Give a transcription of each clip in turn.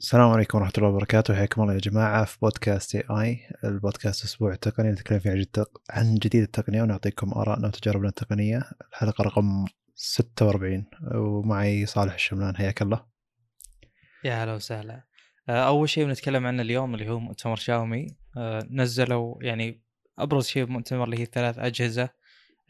السلام عليكم ورحمة الله وبركاته. حياكم الله يا جماعة في بودكاست اي اي البودكاست أسبوع التقني نتكلم فيه عن جد- عن جديد التقنية ونعطيكم آرائنا وتجاربنا التقنية. الحلقة رقم 46 ومعي صالح الشملان. حياك الله. يا هلا وسهلا. آه، أول شيء بنتكلم عنه اليوم اللي هو مؤتمر شاومي. آه، نزلوا يعني أبرز شيء بمؤتمر اللي هي ثلاث أجهزة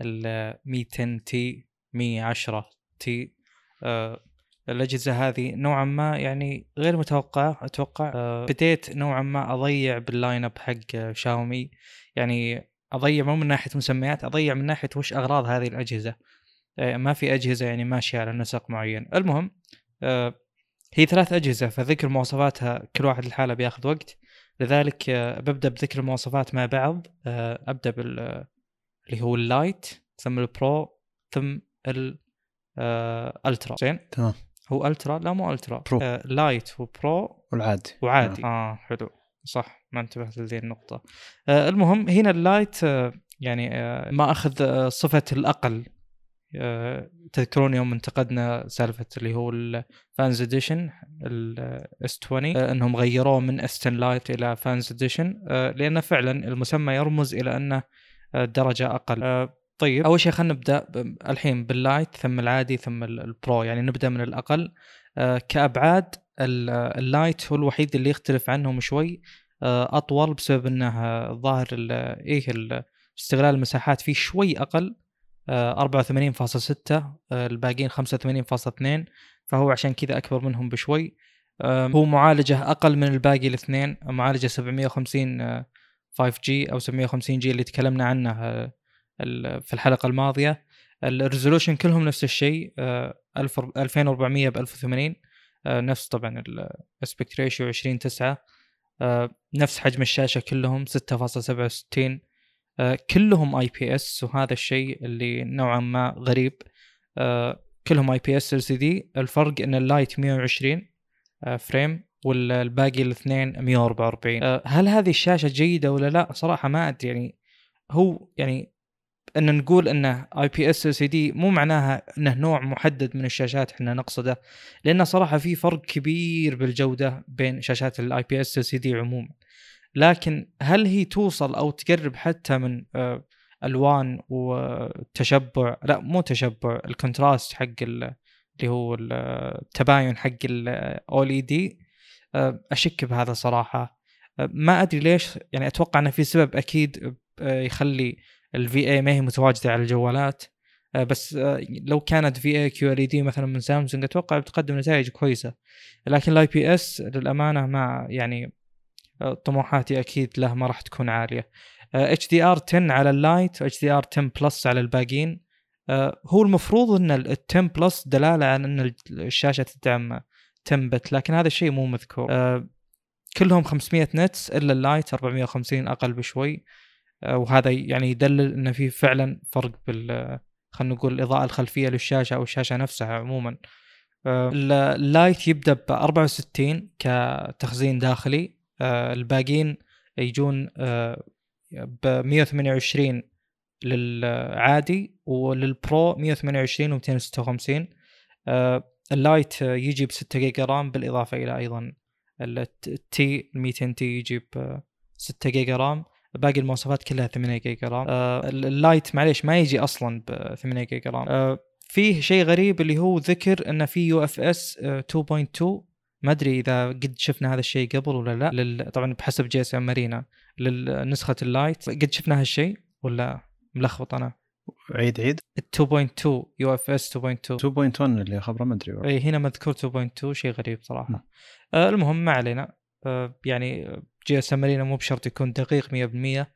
ال 110 تي 110 تي. آه، الأجهزة هذه نوعا ما يعني غير متوقعه أتوقع آه، بديت نوعا ما أضيع بال line up حق شاومي. يعني أضيع مو من ناحية مسميات أضيع من ناحية وش أغراض هذه الأجهزة. آه، ما في أجهزة يعني ماشيه على نسق معين. المهم آه، هي ثلاث أجهزة فذكر مواصفاتها كل واحد لحاله بياخذ وقت. لذلك ببدأ بذكر المواصفات مع بعض. أبدأ بال اللي هو ال Lite ثم ال Pro ثم ال Ultra زين؟ تمام. هو Ultra؟ لا مو ألترا. Pro. آه Lite و Pro والعادي وعادي آه. حلو. صح ما انتبهت لذي النقطة. آه المهم هنا ال Lite آه يعني آه ما أخذ آه صفة الأقل. آه تذكرون يوم انتقدنا سالفة اللي هو ال Fans Edition ال S20 آه إنهم غيروه من S10 Lite إلى Fans Edition آه لأن فعلا المسمى يرمز إلى أنه آه درجة أقل. آه طيب. أول شيء خلينا نبدأ الحين بال Lite ثم العادي ثم ال- ال Pro يعني نبدأ من الأقل. آه كأبعاد ال- ال Lite هو الوحيد اللي يختلف عنهم شوي. آه، أطول بسبب إنه الظاهر ال- إيه ال- استغلال المساحات فيه شوي أقل. آه، 84.6 آه، الباقيين 85.2 فهو عشان كذا أكبر منهم بشوي. هو معالجه أقل من الباقي الاثنين. معالجه 750 آه، 5G أو 750G اللي تكلمنا عنه في الحلقة الماضية ال resolution كلهم نفس الشيء آه، 1000 2400 ب 1080 آه، نفس طبعا ال aspect ratio 20 9 نفس حجم الشاشة كلهم 6.67 آه، كلهم IPS وهذا الشيء اللي نوعا ما غريب آه، كلهم اي بي اس ال سي دي الفرق إن ال Lite 120 آه، frame والباقي الاثنين 144 آه، هل هذه الشاشة جيدة ولا لا؟ صراحة ما أدري يعني هو يعني إن نقول انه IPS LCD مو معناها إنه نوع محدد من الشاشات إحنا نقصده لأن صراحة في فرق كبير بالجودة بين شاشات ال IPS LCD عموما. لكن هل هي توصل أو تقرب حتى من آه، ألوان وتشبع؟ لا مو تشبع ال contrast حق ال- اللي هو ال- التباين حق ال OLED أشك بهذا صراحة. آه، ما أدري ليش يعني أتوقع إنه في سبب أكيد آه، يخلي ال VA ما هي متواجدة على الجوالات. آه، بس آه، لو كانت في QLED مثلا من سامسونج أتوقع بتقدم نتائج كويسة. لكن ال IPS للأمانة ما يعني آه، طموحاتي أكيد له ما راح تكون عالية. HDR 10 على ال Lite و HDR 10 Plus على الباقيين. هو المفروض إن ال 10 Plus دلالة عن إن الشاشة تدعم 10 bit لكن هذا الشيء مو مذكور. كلهم 500 nits إلا ال Lite 450 أقل بشوي. وهذا يعني يدلل ان في فعلا فرق بال خلينا نقول الاضاءه الخلفية للشاشة أو الشاشة نفسها عموما. آه، ال- ال Lite يبدأ ب 64 كتخزين داخلي. آه، الباقيين يجون ب 128 للعادي ولل Pro 128 و256 ال Lite آه، يجي ب 6 جيجا RAM بالإضافة إلى أيضا ال Mi 10T يجي ب 6 جيجا RAM. باقي المواصفات كلها 8 جيجا RAM. آه، ال Lite معليش ما يجي أصلا ب 8 جيجا RAM. آه، فيه شيء غريب اللي هو ذكر إنه في UFS 2.2 ما أدري إذا قد شفنا هذا الشيء قبل ولا لا. لل... طبعا بحسب GSM Arena. لنسخه ال Lite. قد شفنا هالشيء ولا ملخبط أنا؟ عيد عيد. ال 2.2 UFS 2.2 2.1 اللي خبره ما أدري. إي هنا مذكور 2.2 شيء غريب. صراحة. آه المهم ما علينا. آه يعني GSM مو بشرط يكون دقيق 100%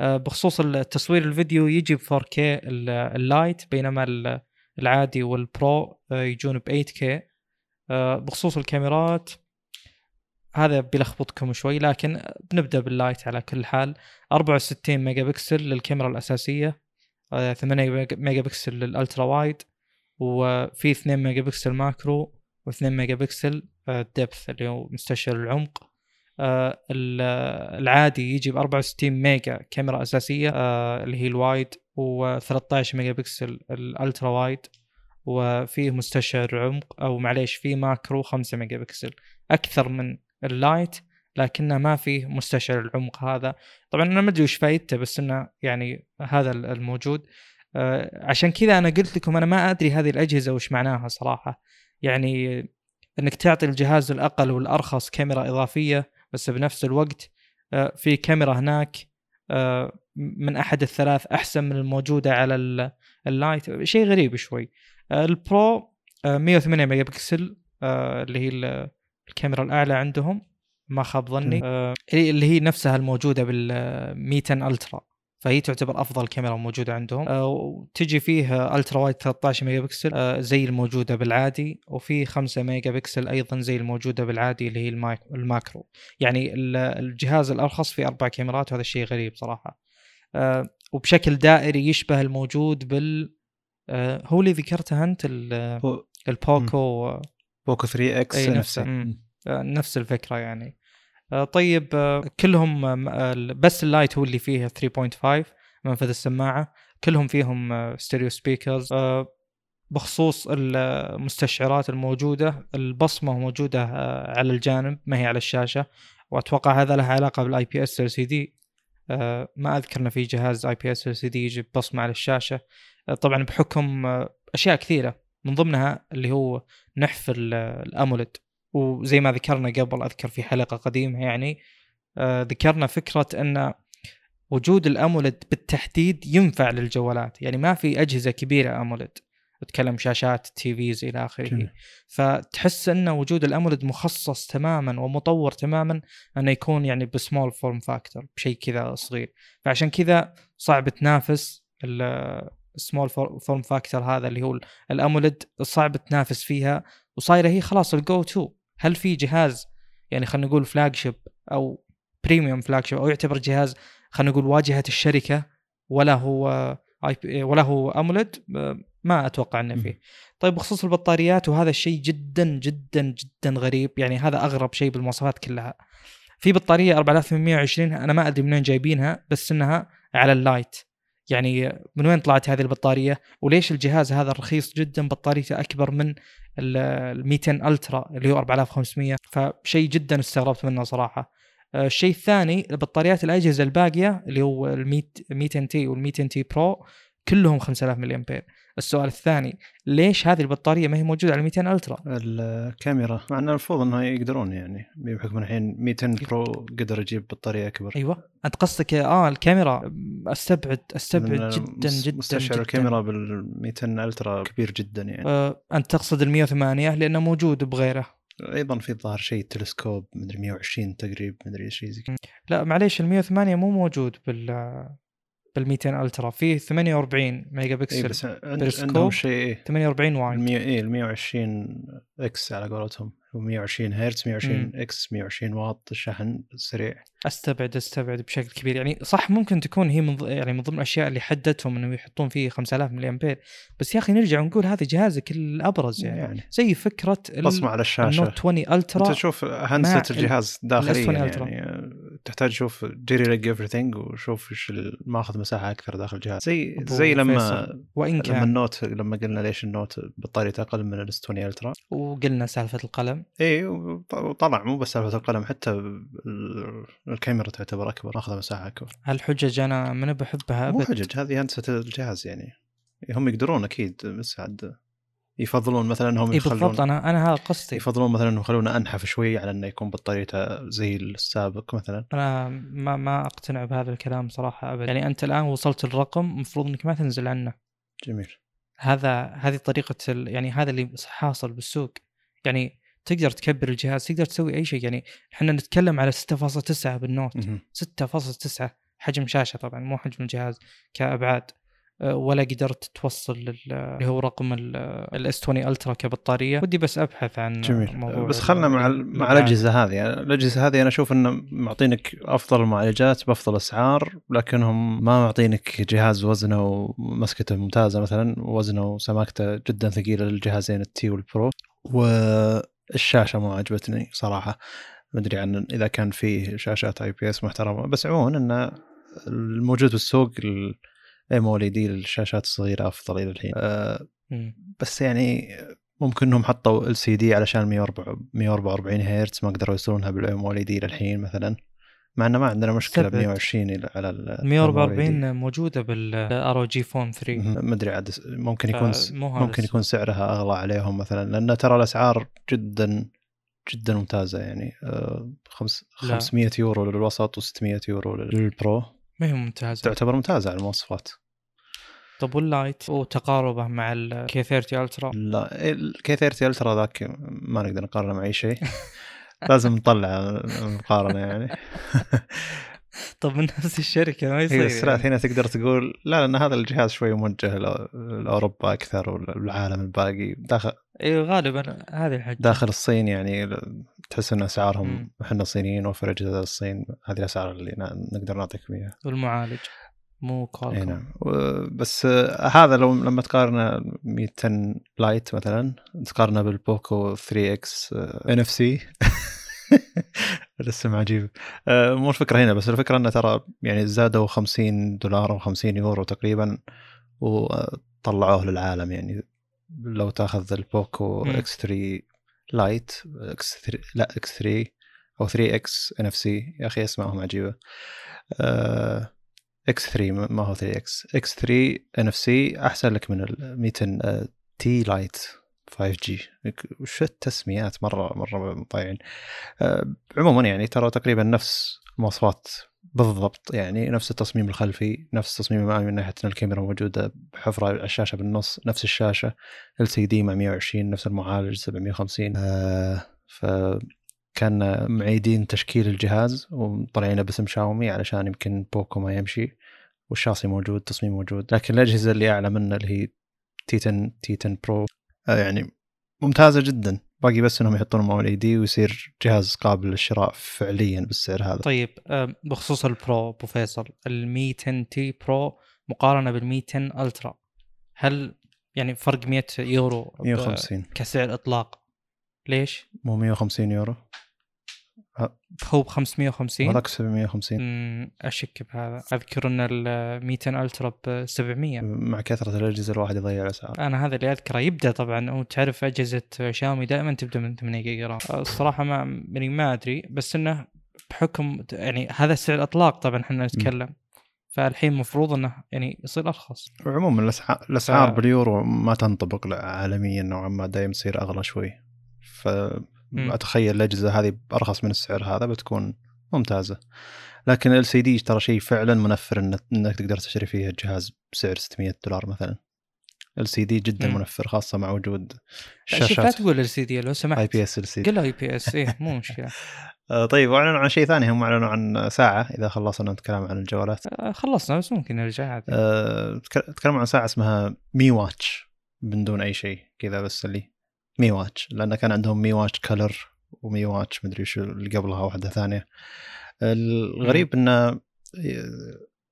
آه بخصوص التصوير الفيديو يجي ب 4K ال- ال Lite بينما ال- العادي وال Pro آه يجون ب 8K آه بخصوص الكاميرات هذا بيلخبطكم شوي لكن بنبدأ بال Lite على كل حال. 64 ميجا بكسل للكاميرا الأساسية آه، 8 ميجا- بكسل لل ultra wide وفي 2 ميجا بكسل macro و2 ميجا بكسل depth اللي هو مستشعر العمق. ال- العادي يجي ب 64 ميجا كاميرا أساسية آه، اللي هي ال wide و13 ميجا بكسل ال ultra wide وفيه مستشعر عمق أو معليش فيه macro 5 ميجا بكسل. أكثر من ال Lite لكنه ما فيه مستشعر العمق هذا. طبعا أنا ما أدري وش فايدته بس إنه يعني هذا الموجود. آه، عشان كذا أنا قلت لكم أنا ما أدري هذه الأجهزة وش معناها صراحة. يعني إنك تعطي الجهاز الأقل والأرخص كاميرا إضافية بس بنفس الوقت آه، في كاميرا هناك آه، من أحد الثلاث أحسن من الموجودة على ال Lite شيء غريب شوي. ال Pro 108 ميجا بكسل اللي هي الكاميرا الأعلى عندهم ما خاب ظني. اللي هي نفسها الموجودة بال Mi 10 Ultra. فهي تعتبر أفضل كاميرا موجودة عندهم. آه، وتجي فيه ultra wide 13 ميجا بكسل آه، زي الموجودة بالعادي وفي 5 ميجا بكسل أيضا زي الموجودة بالعادي اللي هي ال macro. يعني الجهاز الأرخص فيه أربع كاميرات وهذا الشيء غريب صراحة. آه، وبشكل دائري يشبه الموجود بال هو اللي ذكرته أنت ال POCO POCO 3 X نفسه. نفس الفكرة يعني. آه، طيب آه، كلهم آه، بس ال Lite هو اللي فيه 3.5 منفذ السماعة. كلهم فيهم stereo speakers بخصوص المستشعرات الموجودة البصمة موجودة على الجانب ما هي على الشاشة. وأتوقع هذا له علاقة بال IPS LCD ما أذكر في جهاز اي بي اس ال سي دي يجيب بصمه على الشاشة. طبعا بحكم أشياء كثيرة من ضمنها اللي هو نحف ال AMOLED وزي ما ذكرنا قبل أذكر في حلقة قديمة يعني آه ذكرنا فكرة أن وجود ال AMOLED بالتحديد ينفع للجوالات. يعني ما في أجهزة كبيرة AMOLED أتكلم شاشات TVs إلى آخره. فتحس أن وجود ال AMOLED مخصص تماما ومطور تماما أنه يكون يعني ب small form factor بشيء كذا صغير. فعشان كذا صعب تنافس ال small form factor هذا اللي هو ال AMOLED صعب تنافس فيها. وصايرة هي خلاص الجو تو هل في جهاز يعني خلينا نقول flagship أو premium flagship أو يعتبر جهاز خلينا نقول واجهة الشركة ولا هو اي إلا هو AMOLED ما أتوقع إنه فيه. طيب بخصوص البطاريات وهذا الشيء جدا جدا جدا غريب يعني هذا أغرب شيء بالمواصفات كلها. في بطارية 4820 أنا ما أدري من وين جايبينها بس إنها على اللايت يعني من وين طلعت هذه البطارية؟ وليش الجهاز هذا رخيص جدا؟ بطاريته أكبر من ال 200 ألترا اللي هو 4500 فشيء جدا استغربت منه صراحة. آه، الشيء الثاني بطاريات الأجهزة الباقية اللي هو ال Mi 10T وال Mi 10T Pro كلهم 5000 ملي امبير السؤال الثاني ليش هذه البطارية ما هي موجودة على Mi 10 Ultra؟ الكاميرا مع انه المفروض انه يقدرون يعني بحكم الحين Mi 10 Pro قدر يجيب بطارية أكبر. أيوه. انت قصدك آه الكاميرا أستبعد أستبعد جدا جدا مستشعر الكاميرا بال Mi 10 Ultra كبير جدا يعني. آه أنت تقصد ال 108 لأنه موجود بغيره. أيضا في ظاهر شيء تلسكوب مدري 120 تقريبا مدري شيء زي لا معليش ال 108 مو موجود بال بال Mi 10 Ultra. فيه 48 ميجا بكسل إيه بس عندهم شيء 48 wide. اي ال 120 X على قولتهم. و 120 هرتز 120 X 120 واط الشحن السريع أستبعد أستبعد بشكل كبير. يعني صح ممكن تكون هي من يعني من ضمن الأشياء اللي حدتهم انه يحطون فيه 5000 ملي أمبير. بس يا أخي نرجع ونقول هذا جهازك الابرز يعني, يعني. زي فكرة بصمة على الشاشة. ال Note 20 Ultra أنت تشوف هندسه الجهاز داخليا يعني تحتاج تشوف JerryRigEverything وشوف إيش ماخذ مساحة أكثر داخل الجهاز. زي زي لما وإن كان. لما ال Note لما قلنا ليش ال Note بطاريته أقل من 20 Ultra. وقلنا سالفة القلم. إي وطلع مو بس سالفة القلم حتى الكاميرا تعتبر أكبر ماخذة مساحة أكبر. هالحجج أنا من بحبها مو حجج هذه هندسه الجهاز يعني. هم يقدرون أكيد بس عاد يفضلون مثلا انهم إيه يخلون بالضبط أنا أنا هذا قصدي. يفضلون مثلا انهم يخلونه أنحف شوي على إنه يكون بطاريته زي السابق مثلا. أنا ما ما أقتنع بهذا الكلام صراحة ابدا. يعني أنت الآن وصلت الرقم المفروض إنك ما تنزل عنه. جميل. هذا هذه طريقة يعني هذا اللي حاصل بالسوق. يعني تقدر تكبر الجهاز تقدر تسوي أي شيء. يعني إحنا نتكلم على 6.9 بالنوت. 6.9 حجم شاشة طبعا مو حجم الجهاز كأبعاد. ولا قدرت توصل اللي هو رقم الاس 20 ألترا كبطارية. ودي بس أبحث عن جميل. موضوع بس خلنا مع مع الأجهزة هذه. يعني الأجهزة هذه أنا أشوف إنه معطينك أفضل المعالجات بأفضل أسعار لكنهم ما معطينك جهاز وزنه ومسكته ممتازة مثلا. وزنه وسماكته جدا ثقيلة للجهازين ال T وال Pro و الشاشه ما عجبتني صراحة. ما أدري عن إذا كان فيه شاشات IPS محترمة. بس عموما انه الموجود بالسوق OLED الشاشات الصغيرة أفضل إلى الحين. أه بس يعني ممكن إنهم حطوا LCD علشان 144 هرتز ما قدروا يوصلونها بال AMOLED للحين مثلا. مع إنه ما عندنا مشكلة ب 120 على ال 144 موجودة بال ROG Phone 3 ما أدري عاد ممكن يكون ممكن يكون سعرها أغلى عليهم مثلا لأن ترى الأسعار جدا جدا ممتازة يعني آه، خمس 500 يورو للوسط و600 يورو لل Pro ما هي ممتازة. تعتبر ممتازة على المواصفات. طب وال Lite؟ وتقاربه مع الكي 30 الترا لا الكي 30 الترا ذاك ما نقدر نقارنه مع أي شيء. لازم نطلع المقارنة يعني. طب من نفس الشركة ما يصير هي يعني. هنا تقدر تقول لا لأن هذا الجهاز شوي موجه لأوروبا أكثر والعالم الباقي. داخل أيوه غالبا هذه الحاجة داخل الصين يعني تحس إن أسعارهم إحنا صينيين وفر اجهزه الصين هذه الأسعار اللي نقدر نعطيكم إياها. والمعالج. مو Qualcomm اي نعم. بس هذا لو لما تقارنه Mi 10 Lite مثلا تقارنه بال Poco 3 X NFC. الاسم عجيب. آه، مو الفكرة هنا بس الفكرة إنه ترى يعني زادوا 50 دولار أو 50 يورو تقريبا وطلعوه للعالم يعني. لو تأخذ ال Poco X 3 Lite X 3 لا X 3 أو 3 X NFC يا أخي اسمائهم عجيبة. إكس 3 ما هو 3 إكس إكس 3 ان اف سي أحسن لك من ال Mi 10 T Lite 5 G وش التسميات؟ مره مرة ضايعين أه عموما يعني ترى تقريبا نفس المواصفات بالضبط يعني نفس التصميم الخلفي نفس التصميم الامامي من ناحية إن الكاميرا موجودة بحفرة على الشاشة بالنص نفس الشاشة LCD مع 120 نفس المعالج 750 أه ف كأن معيدين تشكيل الجهاز وطلعينه باسم شاومي علشان يمكن Poco ما يمشي والشاصي موجود التصميم موجود لكن الأجهزة اللي أعلى منه اللي هي T 10 T 10 Pro آه، يعني ممتازة جدا. باقي بس إنهم يحطون AMOLED ويصير جهاز قابل للشراء فعليا بالسعر هذا. طيب بخصوص ال Pro ابو فيصل ال Mi 10 T Pro مقارنة بال Mi 10 Ultra هل يعني فرق 100 يورو 150 كسعر إطلاق؟ ليش؟ مو 150 يورو. هو ب 550 هذاك 750 أشك بهذا. أذكر إن ال 200 الترا ب 700 مع كثرة الأجهزة الواحد يضيع الأسعار. أنا هذا اللي أذكره. يبدأ طبعا. وتعرف أجهزة شاومي دائما تبدأ من 8 جيجا رام. الصراحة ما يعني ما أدري. بس إنه بحكم يعني هذا السعر الاطلاق طبعا إحنا نتكلم. فالحين المفروض إنه يعني يصير أرخص. وعموما الاسعار الأسعار ف... باليورو ما تنطبق عالميا نوعا ما. دائما تصير أغلى شوي. ف أتخيل الأجهزة هذه بأرخص من السعر هذا بتكون ممتازة. لكن ال LCD ترى شيء فعلا منفر إنك تقدر تشتري فيه الجهاز بسعر 600 دولار مثلا. ال LCD جدا مم. منفر خاصة مع وجود الشاشات لا تقول LCD لو سمحت. آي بي إس ال سي دي. قل IPS إيه مو مشكلة. آه، طيب وأعلنوا عن شيء ثاني هم أعلنوا عن ساعة إذا خلصنا نتكلم عن الجوالات. آه، خلصنا بس ممكن نرجع عادي. أه تكلموا عن ساعة اسمها Mi Watch من دون أي شيء كذا بس اللي Mi Watch لأن كان عندهم Mi Watch Color و Mi Watch مدري شو اللي قبلها واحدة ثانية. الغريب انه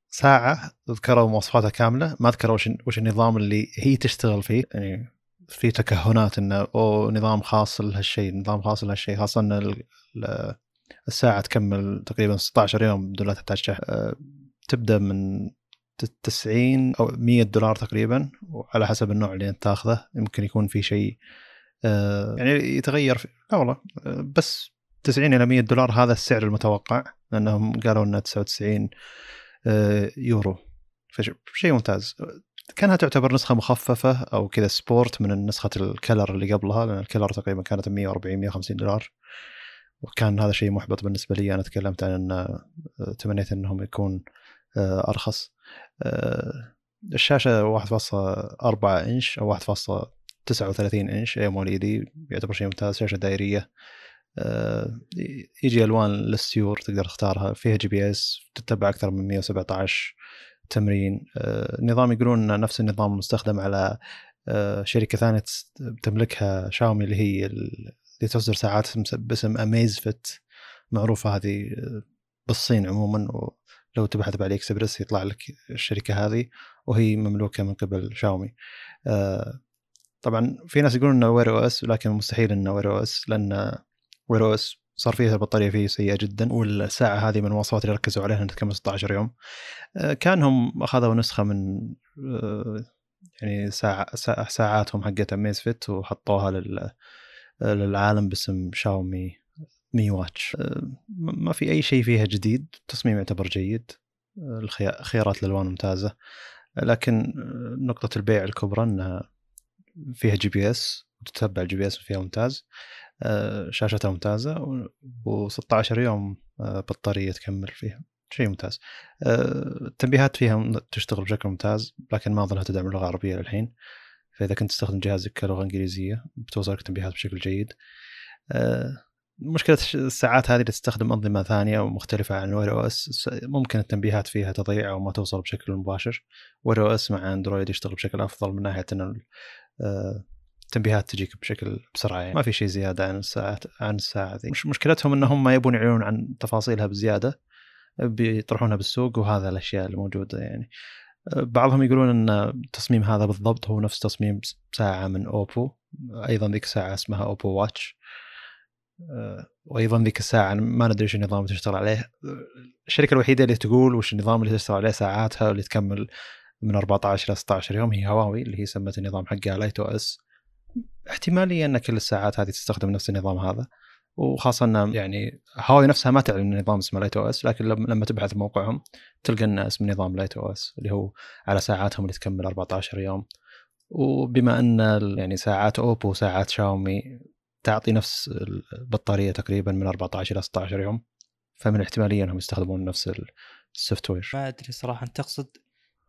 ساعة ذكروا مواصفاتها كاملة ما ذكروا وش, وش النظام اللي هي تشتغل فيه. يعني في تكهنات إنه أو نظام خاص لهالشيء نظام خاص لهالشيء خاصة إن الساعة تكمل تقريبا 16 يوم بدون لا تحتاج شحن أه، تبدأ من 90 أو 100 دولار تقريبا وعلى حسب النوع اللي أنت تاخذه. يمكن يكون في شيء يعني يتغير في لا والله. أه، بس 90 إلى 100 دولار هذا السعر المتوقع لأنهم قالوا إنه 99 يورو. فشيء ممتاز. كأنها تعتبر نسخة مخففة أو كذا sport من نسخة ال Color اللي قبلها لأن ال Color تقريبا كانت 140 150 دولار. وكان هذا شيء محبط بالنسبة لي. أنا تكلمت عن ان آه، تمنيت إنهم يكون آه، أرخص. آه، الشاشة 1.4 إنش أو 1.39 إنش AMOLED يعتبر شيء ممتاز شاشة دائرية. يجي ألوان للسيور تقدر تختارها فيها GPS تتبع أكثر من 117 تمرين. نظام يقولون نفس النظام المستخدم على شركة ثانية تملكها شاومي اللي هي اللي تصدر ساعات باسم Amazfit معروفة هذه بالصين عموما. ولو تبحث ب AliExpress يطلع لك الشركة هذه وهي مملوكة من قبل شاومي. آه، طبعا في ناس يقولون إنه Wear OS لكن مستحيل إنه Wear OS لأن Wear OS صار فيها البطارية فيه سيئة جدا والساعة هذه من المواصفات اللي ركزوا عليها إنها تكمل 16 يوم. آه، كأنهم أخذوا نسخة من آه، يعني ساعة ساعاتهم حقت Amazfit وحطوها لل للعالم باسم شاومي مي واتش ما في أي شيء فيها جديد التصميم يعتبر جيد أه، الخيا- خيارات الألوان ممتازة. لكن نقطة البيع الكبرى إنها فيها GPS وتتبع ال GPS فيها ممتاز. أه، شاشتها ممتازة و16 يوم أه، بطارية تكمل فيها. شيء ممتاز. أه، التنبيهات فيها تشتغل بشكل ممتاز لكن ما اظنها تدعم اللغة العربية للحين. فإذا كنت تستخدم جهازك كلغه إنجليزية بتوصلك تنبيهات بشكل جيد. الش- الساعات هذه اللي تستخدم أنظمة ثانية ومختلفة عن Wear OS ممكن التنبيهات فيها تضيع أو ما توصل بشكل مباشر. Wear OS مع اندرويد يشتغل بشكل أفضل من ناحية إنه التنبيهات تجيك بشكل بسرعة يعني. ما في شيء زيادة عن الساعات عن الساعة ذي. مش مشكلتهم إنهم ما يبون يعلنون عن تفاصيلها بزيادة بيطرحونها بالسوق وهذا الأشياء الموجوده يعني. بعضهم يقولون إن التصميم هذا بالضبط هو نفس تصميم ساعة من أوبو. أيضا ذيك الساعة اسمها أوبو واتش. وأيضا ذيك الساعة ما ندري إيش النظام اللي تشتغل عليه. الشركة الوحيدة اللي تقول وش النظام اللي تشتغل عليه ساعاتها واللي تكمل من 14 إلى 16 يوم هي هواوي اللي هي سمت النظام حقها Lite OS. احتمالية إن كل الساعات هذه تستخدم نفس النظام هذا. وخاصة إن يعني هواوي نفسها ما تعلن نظام اسمه Lite OS لكن لما تبحث بموقعهم تلقى ان اسم النظام Lite OS اللي هو على ساعاتهم اللي تكمل 14 يوم. وبما إن يعني ساعات اوبو وساعات شاومي تعطي نفس البطارية تقريبا من 14 إلى 16 يوم فمن الاحتماليه إنهم يستخدمون نفس ال- ال software ما أدري صراحة تقصد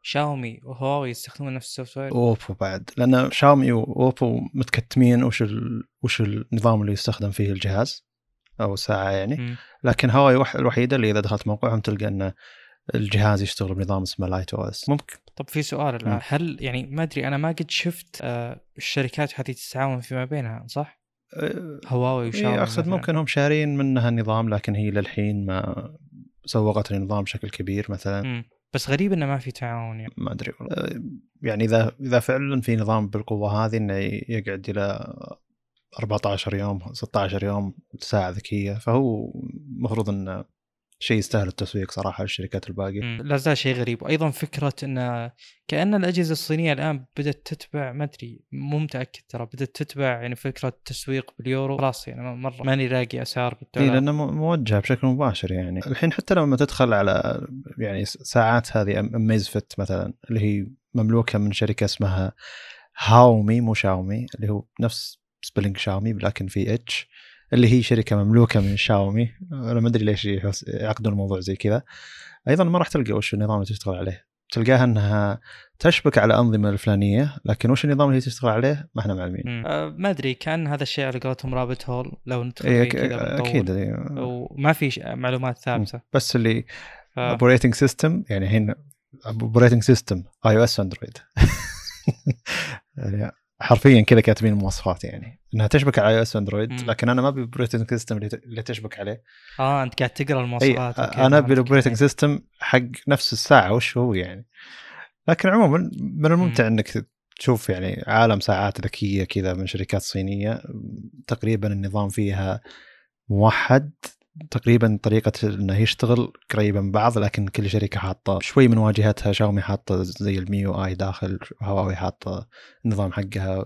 شاومي وهواوي يستخدمون نفس ال software أوبو بعد لأن شاومي وأوبو متكتمين وش ال... وش النظام اللي يستخدم فيه الجهاز أو الساعة يعني مم. لكن هواوي وح- الوحيدة اللي إذا دخلت موقعهم تلقى إن الجهاز يشتغل بنظام اسمه Lite OS ممكن طب في سؤال الان. هل يعني ما أدري أنا ما قد شفت آه الشركات هذه تتعاون فيما بينها صح؟ أه، هواوي وشاومي إيه، أقصد. ممكن هم شارين منها النظام لكن هي للحين ما سوقت النظام بشكل كبير مثلا مم. بس غريب إنه ما في تعاون يعني ما أدري. أه، يعني إذا إذا فعلا في نظام بالقوة هذه إنه يقعد إلى 14 يوم 16 يوم ساعة ذكية فهو المفروض إنه شيء يستاهل التسويق صراحة للشركات الباقية. لا زال شيء غريب. وأيضا فكرة إن كأن الأجهزة الصينية الآن بدأت تتبع ما أدري مو متأكد ترى بدأت تتبع يعني فكرة التسويق باليورو. خلاص يعني مرة ماني لاقي أسعار اي بالدولار لأنه مو- موجه بشكل مباشر يعني. الحين حتى لما تدخل على يعني ساعات هذه اميز فت مثلا اللي هي مملوكة من شركة اسمها هاومي مو شاومي اللي هو نفس سبيلنج شاومي لكن في اتش اللي هي شركة مملوكة من شاومي. أنا ما أدري ليش يعقدون الموضوع زي كذا. أيضا ما راح تلقى وش النظام اللي تشتغل عليه. تلقاها أنها تشبك على الانظمه الفلانية لكن وش النظام اللي هي تشتغل عليه؟ ما إحنا معلمين. أه ما أدري كان هذا الشيء على قولتهم رابط هول لو ندخل إيه، كذا. أكيد إيه. وما في ش- معلومات ثابتة. بس اللي ف... operating system يعني الحين operating system iOS اندرويد حرفيا كذا كاتبين المواصفات يعني إنها تشبك على iOS اندرويد مم. لكن أنا ما أبي operating system اللي تشبك عليه آه أنت قاعد تقرأ المواصفات okay، أنا أبي. ال operating system حق نفس الساعة وش هو يعني لكن عموما من الممتع إنك تشوف يعني عالم ساعات ذكية كذا من شركات صينية تقريبا النظام فيها موحد تقريبا طريقة إنه يشتغل قريبة من بعض لكن كل شركة حاطة شوي من واجهتها. شاومي حاطة زي ال MIUI داخل هواوي حاطة النظام حقها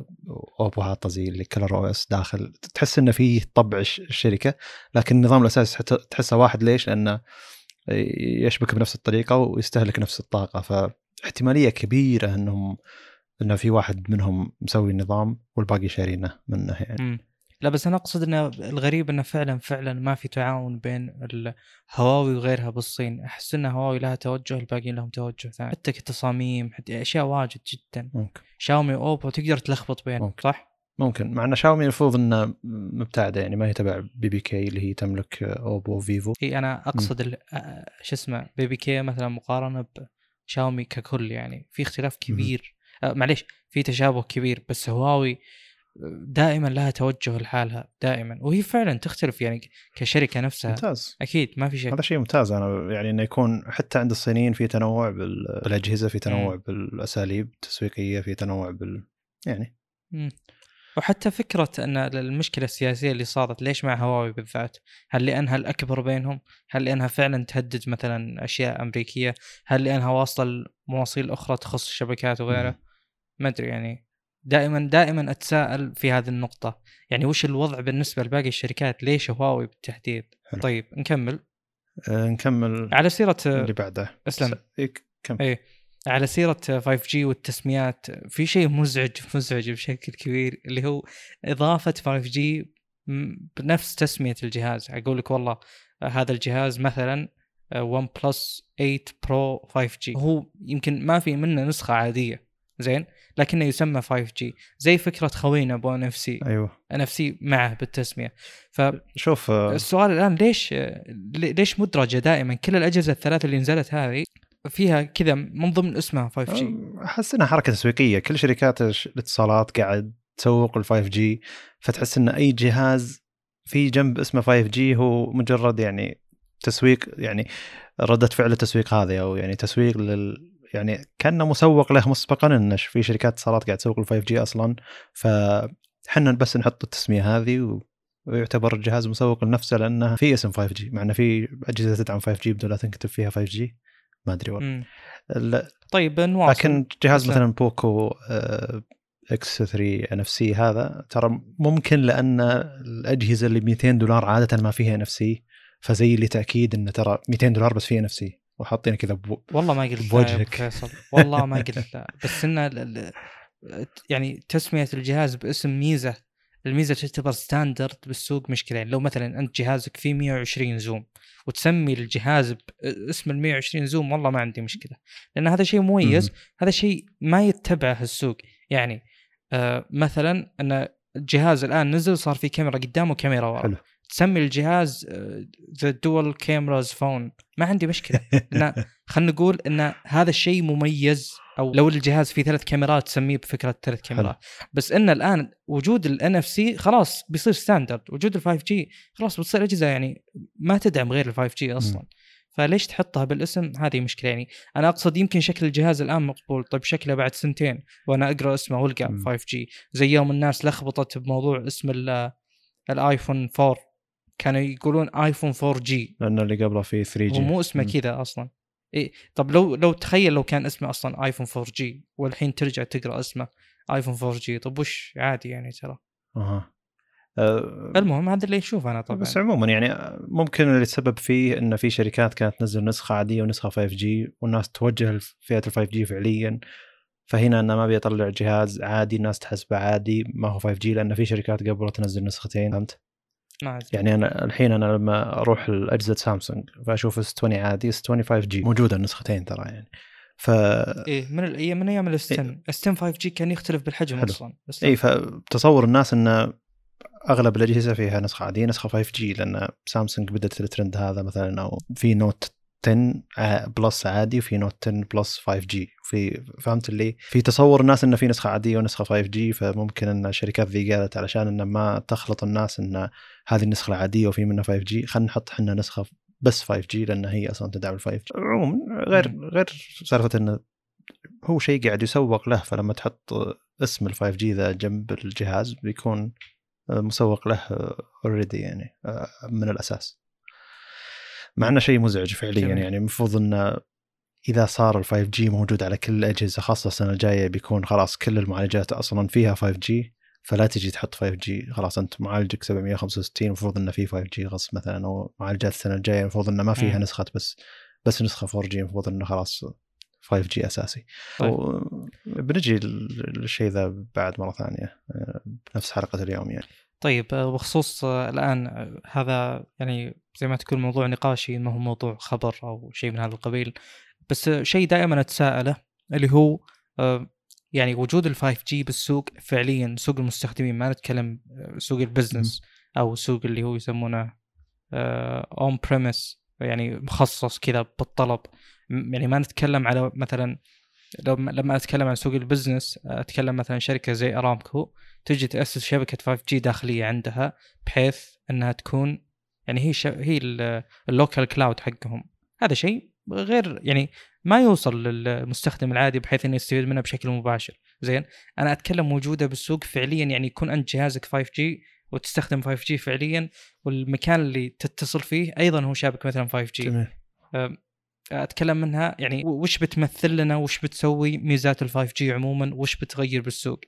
أوبو حاطة زي اللي ColorOS داخل. تحس إنه فيه طبع الش- الشركة لكن النظام الأساسي تحسه واحد. ليش؟ لأنه يشبك بنفس الطريقة ويستهلك نفس الطاقة. فاحتمالية كبيرة إنهم إنه في واحد منهم مسوي النظام والباقي شارينه منه يعني. مم. لا بس أنا أقصد انه الغريب إنه فعلا فعلا ما في تعاون بين الهواوي وغيرها بالصين. أحس إن هواوي لها توجه الباقيين لهم توجه ثاني. حتى كتصاميم حتى أشياء واجد جدا. ممكن. شاومي واوبو تقدر تلخبط بينهم ممكن. صح؟ ممكن. مع إن شاومي المفروض انها مبتعدة يعني ما هي تبع BBK اللي هي تملك أوبو وفيفو. إي أنا أقصد شو اسمه BBK مثلا مقارنة بشاومي ككل يعني في اختلاف كبير. آه معليش في تشابه كبير بس هواوي دائما لها توجه لحالها دائما وهي فعلا تختلف يعني كشركة نفسها ممتاز أكيد ما في شيء هذا شيء ممتاز أنا يعني إنه يكون حتى عند الصينيين في تنوع بال- بالأجهزة في تنوع مم. بالأساليب التسويقية في تنوع بال يعني مم. وحتى فكرة أن المشكلة السياسية اللي صارت ليش مع هواوي بالذات؟ هل لأنها الأكبر بينهم؟ هل لأنها فعلا تهدد مثلا أشياء أمريكية؟ هل لأنها واصلة لمواصيل أخرى تخص الشبكات وغيره؟ ما أدري يعني دائما دائما أتساءل في هذه النقطة. يعني وش الوضع بالنسبة لباقي الشركات؟ ليش هواوي بالتحديد؟ حلو. طيب نكمل. آه نكمل على سيرة اللي بعده. أسلم. إيه، كم إيه. على سيرة 5G والتسميات في شيء مزعج مزعج بشكل كبير اللي هو إضافة 5G م- بنفس تسمية الجهاز. أقول لك والله هذا الجهاز مثلا ون بلس 8 برو 5G هو يمكن ما في منه نسخة عادية. زين؟ لكنه يسمى 5G زي فكرة خوينا أبو ان اف سي أيوه. ان اف سي معه بالتسمية. شوف آه، فالسؤال الآن ليش ليش مدرجة دائما؟ كل الأجهزة الثلاث اللي نزلت هذه فيها كذا من ضمن اسمها 5G أحس إنها حركة تسويقية. كل شركات الاتصالات قاعد تسوق ال 5G فتحس إن أي جهاز في جنب اسمه 5G هو مجرد يعني تسويق يعني ردة فعل التسويق هذه أو يعني تسويق لل يعني كأنه مسوق له مسبقا ان في شركات اتصالات قاعد تسوق ال 5G أصلا. فحنا بس نحط التسمية هذه و... ويعتبر الجهاز مسوق لنفسه لأنه في اسم 5G مع إنه في أجهزة تدعم 5G بدون لا تنكتب فيها 5G ما أدري والله. طيب نواصل. لكن جهاز. مثلا بوكو آه، X3 NFC هذا ترى ممكن لأن الأجهزة اللي ب 200 دولار عادة ما فيها NFC فزي اللي تأكيد انه ترى 200 دولار بس فيها NFC. وحاطين كذا بو- والله ما قلت بوجهك. فيصل. والله ما قلت. لا بس إنه ال- يعني تسمية الجهاز باسم ميزة. الميزة تعتبر standard بالسوق مشكلة. يعني لو مثلا أنت جهازك فيه 120 zoom وتسمي الجهاز باسم ال 120 zoom والله ما عندي مشكلة. لأن هذا شيء مميز. هذا شيء ما يتبعه السوق. يعني آه مثلا إن الجهاز الآن نزل صار في كاميرا قدام وكاميرا ورا. حلو. تسمي الجهاز ذا dual cameras phone ما عندي مشكلة. خلينا نقول إن هذا الشيء مميز أو لو الجهاز فيه ثلاث كاميرات تسميه بفكرة ثلاث كاميرات. بس إن الآن وجود ال NFC خلاص بيصير standard وجود ال 5 G خلاص بتصير أجهزة يعني ما تدعم غير ال 5 G أصلا. فليش تحطها بالاسم؟ هذه مشكلة يعني. أنا أقصد يمكن شكل الجهاز الآن مقبول. طيب شكله بعد سنتين وأنا أقرأ اسمه وألقى مم. 5 G زي يوم الناس لخبطت بموضوع اسم ال- الايفون 4 كانوا يقولون آيفون 4 G. لأن اللي قبله فيه 3 G هو مو اسمه كذا أصلا. إيه طب لو لو تخيل لو كان اسمه أصلا آيفون 4 G والحين ترجع تقرأ اسمه آيفون 4 G طب وش؟ عادي يعني ترى. أها. آه، المهم هذا اللي نشوفه أنا طبعا. بس عموما يعني ممكن اللي تسبب فيه إن في شركات كانت تنزل نسخة عادية ونسخة 5 G والناس توجه لفئه ال 5 G فعليا. فهنا انه ما بيطلع جهاز عادي الناس تحسبه عادي ما هو 5 G لأن في شركات قبل تنزل نسختين فهمت؟ أدري. يعني أنا الحين أنا لما أروح لاجهزه سامسونج فأشوف S 20 عادي S 20 5 G موجودة النسختين ترى يعني ف إيه من الأيام من أيام ال S ten S ten 5 G كان يختلف بالحجم إيه. حلو. أصلا بس اي فتصور الناس إن أغلب الأجهزة فيها نسخة عادية نسخة 5 G لأن سامسونج بدأت الترند هذا مثلا أو في Note 10 ع- Plus عادي وفي Note 10 Plus 5 G في فهمت اللي؟ في تصور الناس إنه في نسخة عادية ونسخة 5 G فممكن إن الشركات ذي قالت علشان إنه ما تخلط الناس إن هذه النسخة العادية وفي منها 5 G خلينا نحط إحنا نسخة بس 5 G لأن هي أصلا تدعم ال 5 G عموما غير غير سالفة إنه هو شيء قاعد يسوق له فلما تحط اسم ال 5 G ذا جنب الجهاز بيكون مسوق له already يعني آه، من الأساس. مع إنه شيء مزعج فعليا جميل. يعني المفروض انه إذا صار ال 5 G موجود على كل الأجهزة خاصة السنة الجاية بيكون خلاص كل المعالجات أصلا فيها 5 G فلا تجي تحط 5 G خلاص أنت معالجك 765 المفروض انه في 5 G غصب مثلا أو معالجات السنة الجاية المفروض انه ما فيها. نسخة بس بس نسخة 4 G المفروض انه خلاص 5 G أساسي طيب. بنجي للشيء ذا بعد مرة ثانية آه، بنفس حلقة اليوم يعني طيب آه، بخصوص آه، الآن آه، هذا يعني زي ما تقول موضوع نقاشي ما هو موضوع خبر أو شيء من هذا القبيل. بس شيء دائما أتساءله اللي هو يعني وجود ال 5 G بالسوق فعليا سوق المستخدمين ما نتكلم سوق ال business أو سوق اللي هو يسمونه on premise يعني مخصص كذا بالطلب. يعني ما نتكلم على مثلا لما أتكلم عن سوق ال business أتكلم مثلا شركة زي أرامكو تجي تأسس شبكة 5 G داخلية عندها بحيث إنها تكون يعني هي. هي ال- ال local cloud حقهم. هذا شيء غير يعني ما يوصل للمستخدم العادي بحيث إنه يستفيد منه بشكل مباشر. زين؟ أنا أتكلم موجودة بالسوق فعليا يعني يكون أنت جهازك 5 G وتستخدم 5 G فعليا والمكان اللي تتصل فيه أيضا هو شابك مثلا 5 G جميل أتكلم منها يعني وش بتمثل لنا؟ وش بتسوي؟ ميزات ال 5 G عموما وش بتغير بالسوق؟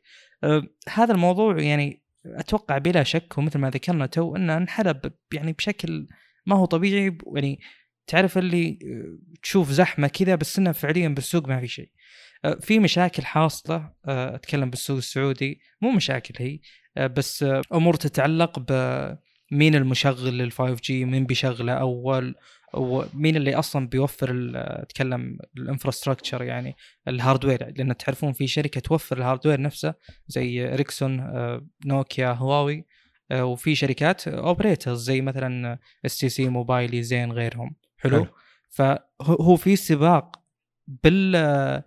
أه هذا الموضوع يعني أتوقع بلا شك ومثل ما ذكرنا تو إنه انحلب يعني بشكل ما هو طبيعي يعني تعرف اللي تشوف زحمة كذا بس إنه فعليا بالسوق ما في شيء. أه في مشاكل حاصلة أه أتكلم بالسوق السعودي مو مشاكل هي أه بس أمور تتعلق بمين المشغل لل 5 G مين بيشغله أول؟ ومين اللي أصلا بيوفر اتكلم ال infrastructure يعني ال hardware؟ لأن تعرفون في شركة توفر ال hardware نفسه زي اريكسون نوكيا هواوي وفي شركات operators زي مثلا STC موبايلي زين غيرهم. حلو, حلو. فهو في سباق بال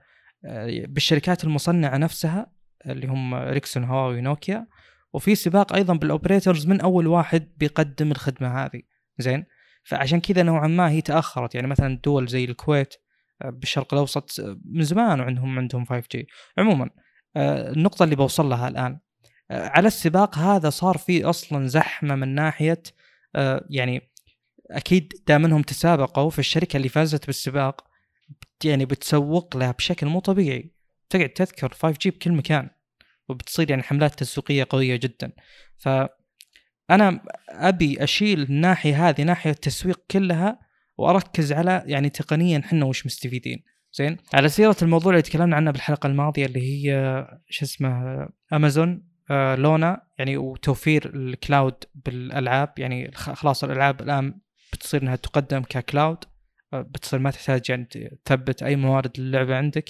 بالشركات المصنعة نفسها اللي هم اريكسون هواوي نوكيا. وفي سباق أيضا بال operators من أول واحد بيقدم الخدمة هذه. زين؟ فعشان كذا نوعا ما هي تأخرت. يعني مثلا دول زي الكويت آه، بالشرق الأوسط آه، من زمان وعندهم عندهم 5 G عموما آه، النقطة اللي بوصل لها الآن على السباق هذا صار في أصلا زحمة من ناحية يعني أكيد دام إنهم تسابقوا في الشركة اللي فازت بالسباق يعني بتسوق لها بشكل مو طبيعي. تقعد تذكر 5 جي بكل مكان وبتصير يعني حملات تسويقية قوية جدا. ف أنا أبي أشيل الناحيه هذه ناحية التسويق كلها وأركز على يعني تقنيا إحنا وش مستفيدين. زين؟ على سيرة الموضوع اللي تكلمنا عنه بالحلقة الماضية اللي هي شو اسمه امازون آه لونا يعني وتوفير الكلاود بالألعاب. يعني خلاص الألعاب الآن بتصير إنها تقدم ككلاود آه بتصير ما تحتاج يعني تثبت أي موارد للعبة عندك.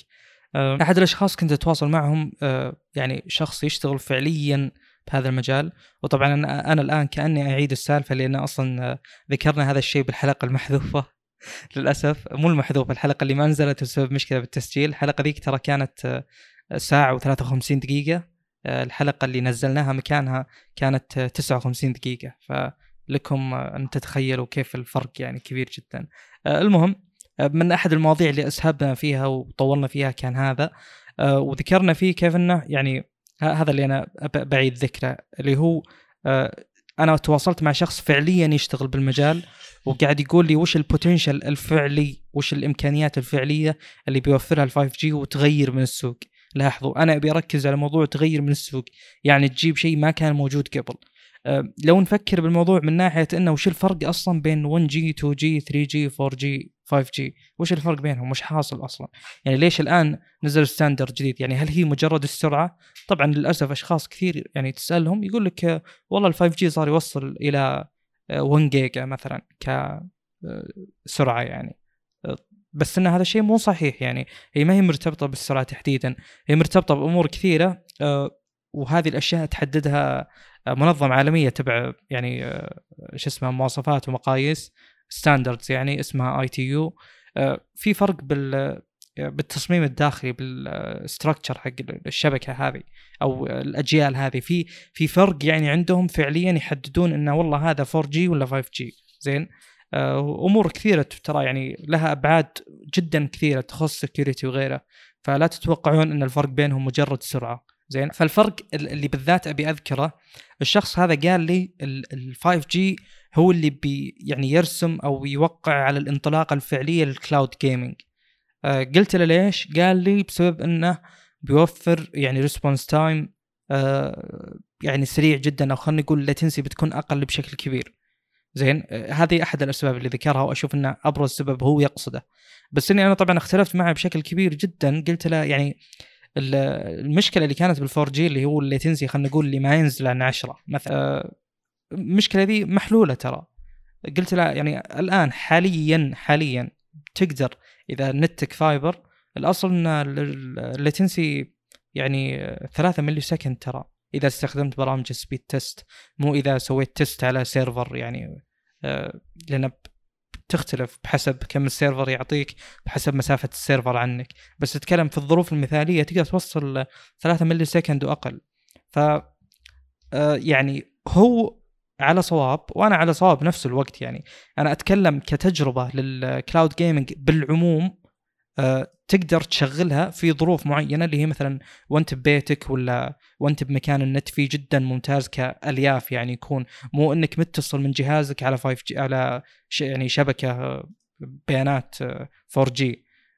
آه أحد الأشخاص كنت أتواصل معهم آه يعني شخص يشتغل فعليا بهذا المجال. وطبعا أنا, أنا الآن كأني أعيد السالفة لأن أصلا ذكرنا هذا الشيء بالحلقة المحذوفة. للأسف. مو المحذوفه الحلقة اللي ما نزلت بسبب مشكلة بالتسجيل. الحلقة ذيك ترى كانت ساعة و53 دقيقة. الحلقة اللي نزلناها مكانها كانت 59 دقيقة. فلكم أن تتخيلوا كيف الفرق يعني كبير جدا. المهم من أحد المواضيع اللي أسهبنا فيها وطولنا فيها كان هذا. وذكرنا فيه كيف إنه يعني هذا اللي أنا بعيد ذكره اللي هو آه، أنا تواصلت مع شخص فعليا يشتغل بالمجال وقاعد يقول لي وش البوتنشل الفعلي وش الإمكانيات الفعلية اللي بيوفرها ال 5 جي وتغير من السوق. لاحظوا أنا أبي أركز على موضوع تغير من السوق. يعني تجيب شيء ما كان موجود قبل. لو نفكر بالموضوع من ناحية إنه وش الفرق أصلا بين 1 جي 2 جي 3 جي 4 جي 5 جي وش الفرق بينهم؟ وش حاصل أصلا؟ يعني ليش الآن نزل standard جديد؟ يعني هل هي مجرد السرعة؟ طبعا للأسف أشخاص كثير يعني تسألهم يقول لك والله ال 5 G صار يوصل إلى 1 جيجا مثلا كسرعه يعني. بس إن هذا الشيء مو صحيح يعني. هي ما هي مرتبطة بالسرعة تحديدا. هي مرتبطة بأمور كثيرة وهذه الأشياء تحددها منظمة عالمية تبع يعني شو اسمه مواصفات ومقاييس standards يعني اسمها ITU في فرق بال بالتصميم الداخلي بال structure حق الشبكة هذه أو الأجيال هذه. في في فرق يعني عندهم فعليا يحددون انه والله هذا 4 G ولا 5 G زين؟ امور كثيرة ترى يعني لها أبعاد جدا كثيرة تخص security وغيره. فلا تتوقعون إن الفرق بينهم مجرد سرعة. زين فالفرق اللي بالذات أبي أذكره الشخص هذا قال لي ال 5 G هو اللي بي يعني يرسم أو يوقع على الانطلاقة الفعلية لل cloud gaming آه قلت له ليش؟ قال لي بسبب إنه بيوفر يعني response time آه يعني سريع جدا أو خلينا نقول ال latency بتكون أقل بشكل كبير. زين آه هذه أحد الأسباب اللي ذكرها وأشوف إنه أبرز سبب هو يقصده. بس إني أنا طبعا اختلفت معه بشكل كبير جدا قلت له يعني المشكلة اللي كانت بال four G اللي هو ال latency خلينا نقول اللي ما ينزل عن 10 مثلا. آه، المشكلة ذي محلولة ترى. قلت له يعني الآن حاليا حاليا تقدر إذا نتك fiber. الأصل إن ال latency يعني 3 millisecond ترى. إذا استخدمت برامج speed test مو إذا سويت test على server يعني آه، لأن تختلف بحسب كم ال server يعطيك بحسب مسافة ال server عنك. بس تتكلم في الظروف المثالية تقدر توصل 3 millisecond وأقل. ف آه، يعني هو على صواب وأنا على صواب نفس الوقت يعني. أنا أتكلم كتجربة لل cloud gaming بالعموم تقدر تشغلها في ظروف معينة اللي هي مثلا وانت ببيتك ولا وانت بمكان النت فيه جدا ممتاز كألياف يعني يكون مو إنك متصل من جهازك على 5 G على يعني شبكة بيانات 4G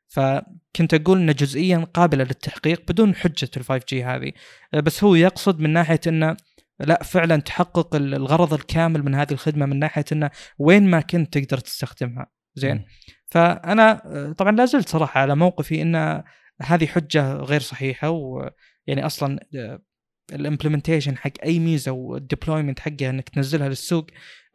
فكنت أقول إنه جزئيا قابلة للتحقيق بدون حجة ال 5 G هذه. بس هو يقصد من ناحية إنه لا فعلا تحقق الغرض الكامل من هذه الخدمة من ناحية إنه وين ما كنت تقدر تستخدمها. زين. فأنا طبعا لا زلت صراحة على موقفي إن هذه حجة غير صحيحة ويعني أصلا ال implementation حق أي ميزة وال deployment حقها إنك تنزلها للسوق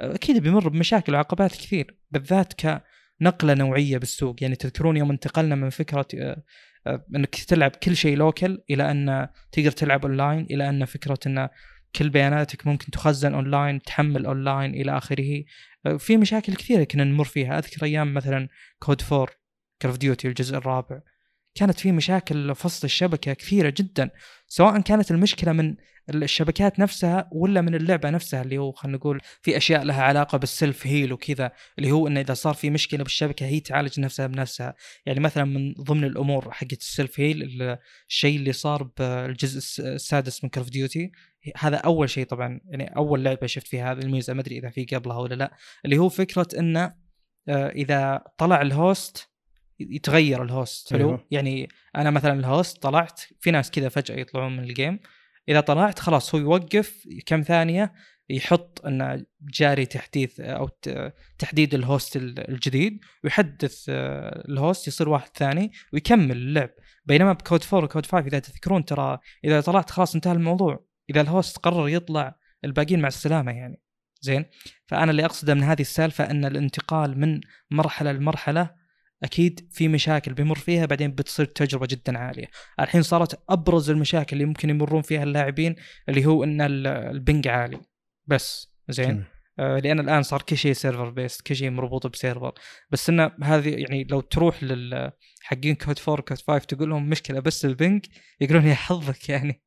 أكيد بيمر بمشاكل وعقبات كثير بالذات كنقلة نوعية بالسوق. يعني تذكرون يوم انتقلنا من فكرة آه، آه، إنك تلعب كل شيء local إلى أن تقدر تلعب اونلاين إلى أن فكرة إن كل بياناتك ممكن تخزن اونلاين تحمل اونلاين إلى آخره. آه، في مشاكل كثيرة كنا نمر فيها. أذكر أيام مثلا COD 4 Call of Duty الجزء الرابع. كانت في مشاكل فصل الشبكة كثيرة جدا سواء كانت المشكلة من الشبكات نفسها ولا من اللعبة نفسها اللي هو خلينا نقول في أشياء لها علاقة بال self heal وكذا اللي هو انه إذا صار في مشكلة بالشبكة هي تعالج نفسها بنفسها. يعني مثلا من ضمن الأمور حقت ال self heal الشيء اللي صار بالجزء السادس من Call of Duty هذا أول شيء طبعا يعني أول لعبة شفت فيها هذه الميزة ما أدري إذا في قبلها ولا لا اللي هو فكرة إنه آه، إذا طلع ال host يتغير ال host. حلو أيوه. يعني أنا مثلا ال host طلعت في ناس كذا فجأة يطلعون من ال game. إذا طلعت خلاص هو يوقف كم ثانية يحط إنه جاري تحديث أو تحديد ال host الجديد ويحدث آه، ال host يصير واحد ثاني ويكمل اللعب. بينما ب COD 4 و COD 5 إذا تذكرون ترى إذا طلعت خلاص انتهى الموضوع. إذا ال host قرر يطلع الباقيين مع السلامة يعني. زين؟ فأنا اللي أقصده من هذه السالفة إن الانتقال من مرحلة لمرحلة أكيد في مشاكل بيمر فيها بعدين بتصير تجربة جدا عالية. الحين صارت أبرز المشاكل اللي ممكن يمرون فيها اللاعبين اللي هو إن ال ping عالي. بس زين؟ لأن الآن صار كل شيء server based كل شيء مربوط ب server بس إنه هذه يعني لو تروح لل حقين COD 4 COD 5 تقول لهم مشكلة بس ال ping يقولون يا حظك يعني.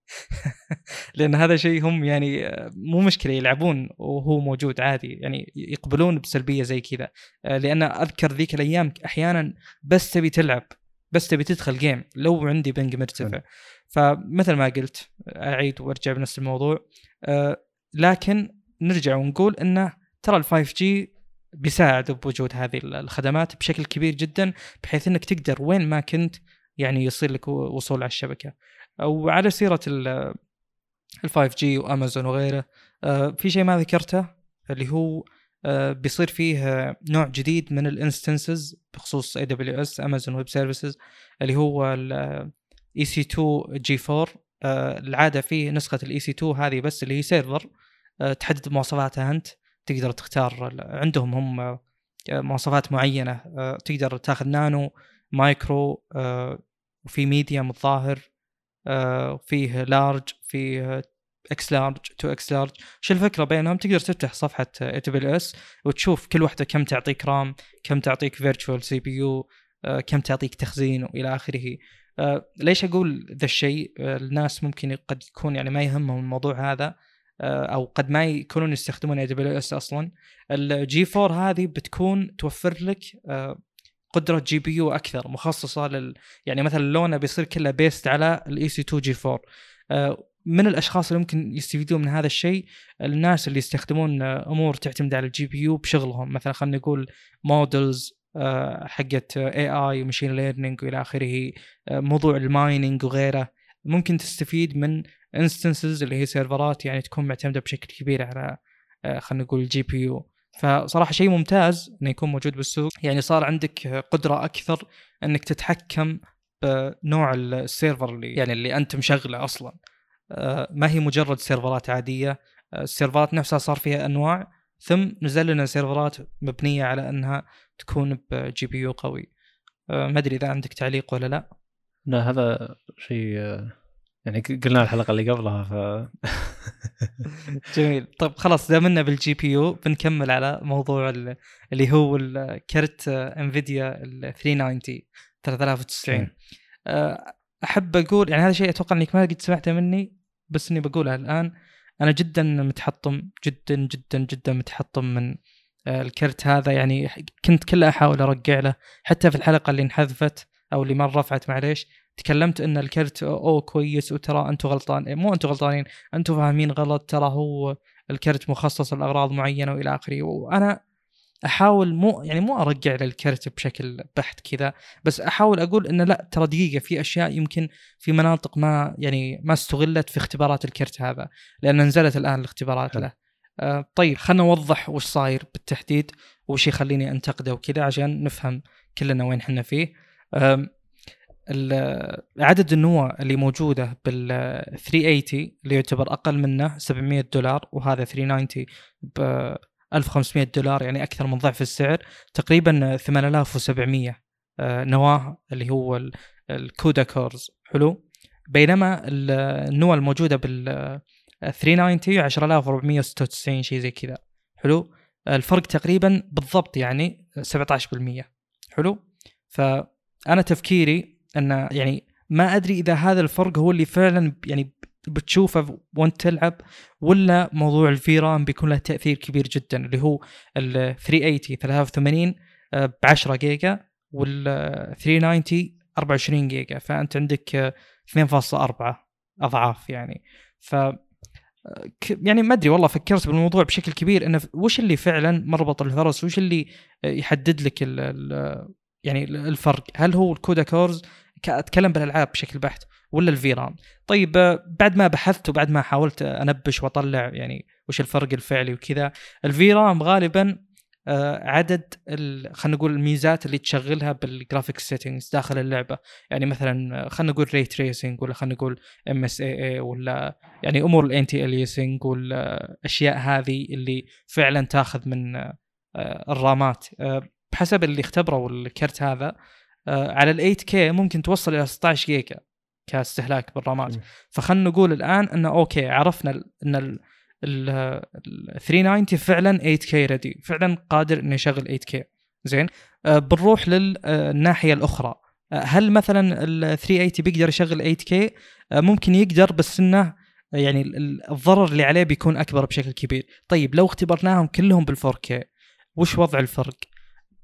لأن هذا شيء هم يعني مو مشكلة يلعبون وهو موجود عادي يعني يقبلون بسلبية زي كذا. آه، لأن أذكر ذيك الأيام أحيانا بس تبي تلعب بس تبي تدخل جيم لو عندي بنج مرتفع. فمثل ما قلت أعيد وأرجع بنفس الموضوع. آه، لكن نرجع ونقول إنه ترى ال 5 جي بيساعد بوجود هذه الخدمات بشكل كبير جدا بحيث إنك تقدر وين ما كنت يعني يصير لك وصول على الشبكة. وعلى سيرة ال 5 G وأمازون وغيره آه، في شيء ما ذكرته اللي هو آه، بيصير فيه نوع جديد من ال instances بخصوص AWS Amazon Web Services اللي هو ال EC 2 G 4 العادة فيه نسخة ال EC 2 هذه بس اللي هي server تحدد مواصفاتها أنت تقدر تختار عندهم هم آه، مواصفات معينة آه، تقدر تاخذ nano micro وفي medium الظاهر فيه large فيه X large two X large. شو الفكرة بينهم؟ تقدر تفتح صفحة AWS وتشوف كل واحدة كم تعطيك RAM كم تعطيك virtual CPU كم تعطيك تخزين وإلى آخره. ليش أقول ذا الشيء؟ الناس ممكن قد يكون يعني ما يهمهم الموضوع هذا. آه، أو قد ما يكونون يستخدمون AWS أصلا. ال G 4 هذه بتكون توفر لك آه، قدرة GPU أكثر مخصصة لل يعني مثلا لونا بيصير كله based على ال EC 2 G 4 من الأشخاص اللي ممكن يستفيدون من هذا الشيء الناس اللي يستخدمون آه، أمور تعتمد على ال GPU بشغلهم. مثلا خلينا نقول models حقت AI و machine learning وإلى آخره موضوع ال mining وغيره. ممكن تستفيد من instances اللي هي سيرفرات يعني تكون معتمدة بشكل كبير على آه، خلينا نقول ال GPU. فصراحة شيء ممتاز إنه يكون موجود بالسوق. يعني صار عندك قدرة أكثر إنك تتحكم بنوع ال server اللي يعني اللي أنت مشغله أصلا. آه، ما هي مجرد سيرفرات عادية. آه، السيرفرات نفسها صار فيها أنواع. ثم نزل لنا سيرفرات مبنية على إنها تكون ب GPU قوي. ما أدري إذا عندك تعليق ولا لا. لا هذا شيء يعني قلنا الحلقة اللي قبلها ف جميل. طيب خلاص دامنا بال GPU بنكمل على موضوع اللي هو الكرت Nvidia ال 390 3090 آه، أحب أقول يعني هذا شيء أتوقع إنك ما قد سمعته مني بس إني بقولها الآن أنا جدا متحطم جدا جدا جدا متحطم من آه، الكرت هذا. يعني كنت كله أحاول أرجع له حتى في الحلقة اللي انحذفت. أو اللي ما رفعت معليش. تكلمت إن الكرت أو كويس وترى أنتم غلطان مو أنتم غلطانين أنتم فاهمين غلط ترى هو الكرت مخصص لأغراض معينة وإلى آخره. وأنا أحاول مو يعني مو أرجع للكرت بشكل بحت كذا بس أحاول أقول انه لا ترى دقيقة في أشياء يمكن في مناطق ما يعني ما استغلت في اختبارات الكرت هذا لأن نزلت الآن الاختبارات له. آه طيب خلينا نوضح وش صاير بالتحديد وش يخليني أنتقده وكذا عشان نفهم كلنا وين إحنا فيه. عدد النواه اللي موجودة بال 380 اللي يعتبر أقل منه 700 دولار وهذا 390 ب 1500 دولار يعني أكثر من ضعف السعر تقريبا 8700 آه، نواة اللي هو الكودا كورز. حلو. بينما النواه الموجودة بال 390 10496 شيء زي كذا. حلو. الفرق تقريبا بالضبط يعني 17% حلو. فانا تفكيري أن يعني ما أدري إذا هذا الفرق هو اللي فعلا يعني بتشوفه وأنت تلعب ولا موضوع الفي رام بيكون له تأثير كبير جدا اللي هو ال 380 83 ب 10 جيجا وال 390 24 جيجا. فأنت عندك 2.4 أضعاف يعني. ف يعني ما أدري والله فكرت بالموضوع بشكل كبير. انه وش اللي فعلا مربط الفرس؟ وش اللي يحدد لك يعني الفرق. هل هو ال CUDA cores؟ أتكلم بالألعاب بشكل بحت ولا ال VRAM طيب بعد ما بحثت وبعد ما حاولت أنبش وأطلع يعني وش الفرق الفعلي وكذا ال VRAM غالبا آه، عدد خلينا نقول الميزات اللي تشغلها بال graphics settings داخل اللعبة. يعني مثلا خلينا نقول ray tracing ولا خلينا نقول MSAA ولا يعني أمور ال anti-aliasing والاشياء هذه اللي فعلا تاخذ من آه، الرامات. آه، بحسب اللي اختبروا الكرت هذا على ال 8K ممكن توصل إلى 16 جيجا كاستهلاك بالرامات. فخلنا نقول الآن إنه أوكي عرفنا إن ال 390 فعلا 8K ready فعلا قادر إنه يشغل 8K زين؟ آه بنروح للناحيه الأخرى. آه هل مثلا ال 380 بيقدر يشغل 8K آه ممكن يقدر بس إنه يعني الضرر اللي عليه بيكون أكبر بشكل كبير. طيب لو اختبرناهم كلهم بال 4K وش وضع الفرق؟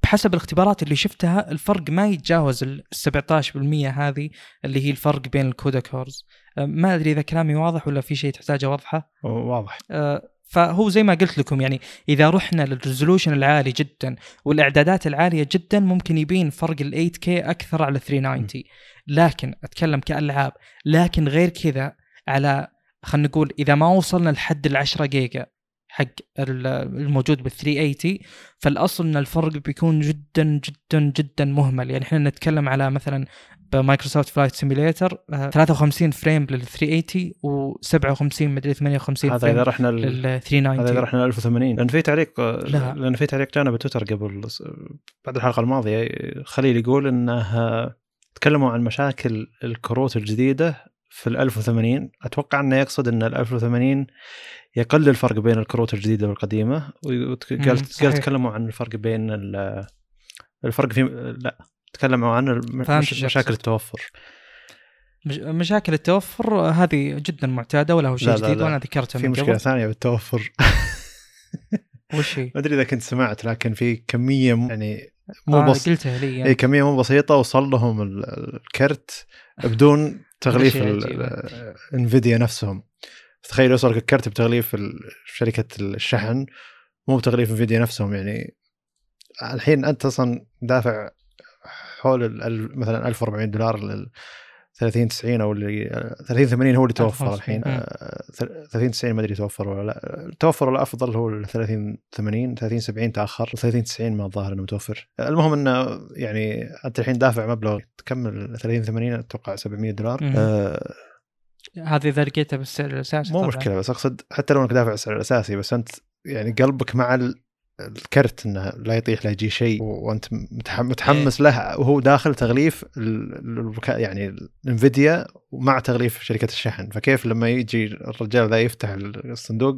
بحسب الاختبارات اللي شفتها الفرق ما يتجاوز ال 17% هذه اللي هي الفرق بين ال CUDA cores أه، ما أدري إذا كلامي واضح ولا في شيء تحتاجه واضحة. واضح. أه، فهو زي ما قلت لكم يعني إذا رحنا لل resolution العالي جدا والإعدادات العالية جدا ممكن يبين فرق ال 8K أكثر على 390 لكن أتكلم كألعاب لكن غير كذا على خلينا نقول إذا ما وصلنا لحد ال 10 جيجا حق الموجود بال 380 فالأصل إن الفرق بيكون جدا جدا جدا مهمل. يعني إحنا نتكلم على مثلا ب Microsoft Flight Simulator 53 frame لل 380 و57 مدري 58 هذا إذا رحنا لل 390 هذا إذا رحنا 1080 لأن في تعليق لا. لأن في تعليق جانا بتويتر قبل بعد الحلقة الماضية خليل يقول انه تكلموا عن مشاكل الكروت الجديدة في ال 1080 أتوقع إنه يقصد إن ال 1080 يقل الفرق بين الكروت الجديدة والقديمة. وقال قال تكلموا عن الفرق بين الفرق في لا تكلموا عن مش مشاكل التوفر. مشاكل التوفر هذه جدا معتادة ولا هو شيء جديد؟ وأنا ذكرتها في مشكلة ثانية بالتوفر. وش هي؟ ما أدري إذا كنت سمعت لكن في كمية يعني مو آه بس قلتها لي يعني. كمية مو بسيطة وصل لهم الكرت بدون تغليف انفيديا نفسهم. تخيل يوصلك الكرت بتغليف شركة الشحن مو بتغليف انفيديا نفسهم يعني. الحين أنت أصلا دافع حول مثلا 1400 دولار لل 30 90 أو اللي 30 80 هو اللي توفر الحين. 30 90 ما أدري توفر ولا لا. التوفر الافضل هو ال 30 80 30 70 تأخر. 30 90 ما الظاهر إنه متوفر. المهم إنه يعني أنت الحين دافع مبلغ تكمل 30 80 أتوقع 700 دولار. آه هذه اذا لقيتها بالسعر الأساسي مو طبعا. مشكلة بس أقصد حتى لو إنك دافع السعر الأساسي بس أنت يعني قلبك مع الكرت إنه لا يطيح لا يجي شيء وأنت متحمس له. وهو داخل تغليف يعني الانفيديا مع تغليف شركة الشحن. فكيف لما يجي الرجال ذا يفتح الصندوق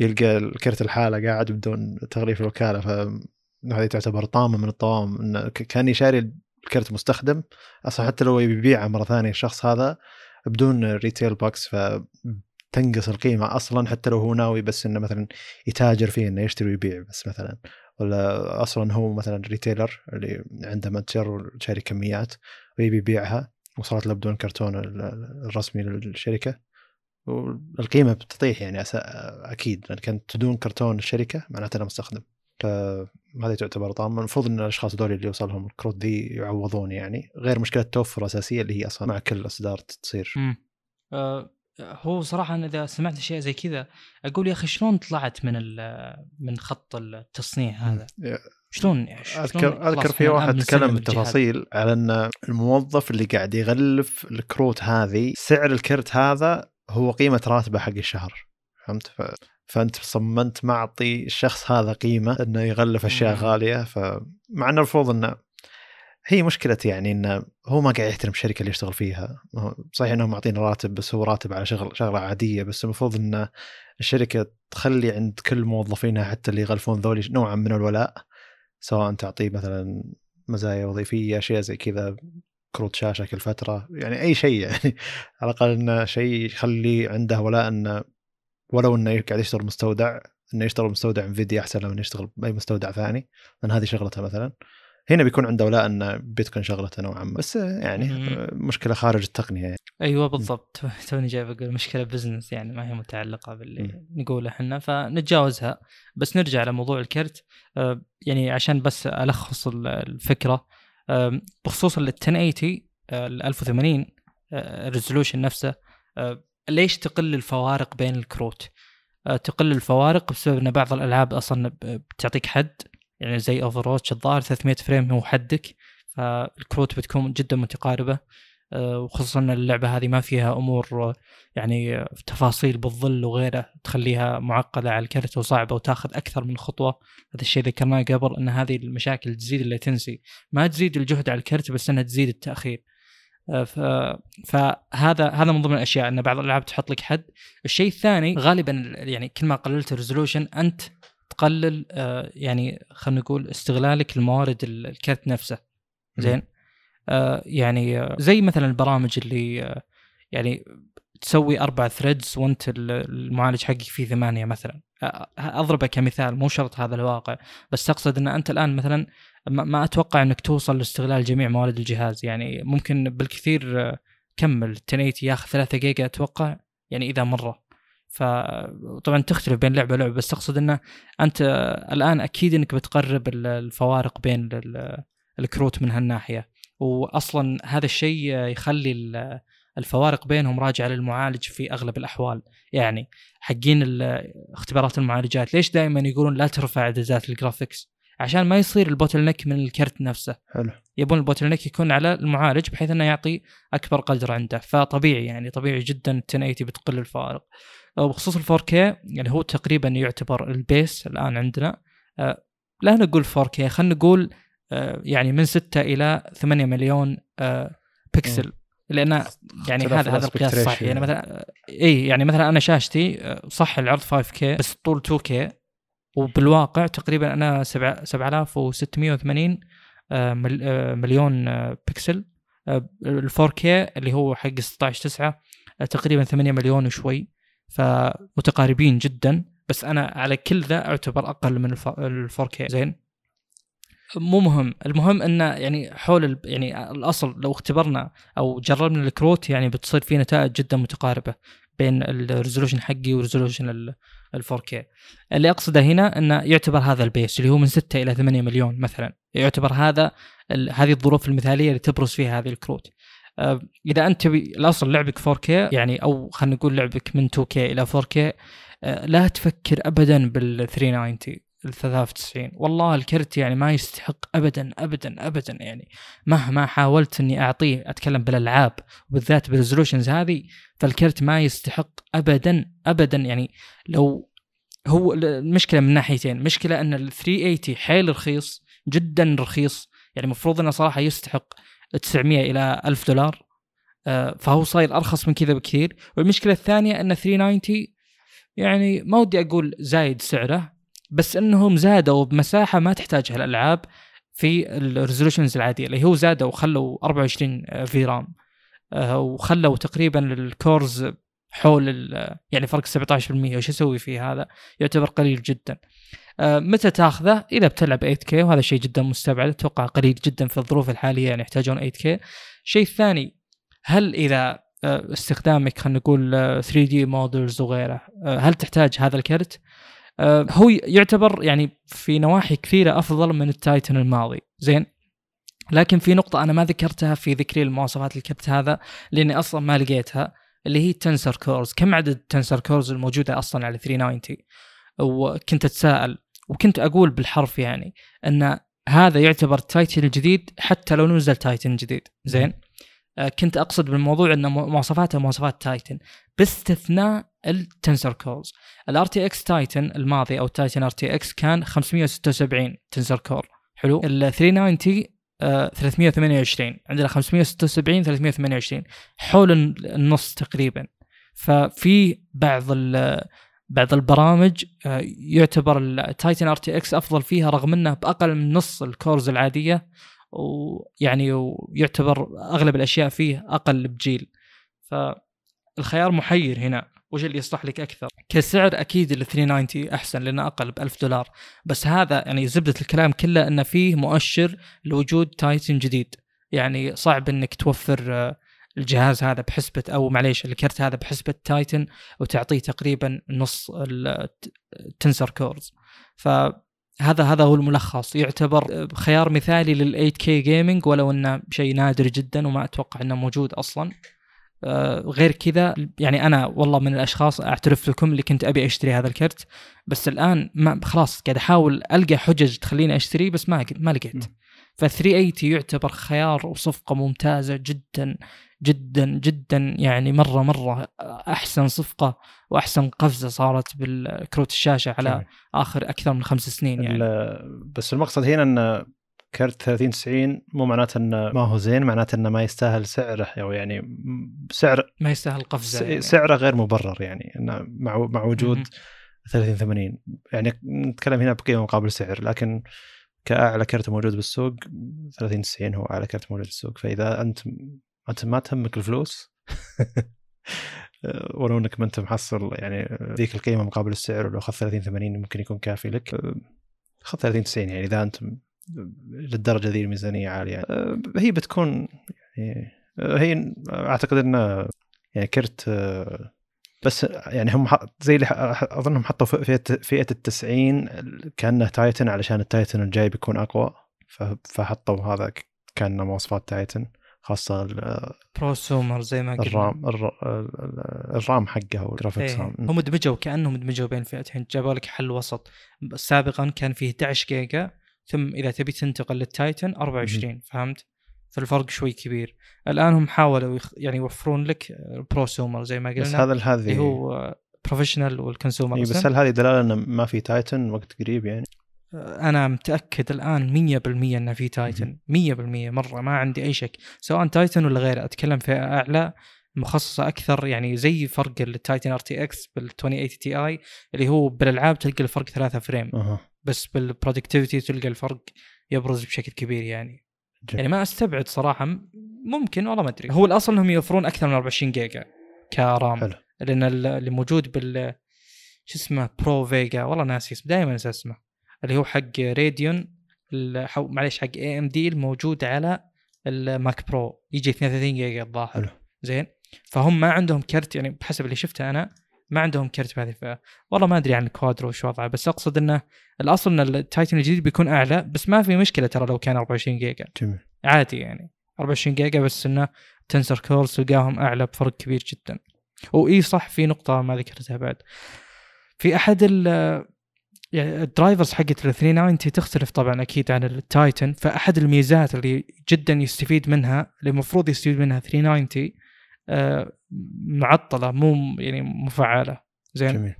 يلقى الكرت الحالة قاعد بدون تغليف الوكالة. فهذه تعتبر طامة من الطوام إنه كاني شاري الكرت مستخدم. أصلا حتى لو يبيعه مرة ثانية الشخص هذا بدون retail box ف تنقص القيمة أصلا حتى لو هو ناوي بس إنه مثلا يتاجر فيه إنه يشتري ويبيع بس مثلا. ولا أصلا هو مثلا retailer اللي عنده متجر وشاري كميات ويبي يبيعها وصارت له بدون كرتون الرسمي للشركة. والقيمة بتطيح يعني أكيد لأن كانت بدون كرتون الشركة معناته انه مستخدم. فهذه تعتبر طامه المفروض إن الأشخاص هذول اللي يوصلهم الكروت ذي يعوضون يعني. غير مشكلة توفر اساسيه اللي هي أصلا مع كل الأصدار تصير. آه هو صراحة أنا إذا سمعت اشياء زي كذا أقول يا أخي شلون طلعت من من خط التصنيع هذا؟ شلون يعني شلون أذكر أذكر في واحد تكلم. بالتفاصيل على إن الموظف اللي قاعد يغلف الكروت هذه سعر الكرت هذا هو قيمة راتبه حق الشهر. فهمت؟ فأنت صممت معطي الشخص هذا قيمة إنه يغلف أشياء. غالية فمع إنه المفروض إنه هي مشكلة يعني إنه هو ما قاعد يحترم الشركة اللي يشتغل فيها صحيح إنهم معطينا راتب بس هو راتب على شغل شغلة عادية بس المفروض ان الشركة تخلي عند كل موظفينها حتى اللي يغلفون ذولي نوعا من الولاء سواء تعطيه مثلا مزايا وظيفية أشياء زي كذا كروت شاشة كل فترة يعني أي شيء يعني على الأقل إنه شيء يخلي عنده ولاء إنه ولو إنه قاعد يشتغل مستودع إنه يشتغل مستودع انفيديا أحسن لو إنه يشتغل بأي مستودع ثاني لأن هذه شغلته مثلا. هنا بيكون عنده ولاء انه بيتكون شغلته نوعا ما. بس يعني مم. مشكلة خارج التقنية. يعني. أيوه بالضبط. توني جاي بقول مشكلة business يعني ما هي متعلقة باللي مم. نقوله إحنا. فنتجاوزها. بس نرجع لموضوع الكرت. آه، يعني عشان بس ألخص ال- الفكرة آه، بخصوص ال 1080 آه، ال 1080 ال resolution نفسه آه، ليش تقل الفوارق بين الكروت؟ آه، تقل الفوارق بسبب إن بعض الألعاب أصلا بتعطيك حد يعني زي Overwatch الظاهر 300 frame هو حدك فالكروت بتكون جدا متقاربة آه، وخصوصا إن اللعبة هذه ما فيها أمور آه، يعني تفاصيل بالظل وغيره تخليها معقدة على الكرت وصعبة وتاخذ أكثر من خطوة هذا الشيء ذكرناه قبل إن هذه المشاكل تزيد ال latency ما تزيد الجهد على الكرت بس إنها تزيد التأخير. فهذا هذا من ضمن الأشياء إن بعض الألعاب تحط لك حد. الشيء الثاني غالبا يعني كل ما قللت ال resolution أنت تقلل آه، يعني خلينا نقول استغلالك لموارد ال- الكرت نفسه. زين؟ آه يعني آه، زي مثلا البرامج اللي آه يعني تسوي أربع threads وأنت ال- المعالج حقك فيه ثمانية مثلا. آه، اضربه كمثال مو شرط هذا الواقع بس اقصد إن أنت الآن مثلا ما أتوقع إنك توصل لاستغلال جميع موارد الجهاز. يعني ممكن بالكثير آه، كمل. 1080 ياخذ 3 جيجا أتوقع يعني إذا مرة. فطبعا تختلف بين لعبة ولعبة بس اقصد إنه أنت آه، الآن أكيد إنك بتقرب ال- الفوارق بين ال- الكروت من هالناحية. واصلا هذا الشيء يخلي ال- الفوارق بينهم راجعة للمعالج في أغلب الأحوال. يعني حقين اختبارات المعالجات. ليش دائما يقولون لا ترفع إعدادات ال graphics؟ عشان ما يصير ال bottleneck من الكرت نفسه. حلو. يبون ال bottleneck يكون على المعالج بحيث إنه يعطي أكبر قدر عنده. فطبيعي يعني طبيعي جدا 1080 بتقل الفوارق وبخصوص ال 4K يعني هو تقريبا يعتبر ال base الآن عندنا. آه، لا نقول 4K خلينا نقول آه، يعني من 6 إلى 8 مليون آه، بكسل لأن يعني هذا هذا القياس صح يعني. مثلا اي يعني مثلا أنا شاشتي آه، صح العرض 5K بس الطول 2K وبالواقع تقريبا أنا 7 7680 آه، آه، مليون آه، بكسل ال 4K اللي هو حق 16 9 تقريبا 8 مليون وشوي فمتقاربين جدا. بس أنا على كل ذا أعتبر أقل من ال 4K زين. مو مهم. المهم انه يعني حول ال- يعني الأصل لو اختبرنا أو جربنا الكروت يعني بتصير في نتائج جدا متقاربة بين ال resolution حقي و resolution ال 4K اللي أقصده هنا إنه يعتبر هذا ال base اللي هو من 6 إلى 8 مليون مثلا. يعتبر هذا هذه الظروف المثالية اللي تبرز فيها هذه الكروت. آه، إذا أنت تبي الاصل لعبك 4K يعني أو خلينا نقول لعبك من 2K إلى 4K آه، لا تفكر ابدا بال 390 ال 93 والله الكرت يعني ما يستحق ابدا ابدا ابدا يعني. مهما حاولت إني أعطيه أتكلم بالألعاب وبالذات بالريزولوشنز هذه فالكرت ما يستحق ابدا ابدا يعني. لو هو المشكلة من ناحيتين. مشكله إن ال 380 حيل رخيص جدا رخيص. يعني المفروض إنه صراحة يستحق 900 إلى 1000 دولار. آه، فهو صاير أرخص من كذا بكثير. والمشكلة الثانية إن 390 يعني ما ودي أقول زايد سعره. بس إنهم زادوا بمساحة ما تحتاجها الالعاب في ال resolutions العادية اللي هو زادوا وخلوا 24 في RAM آه، وخلوا تقريبا ال cores حول ال- يعني فرق 17% وش أسوي فيه هذا؟ يعتبر قليل جدا. آه، متى تاخذه؟ إذا بتلعب 8K وهذا شيء جدا مستبعد. أتوقع قليل جدا في الظروف الحالية يعني يحتاجون 8K الشيء الثاني هل إذا آه، استخدامك خلينا نقول 3D models وغيره آه، هل تحتاج هذا الكرت؟ آه، هو يعتبر يعني في نواحي كثيرة أفضل من التايتن الماضي. زين؟ لكن في نقطة أنا ما ذكرتها في ذكري المواصفات الكرت هذا لأني أصلا ما لقيتها اللي هي tensor cores كم عدد ال tensor cores الموجودة أصلا على 3090 وكنت أتساءل وكنت أقول بالحرف يعني أن هذا يعتبر تايتن الجديد حتى لو نزل تايتن جديد. زين؟ آه، كنت أقصد بالموضوع أن مواصفاتها مواصفات تايتن. باستثناء ال tensor cores ال RTX تايتن الماضي أو تايتن RTX كان 576 tensor core حلو. ال 3090 328 عندنا 576 328 حول النص تقريبا. ففي بعض بعض البرامج آه، يعتبر التايتن RTX أفضل فيها رغم انه بأقل من نص ال cores العادية. ويعني ويعتبر أغلب الأشياء فيه أقل بجيل. فالخيار محير هنا. وش اللي يصلح لك أكثر؟ كسعر أكيد ال 3090 أحسن لأنه أقل ب 1000 دولار. بس هذا يعني زبدة الكلام كله انه فيه مؤشر لوجود تايتن جديد. يعني صعب إنك توفر آه، الجهاز هذا بحسبة أو معليش الكرت هذا بحسبة تايتن وتعطيه تقريبا نص ال tensor cores. فهذا هذا هو الملخص. يعتبر خيار مثالي لل 8K gaming ولو إنه شيء نادر جدا وما أتوقع إنه موجود أصلا. آه، غير كذا يعني أنا والله من الأشخاص أعترف لكم اللي كنت أبي أشتري هذا الكرت بس الآن ما خلاص قاعد أحاول ألقى حجج تخليني اشتريه بس ما ما لقيت. ف 380 يعتبر خيار وصفقة ممتازة جدا جدا جدا يعني مرة مرة أحسن صفقة وأحسن قفزة صارت بالكروت الشاشة على. آخر أكثر من خمس سنين يعني. بس المقصد هنا إن كرت 30 90 مو معناته إنه ما هو زين معناته إنه ما يستاهل سعره أو يعني سعر ما يستاهل قفزه يعني. سعره غير مبرر يعني إنه مع مع وجود 30 80 يعني نتكلم هنا بقيمة مقابل سعر لكن كأعلى كرت موجود بالسوق 30 90 هو أعلى كرت موجود بالسوق. فإذا أنت أنت ما تهمك الفلوس ولو إنك ما أنت محصل يعني ذيك القيمة مقابل السعر ولو اخذت 30 80 ممكن يكون كافي لك. خذ 30 90 يعني إذا أنت للدرجة ذي الميزانية عالية. هي بتكون يعني هي أعتقد إنه يعني كرت بس يعني هم زي اللي أظنهم حطوا فئة فئة التسعين كأنه تايتن علشان التايتن الجاي بيكون أقوى فحطوا هذا كان مواصفات تايتن خاصة prosumer زي ما قلنا. ال RAM ال RAM حقه وال graphics إيه. هم. دمجوا كأنهم دمجوا بين فئتين. جابوا لك حل وسط. سابقا كان فيه 11 جيجا ثم إذا تبي تنتقل للتايتن 24 فهمت؟ فالفرق شوي كبير. الآن هم حاولوا يخ... يعني يوفرون لك prosumer زي ما قلنا بس هذا هذه اللي هو professional وال consumer إيه بس هل هذه دلالة انه ما في تايتن وقت قريب يعني؟ أنا متأكد الآن 100% انه في تايتن. 100% مرة ما عندي أي شك. سواء تايتن ولا غيره أتكلم فئة أعلى مخصصة أكثر يعني زي فرق التايتن RTX بال 2080 Ti اللي هو بالألعاب تلقى الفرق ثلاثة frame. أه. بس بال productivity تلقى الفرق يبرز بشكل كبير يعني. جل. يعني ما أستبعد صراحة ممكن والله ما أدري. هو الأصل إنهم يوفرون أكثر من 24 جيجا ك RAM حلو. لأن اللي موجود بال شو اسمه Pro Vega والله ناسي اسمه دائما انسى اسمه. اللي هو حق Radeon معليش حق AMD الموجود على ال Mac Pro يجي 32 جيجا الظاهر. زين؟ فهم ما عندهم كرت يعني بحسب اللي شفته أنا ما عندهم كرت بهذه الفئة. والله ما أدري عن ال Quadro وش وضعه بس أقصد إنه الأصل إن التايتن الجديد بيكون أعلى بس ما في مشكلة ترى لو كان 24 جيجا. جميل. عادي يعني. 24 جيجا بس إنه tensor cores تلقاهم أعلى بفرق كبير جدا. واي صح في نقطة ما ذكرتها بعد. في أحد ال يعني ال drivers حقت ال 3090 تختلف طبعا أكيد عن التايتن فأحد الميزات اللي جدا يستفيد منها اللي المفروض يستفيد منها 3090 آه، معطلة مو يعني مفعلة. زين؟ جميل.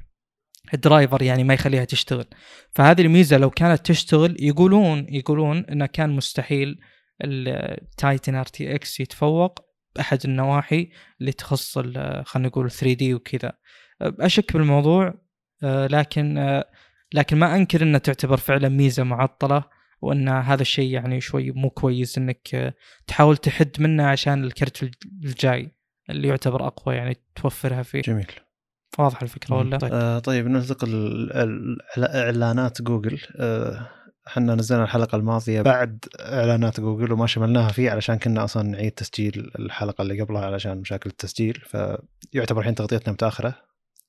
ال driver يعني ما يخليها تشتغل. فهذه الميزة لو كانت تشتغل يقولون يقولون إنه كان مستحيل التايتن RTX يتفوق بأحد النواحي اللي تخص خلينا نقول 3D وكذا. أشك بالموضوع آه، لكن آه، لكن ما أنكر انها تعتبر فعلا ميزة معطلة وإن هذا الشيء يعني شوي مو كويس إنك تحاول تحد منه عشان الكرت الجاي. اللي يعتبر أقوى يعني توفرها فيه. جميل. واضح الفكرة ولا؟ طيب, آه طيب ننتقل إعلانات جوجل. آه إحنا نزلنا الحلقة الماضية بعد إعلانات جوجل وما شملناها فيه علشان كنا أصلا نعيد تسجيل الحلقة اللي قبلها علشان مشاكل التسجيل. فيعتبر الحين تغطيتنا متأخرة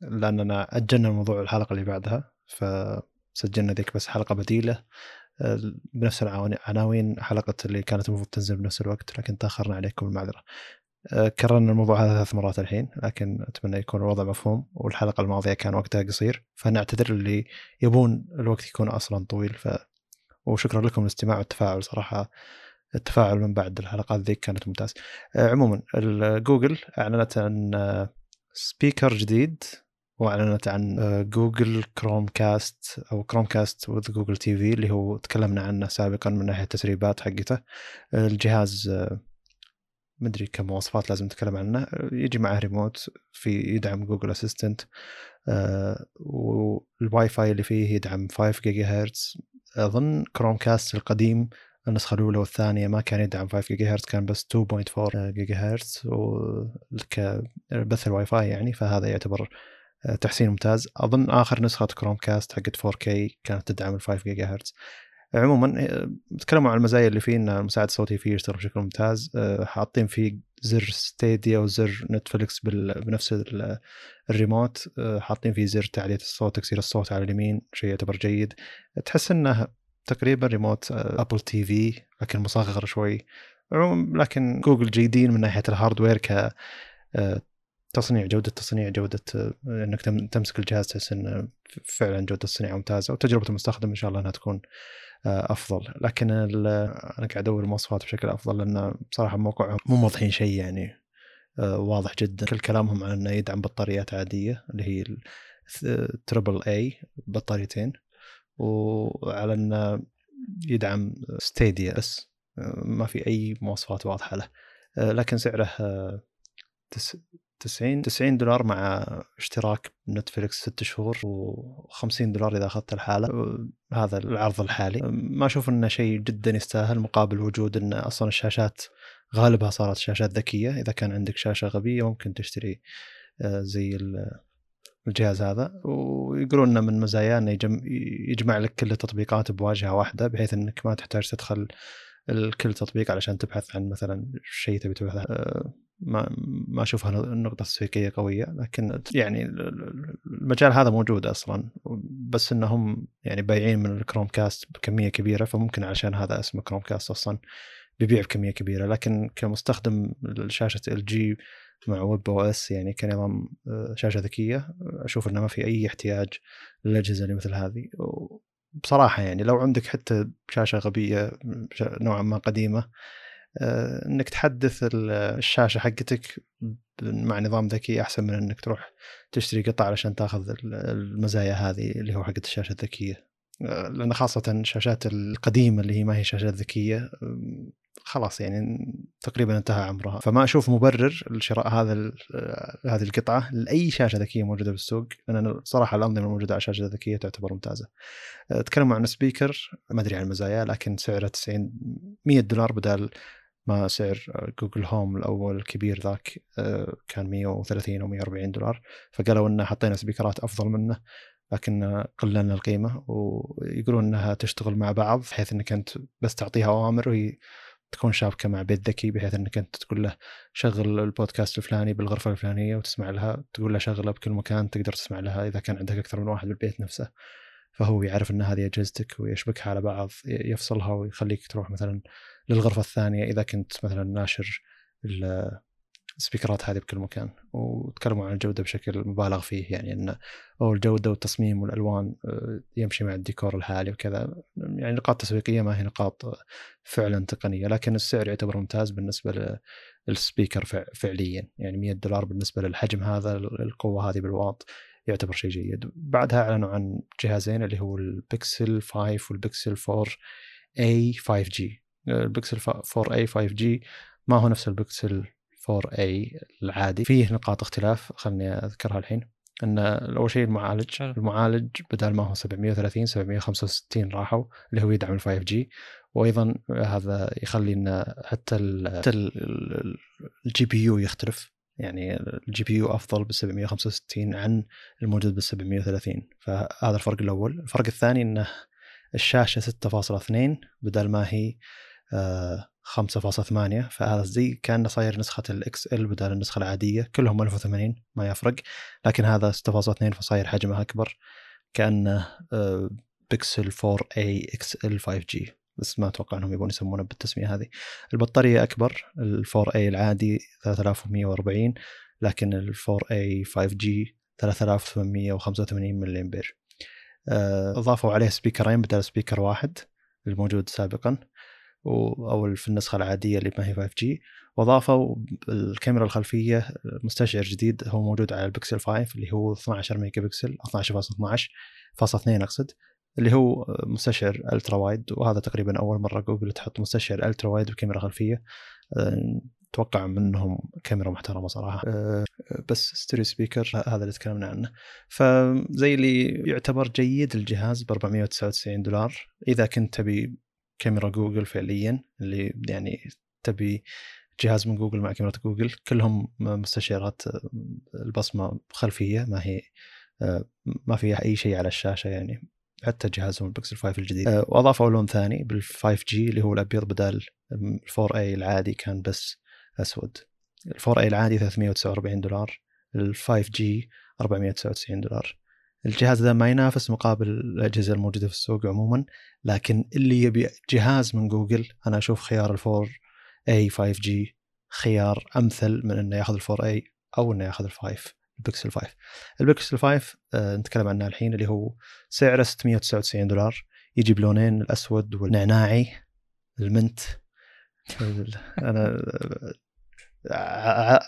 لأننا أجلنا الموضوع الحلقة اللي بعدها فسجلنا ذيك بس حلقة بديلة. آه، بنفس العناوين حلقة اللي كانت المفروض تنزل بنفس الوقت لكن تأخرنا عليكم المعذره آه، كررنا الموضوع هذا ثلاث مرات الحين لكن أتمنى يكون الوضع مفهوم والحلقة الماضية كان وقتها قصير فنعتذر اللي يبون الوقت يكون أصلا طويل ف وشكرا لكم الاستماع والتفاعل صراحة التفاعل من بعد الحلقات ذيك كانت ممتاز. آه، عموما جوجل أعلنت عن سبيكر جديد وأعلنت عن جوجل Chromecast أو Chromecast with Google TV اللي هو تكلمنا عنه سابقا من ناحية التسريبات حقته. الجهاز آه، مدري كم مواصفات لازم نتكلم عنه. يجي معه ريموت في يدعم Google Assistant وال Wi-Fi اللي فيه يدعم 5 جيجا هرتز أظن Chromecast القديم النسخة الأولى والثانية ما كان يدعم 5 جيجا هرتز كان بس 2.4 جيجا هرتز وكبث الواي فاي يعني فهذا يعتبر آه، تحسين ممتاز. أظن آخر نسخة Chromecast حقت 4K كانت تدعم ال 5 جيجا هرتز عموما آه، تكلموا عن المزايا اللي فيه إن المساعد الصوتي فيه يشتغل بشكل ممتاز. آه، حاطين فيه زر Stadia وزر Netflix بنفس الريموت. حاطين فيه زر تعليه الصوت تكسير الصوت على اليمين شيء يعتبر جيد. تحس إنه تقريبا remote Apple TV لكن مصغر شوي. لكن جوجل جيدين من ناحية ال hardware ك تصنيع جودة تصنيع جودة إنك تمسك الجهاز تحس انه فعلا جودة التصنيع ممتازة. وتجربة المستخدم إن شاء الله إنها تكون آه، أفضل. لكن أنا قاعد أدور المواصفات بشكل أفضل لأن بصراحة موقعهم مو موضحين شيء يعني آه، واضح جدا. كل كلامهم عن إنه يدعم بطاريات عادية اللي هي تربل اي بطاريتين وعلى إنه يدعم ستيديا بس آه، ما في أي مواصفات واضحة له. لكن سعره 90 90 دولار مع اشتراك نتفلكس ست شهور و50 دولار إذا أخذت الحالة. هذا العرض الحالي. ما أشوف إنه شيء جدا يستاهل مقابل وجود إن أصلا الشاشات غالبها صارت شاشات ذكية. إذا كان عندك شاشة غبية ممكن تشتري آه، زي الجهاز هذا. ويقولون إنه من مزاياه إنه يجمع لك كل التطبيقات بواجهة واحدة بحيث إنك ما تحتاج تدخل الكل تطبيق علشان تبحث عن مثلا شيء تبي تبحث آه، ما ما اشوفها نقطه تسويقيه قوية لكن يعني المجال هذا موجود أصلا بس إنهم يعني بايعين من ال Chromecast بكمية كبيرة فممكن عشان هذا اسمه Chromecast أصلا بيبيع بكمية كبيرة. لكن كمستخدم شاشه LG مع webOS يعني كنظام آه، شاشة ذكية أشوف إنه ما في أي احتياج للأجهزة اللي مثل هذه. بصراحه يعني لو عندك حتى شاشة غبية نوعا ما قديمة إنك تحدث الشاشة حقتك مع نظام ذكي أحسن من إنك تروح تشتري قطع علشان تأخذ المزايا هذه اللي هو حقت الشاشة الذكية. آه، لأن خاصة الشاشات القديمة اللي هي ما هي شاشات ذكية خلاص يعني تقريبا انتهى عمرها. فما أشوف مبرر لشراء هذا هذه القطعة لأي شاشة ذكية موجودة بالسوق. لأن صراحة الأنظمة الموجودة على الشاشة الذكية تعتبر ممتازة. آه، تكلموا عن speaker ما أدري عن المزايا لكن سعره 90 100 دولار بدل ما سعر Google Home الأول الكبير ذاك آه، كان 130 أو 140 دولار. فقالوا إنه حطينا سبيكرات أفضل منه لكن قللنا القيمة ويقولون إنها تشتغل مع بعض بحيث إنك أنت بس تعطيها أوامر وهي تكون شابكة مع بيت ذكي بحيث إنك أنت تقول له شغل البودكاست الفلاني بالغرفة الفلانية وتسمع لها تقول له شغله بكل مكان تقدر تسمع لها إذا كان عندك أكثر من واحد بالبيت نفسه. فهو يعرف إن هذه أجهزتك ويشبكها على بعض يفصلها ويخليك تروح مثلا للغرفة الثانية إذا كنت مثلا ناشر السبيكرات هذه بكل مكان. وتكلموا عن الجودة بشكل مبالغ فيه يعني إن أو الجودة والتصميم والألوان آه، يمشي مع الديكور الحالي وكذا. يعني نقاط تسويقية ما هي نقاط فعلا تقنية لكن السعر يعتبر ممتاز بالنسبة للسبيكر فعليا. يعني 100 دولار بالنسبة للحجم هذا القوه هذه بالواط. يعتبر شيء جيد. بعدها أعلنوا عن جهازين اللي هو البكسل 5 والبكسل 4 a 5 G. ال Pixel 4 a 5 G ما هو نفس البكسل 4 a العادي. فيه نقاط اختلاف خلني أذكرها الحين. إن أول شيء المعالج حلو. المعالج بدل ما هو 730 765 راحوا اللي هو يدعم ال 5 G. وأيضا هذا يخلي إن حتى ال GPU يختلف. يعني ال GPU أفضل بال 765 عن الموجود بال 730 فهذا الفرق الأول. الفرق الثاني إنه الشاشة 6.2 بدل ما هي 5.8 فهذا زي كأنه صاير نسخة ال XL بدل النسخة العادية. كلهم 1080 ما يفرق. لكن هذا 6.2 فصاير حجمه أكبر كأنه آه، بيكسل 4 a XL 5 G. بس ما أتوقع إنهم يبون يسمونه بالتسمية هذه. البطارية أكبر ال 4 a العادي 3140 لكن ال 4 اي 5 جي 3885 ملي امبير أضافوا عليه سبيكرين بدل speaker واحد الموجود سابقا أو في النسخه العادية اللي ما هي 5 G وأضافوا الكاميرا الخلفية مستشعر جديد هو موجود على البكسل 5 اللي هو 12 ميجا بكسل 12.12 أقصد. اللي هو مستشعر ultra wide وهذا تقريبا أول مرة جوجل تحط مستشعر ultra wide بكاميرا خلفية. أتوقع منهم كاميرا محترمة صراحة. أه، بس stereo speaker هذا اللي تكلمنا عنه. فزي اللي يعتبر جيد الجهاز ب 499 دولار. إذا كنت تبي كاميرا جوجل فعليا اللي يعني تبي جهاز من جوجل مع كاميرا جوجل كلهم مستشعرات البصمة خلفية ما هي أه، ما فيها أي شيء على الشاشة يعني. حتى جهازهم البكسل 5 الجديد أه، واضافوا لون ثاني بال 5 G اللي هو الابيض بدال ال 4 a العادي كان بس اسود ال 4 a العادي 349 دولار ال 5 G 499 دولار الجهاز ذا ما ينافس مقابل الاجهزه الموجوده في السوق عموما لكن اللي يبي جهاز من جوجل أنا أشوف خيار ال 4 a 5 جي خيار امثل من انه ياخذ ال 4 اي أو انه ياخذ ال 5 البكسل 5 البكسل 5 آه نتكلم عنه الحين اللي هو سعره 699 دولار. يجي بلونين الأسود والنعناعي ال mint أنا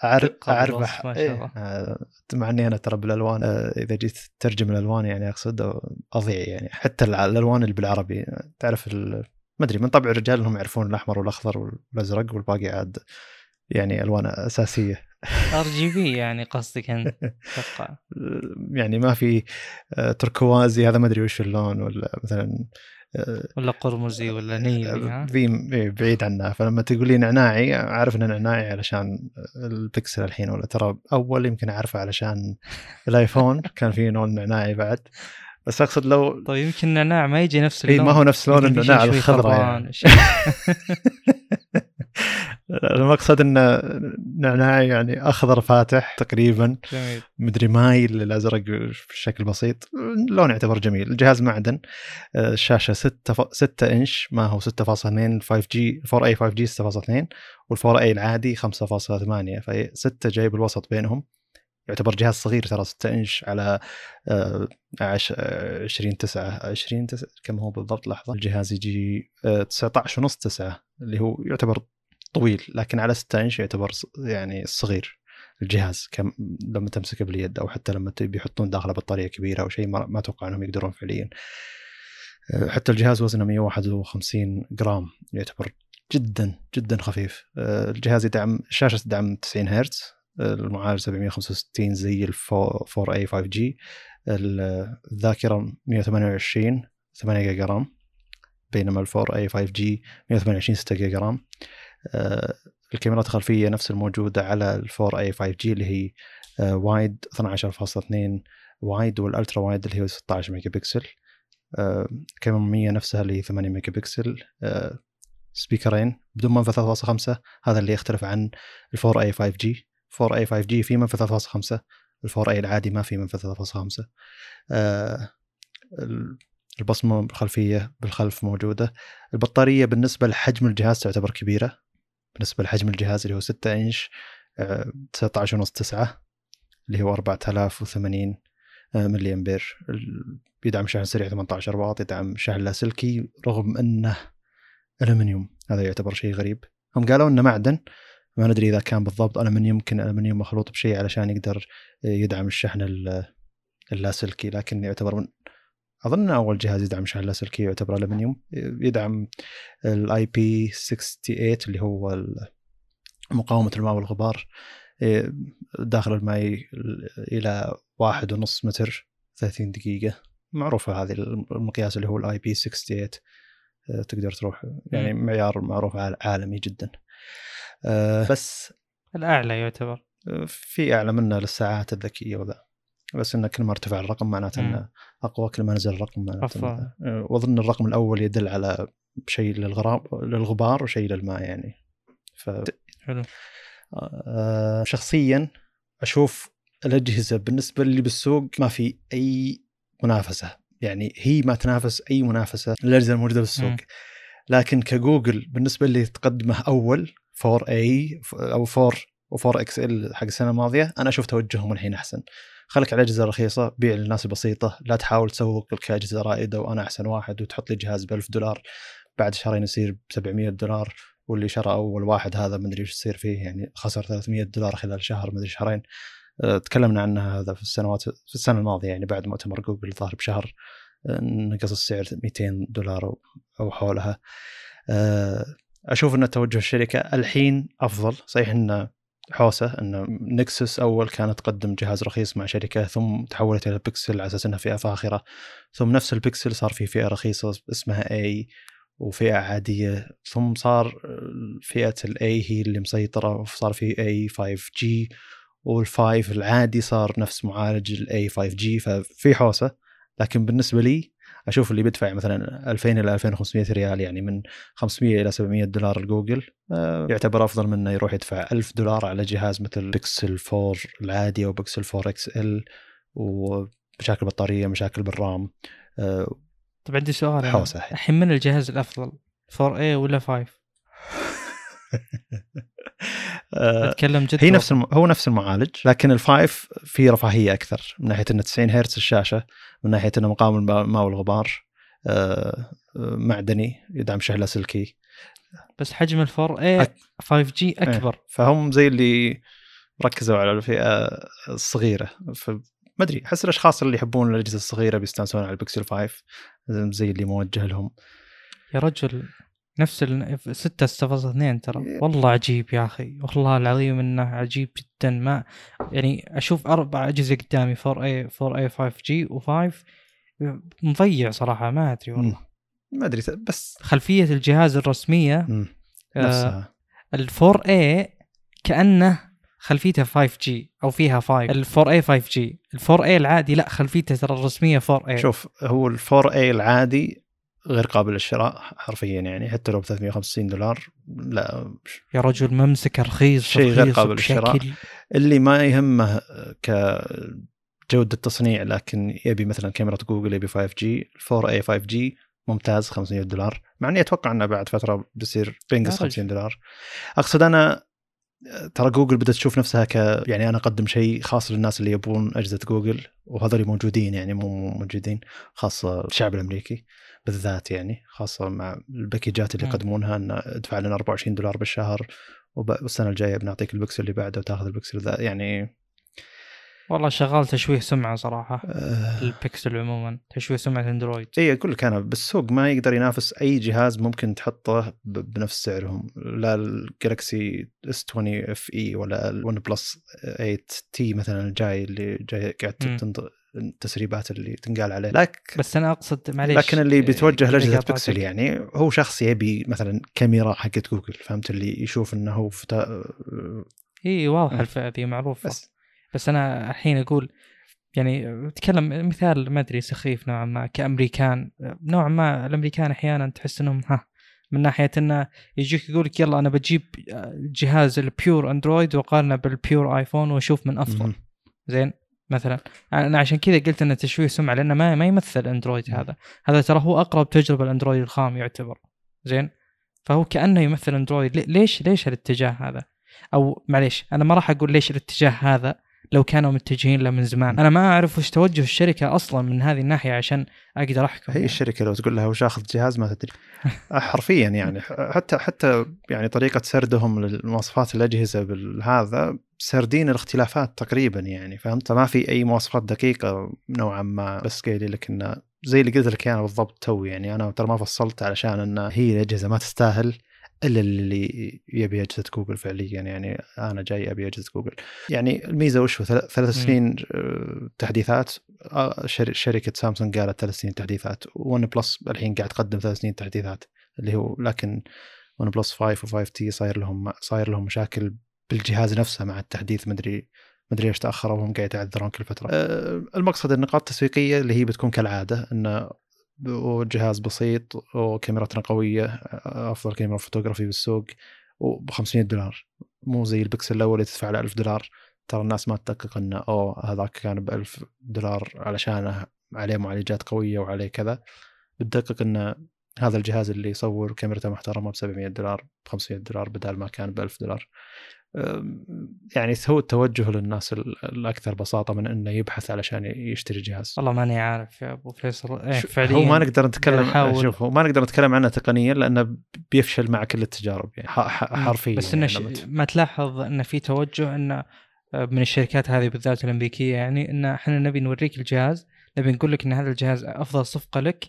اعرف اعرف إيه مع إني أنا ترى بالألوان آه، إذا جيت ترجم الألوان يعني أقصد أضيع يعني. حتى الألوان اللي بالعربي تعرف ما أدري من طبع الرجال انهم يعرفون الأحمر والأخضر والأزرق والباقي عاد يعني الوان أساسية. RGB يعني قصدك أنت أتوقع. يعني ما في آه، تركوازي هذا ما أدري وش اللون ولا مثلا ولا قرمزي ولا نيلي ذي إيه، بعيد عنها فلما تقول لي نعناعي أعرف انه نعناعي علشان البكسل الحين ولا ترى أول يمكن أعرفه علشان الآيفون كان في لون نعناعي بعد. بس أقصد لو طيب يمكن النعناع ما يجي نفس اللون ما هو نفس لون النعناع الخضراء يعني. المقصد انه نعناع يعني أخضر فاتح تقريبا. جميل. مدري مايل للازرق بشكل بسيط. اللون يعتبر جميل. الجهاز معدن. الشاشة 6 6 إنش. ما هو 6.2 5 جي 4 إي 5 جي 6.2 وال4 إي العادي 5.8 فهي 6 جاي بالوسط بينهم. يعتبر جهاز صغير ترى 6 إنش على 20 9 20 9 كم هو بالضبط؟ لحظة. الجهاز يجي 19 ونص 9 اللي هو يعتبر طويل لكن على 6 إنش يعتبر يعني صغير. الجهاز كم لما تمسكه باليد أو حتى لما تبي يحطون داخله بطارية كبيرة أو شيء ما أتوقع إنهم يقدرون فعليا. آه، حتى الجهاز وزنه 151 جرام يعتبر جدا جدا خفيف. آه، الجهاز يدعم الشاشة تدعم 90 هرتز. المعالج 765 زي ال 4 a 5 g الذاكرة 128 8 جيجا RAM. بينما ال 4 a 5 g 128 6 جيجا RAM. آه، الكاميرات الخلفية نفس الموجودة على ال 4 a 5 g اللي هي wide 12.2 wide وال ultra wide اللي هو 16 ميجا بكسل آه، الكاميرا الأمامية نفسها اللي هي 8 ميجا بكسل آه، سبيكرين بدون منفذ 3.5 هذا اللي يختلف عن ال 4 a 5 g. 4 a 5 g في منفذ 3.5 ال 4 a العادي ما في منفذ 3.5 آه البصمة الخلفيه بالخلف موجودة. البطارية بالنسبة لحجم الجهاز تعتبر كبيرة. بالنسبة لحجم الجهاز اللي هو 6 إنش 19 ونص 9 اللي هو 4080 آه، ملي أمبير. بيدعم شحن سريع 18 واط يدعم شحن لاسلكي رغم أنه الومنيوم هذا يعتبر شيء غريب. هم قالوا إنه معدن. ما ندري إذا كان بالضبط. المنيوم يمكن ألمنيوم مخلوط بشيء علشان يقدر يدعم الشحن اللاسلكي لكن يعتبر من أظن أول جهاز يدعم شحن لاسلكي يعتبر ألمنيوم يدعم ال IP 68 اللي هو مقاومة الماء والغبار داخل الماء إلى واحد ونص متر 30 دقيقة. معروفة هذه المقياس اللي هو ال IP 68 تقدر تروح يعني معيار معروف عالمي جدا. آه بس الأعلى يعتبر. آه، في أعلى منه للساعات الذكية وذا. بس انه كل ما ارتفع الرقم معناته انه أقوى كل ما نزل الرقم معناته آه، وأظن الرقم الأول يدل على شيء للغراب للغبار وشيء للماء يعني. ف حلو. آه شخصيا أشوف الأجهزة بالنسبة لي بالسوق ما في أي منافسة. يعني هي ما تنافس أي منافسة للأجهزة الموجودة بالسوق. مم. لكن كجوجل بالنسبة اللي تقدمه أول 4 a أو 4 و4 XL حق السنة الماضية أنا أشوف توجههم الحين أحسن. خليك على أجهزة رخيصة بيع للناس البسيطه لا تحاول تسوق لك أجهزة رائدة وأنا أحسن واحد وتحط لي جهاز ب 1000 دولار بعد شهرين يصير ب 700 دولار واللي شرى أول واحد هذا ما أدري إيش يصير فيه يعني خسر 300 دولار خلال شهر ما أدري شهرين. أه، تكلمنا عنها هذا في السنوات في السنة الماضية يعني بعد مؤتمر جوجل ظهر بشهر أه، نقص السعر 200 دولار أو حولها. أه، أشوف إن توجه الشركة الحين أفضل. صحيح انه حوسة إن Nexus أول كانت تقدم جهاز رخيص مع شركة ثم تحولت إلى بيكسل على أساس انها فئة فاخرة. ثم نفس البيكسل صار في فئة رخيصة اسمها A وفئة عادية. ثم صار فئة ال A هي اللي مسيطرة وصار في A 5G وال Five العادي صار نفس معالج ال A 5G ففي حوسة. لكن بالنسبة لي أشوف اللي بيدفع مثلا 2000 إلى 2500 ريال يعني من 500 إلى 700 دولار لجوجل آه، يعتبر أفضل من إنه يروح يدفع 1000 دولار على جهاز مثل بيكسل 4 العادي أو بيكسل 4 XL ومشاكل بطارية مشاكل بال RAM آه، طب عندي سؤال. حوسه الحين. من الجهاز الأفضل 4A ولا 5 آه، أتكلم جد هي نفس الم... هو نفس المعالج لكن الفايف فيه رفاهية أكثر من ناحية إنه 90 هرتز الشاشة من ناحية إنه مقاوم الماء والغبار آه، آه، معدني يدعم شحن لاسلكي بس حجم ال 4A 5G أكبر. فهم زي اللي ركزوا على الفئة الصغيرة. فما أدري أحس الأشخاص اللي يحبون الأجهزة الصغيرة بيستانسون على البكسل 5 زي اللي موجه لهم. يا رجل. نفس ال 6 6.2 ترى. والله عجيب يا أخي. والله العظيم إنه عجيب جدا. ما يعني أشوف أربع أجهزة قدامي 4A 4A 5G و5 مضيع صراحة ما أدري والله. ما أدري بس خلفية الجهاز الرسمية مم. آه، نفسها. ال 4A كأنه خلفيته 5G أو فيها 5 ال 4A 5G ال 4A العادي لا خلفيته ترى الرسمية 4A شوف هو ال 4 a العادي غير قابل للشراء حرفيا يعني حتى لو ب 350 دولار لا يا رجل ممسكه رخيص شيء غير قابل للشراء. اللي ما يهمه كجودة تصنيع لكن يبي مثلا كاميرا جوجل يبي 5G 4A 5G ممتاز 500 دولار مع إني أتوقع إنه بعد فترة بيصير بينقص يا رجل. 50 دولار أقصد أنا ترى جوجل بدأت تشوف نفسها ك يعني أنا أقدم شيء خاص للناس اللي يبون أجهزة جوجل وهذول موجودين يعني مو موجودين خاصة الشعب الأمريكي بالذات يعني خاصة مع الباكيجات اللي. يقدمونها إن ادفع لنا 24 دولار بالشهر والسنة الجاية بنعطيك البكسل اللي بعده وتاخذ البكسل ذا يعني والله شغال تشويه سمعة صراحة آه. البكسل عموما تشويه سمعة أندرويد. اي أقول لك أنا بالسوق ما يقدر ينافس أي جهاز ممكن تحطه بنفس سعرهم. لا ال Galaxy S 20 FE ولا ال OnePlus 8 T مثلا الجاي اللي جاي قاعد التسريبات اللي تنقال عليه لك بس أنا أقصد معليش لكن اللي بيتوجه كذا لاجهزه. بيكسل يعني هو شخص يبي مثلا كاميرا حقت جوجل فهمت اللي يشوف إنه هو فتا... إي واضحه. الفئة ذي معروفة بس. بس أنا الحين أقول يعني أتكلم مثال ما أدري سخيف نوعا ما كأمريكان نوعا ما الأمريكان أحيانا تحس إنهم ها من ناحية إنه يجيك يقول لك يلا أنا بجيب جهاز ال pure Android واقارنه بال pure iPhone وأشوف من أفضل. زين مثلا. أنا عشان كذا قلت انه تشويه سمعة لأنه ما ما يمثل أندرويد. هذا. هذا ترى هو أقرب تجربة الاندرويد الخام يعتبر. زين؟ فهو كأنه يمثل أندرويد. لي- ليش ليش الاتجاه هذا؟ أو معليش أنا ما راح أقول ليش الاتجاه هذا. لو كانوا متجهين له من زمان. أنا ما أعرف وش توجه الشركة أصلا من هذه الناحية عشان أقدر أحكم. هي يعني. الشركة لو تقول لها وش أخذ جهاز ما تدري. حرفيا يعني حتى حتى يعني طريقة سردهم لمواصفات الأجهزة بالهذا سردين الاختلافات تقريبا يعني فهمت؟ ما في أي مواصفات دقيقة نوعا ما. بس قايل لك انه زي اللي قلت لك أنا بالضبط تو يعني أنا ترى ما فصلت علشان إن هي الأجهزة ما تستاهل. إلا اللي يبي اجهزه جوجل فعليا يعني أنا جاي أبي اجهزه جوجل. يعني الميزة وش هو؟ ثل- ثلاث. سنين آه، تحديثات. آه، شر- شركة سامسونج قالت ثلاث سنين تحديثات. OnePlus الحين قاعد تقدم ثلاث سنين تحديثات. اللي هو لكن OnePlus 5 و5 T صاير لهم صاير لهم مشاكل بالجهاز نفسه مع التحديث. مدري مدري إيش تأخروا وهم قاعد يعذرون كل فترة. أه المقصد النقاط التسويقية اللي هي بتكون كالعادة إنه جهاز بسيط وكاميرتنا قوية أفضل كاميرا فوتوغرافي بالسوق وب 500 دولار. مو زي البكسل الأول اللي تدفع له 1000 دولار. ترى الناس ما تدقق انه أوه هذاك كان ب 1000 دولار علشانه عليه معالجات قوية وعليه كذا. بتدقق إن هذا الجهاز اللي يصور كاميرته محترمة ب 700 دولار ب 500 دولار بدل ما كان ب 1000 دولار. يعني هو التوجه للناس الأكثر بساطة من إنه يبحث علشان يشتري جهاز والله ماني عارف يا أبو فيصل إيه فعليا هو ما نقدر نتكلم. شوف هو ما نقدر نتكلم عنه تقنيا لأنه بيفشل مع كل التجارب يعني. حرفيا بس إنه يعني ت- ما تلاحظ إنه في توجه إنه آه، من الشركات هذه بالذات الأمريكية يعني ان إحنا نبي نوريك الجهاز نبي نقول لك إن هذا الجهاز أفضل صفقة لك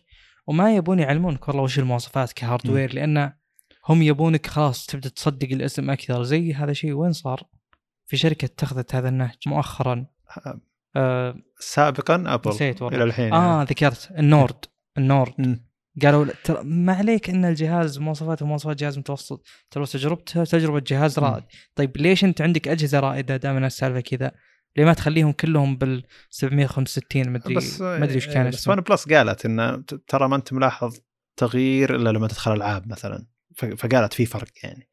وما يبون يعلمونك والله وش المواصفات ك hardware لأن هم يبونك خلاص تبدأ تصدق الاسم أكثر. زي هذا الشيء وين صار؟ في شركة اتخذت هذا النهج مؤخرا. آه سابقا Apple نسيت والله. إلى الحين آه ذكرت. ال Nord. ال Nord. مم. قالوا ترى ما عليك إن الجهاز مواصفاته مواصفات جهاز متوسط. ترى تجربته تجربة جهاز. رائد. طيب ليش أنت عندك أجهزة رائدة دائما السالفة كذا؟ ليه ما تخليهم كلهم بال 765 مدري بس ما أدري إيش كان بس اسمه. One Plus قالت انه ترى ما أنت ملاحظ تغيير إلا لما تدخل ألعاب مثلا. فقالت في فرق يعني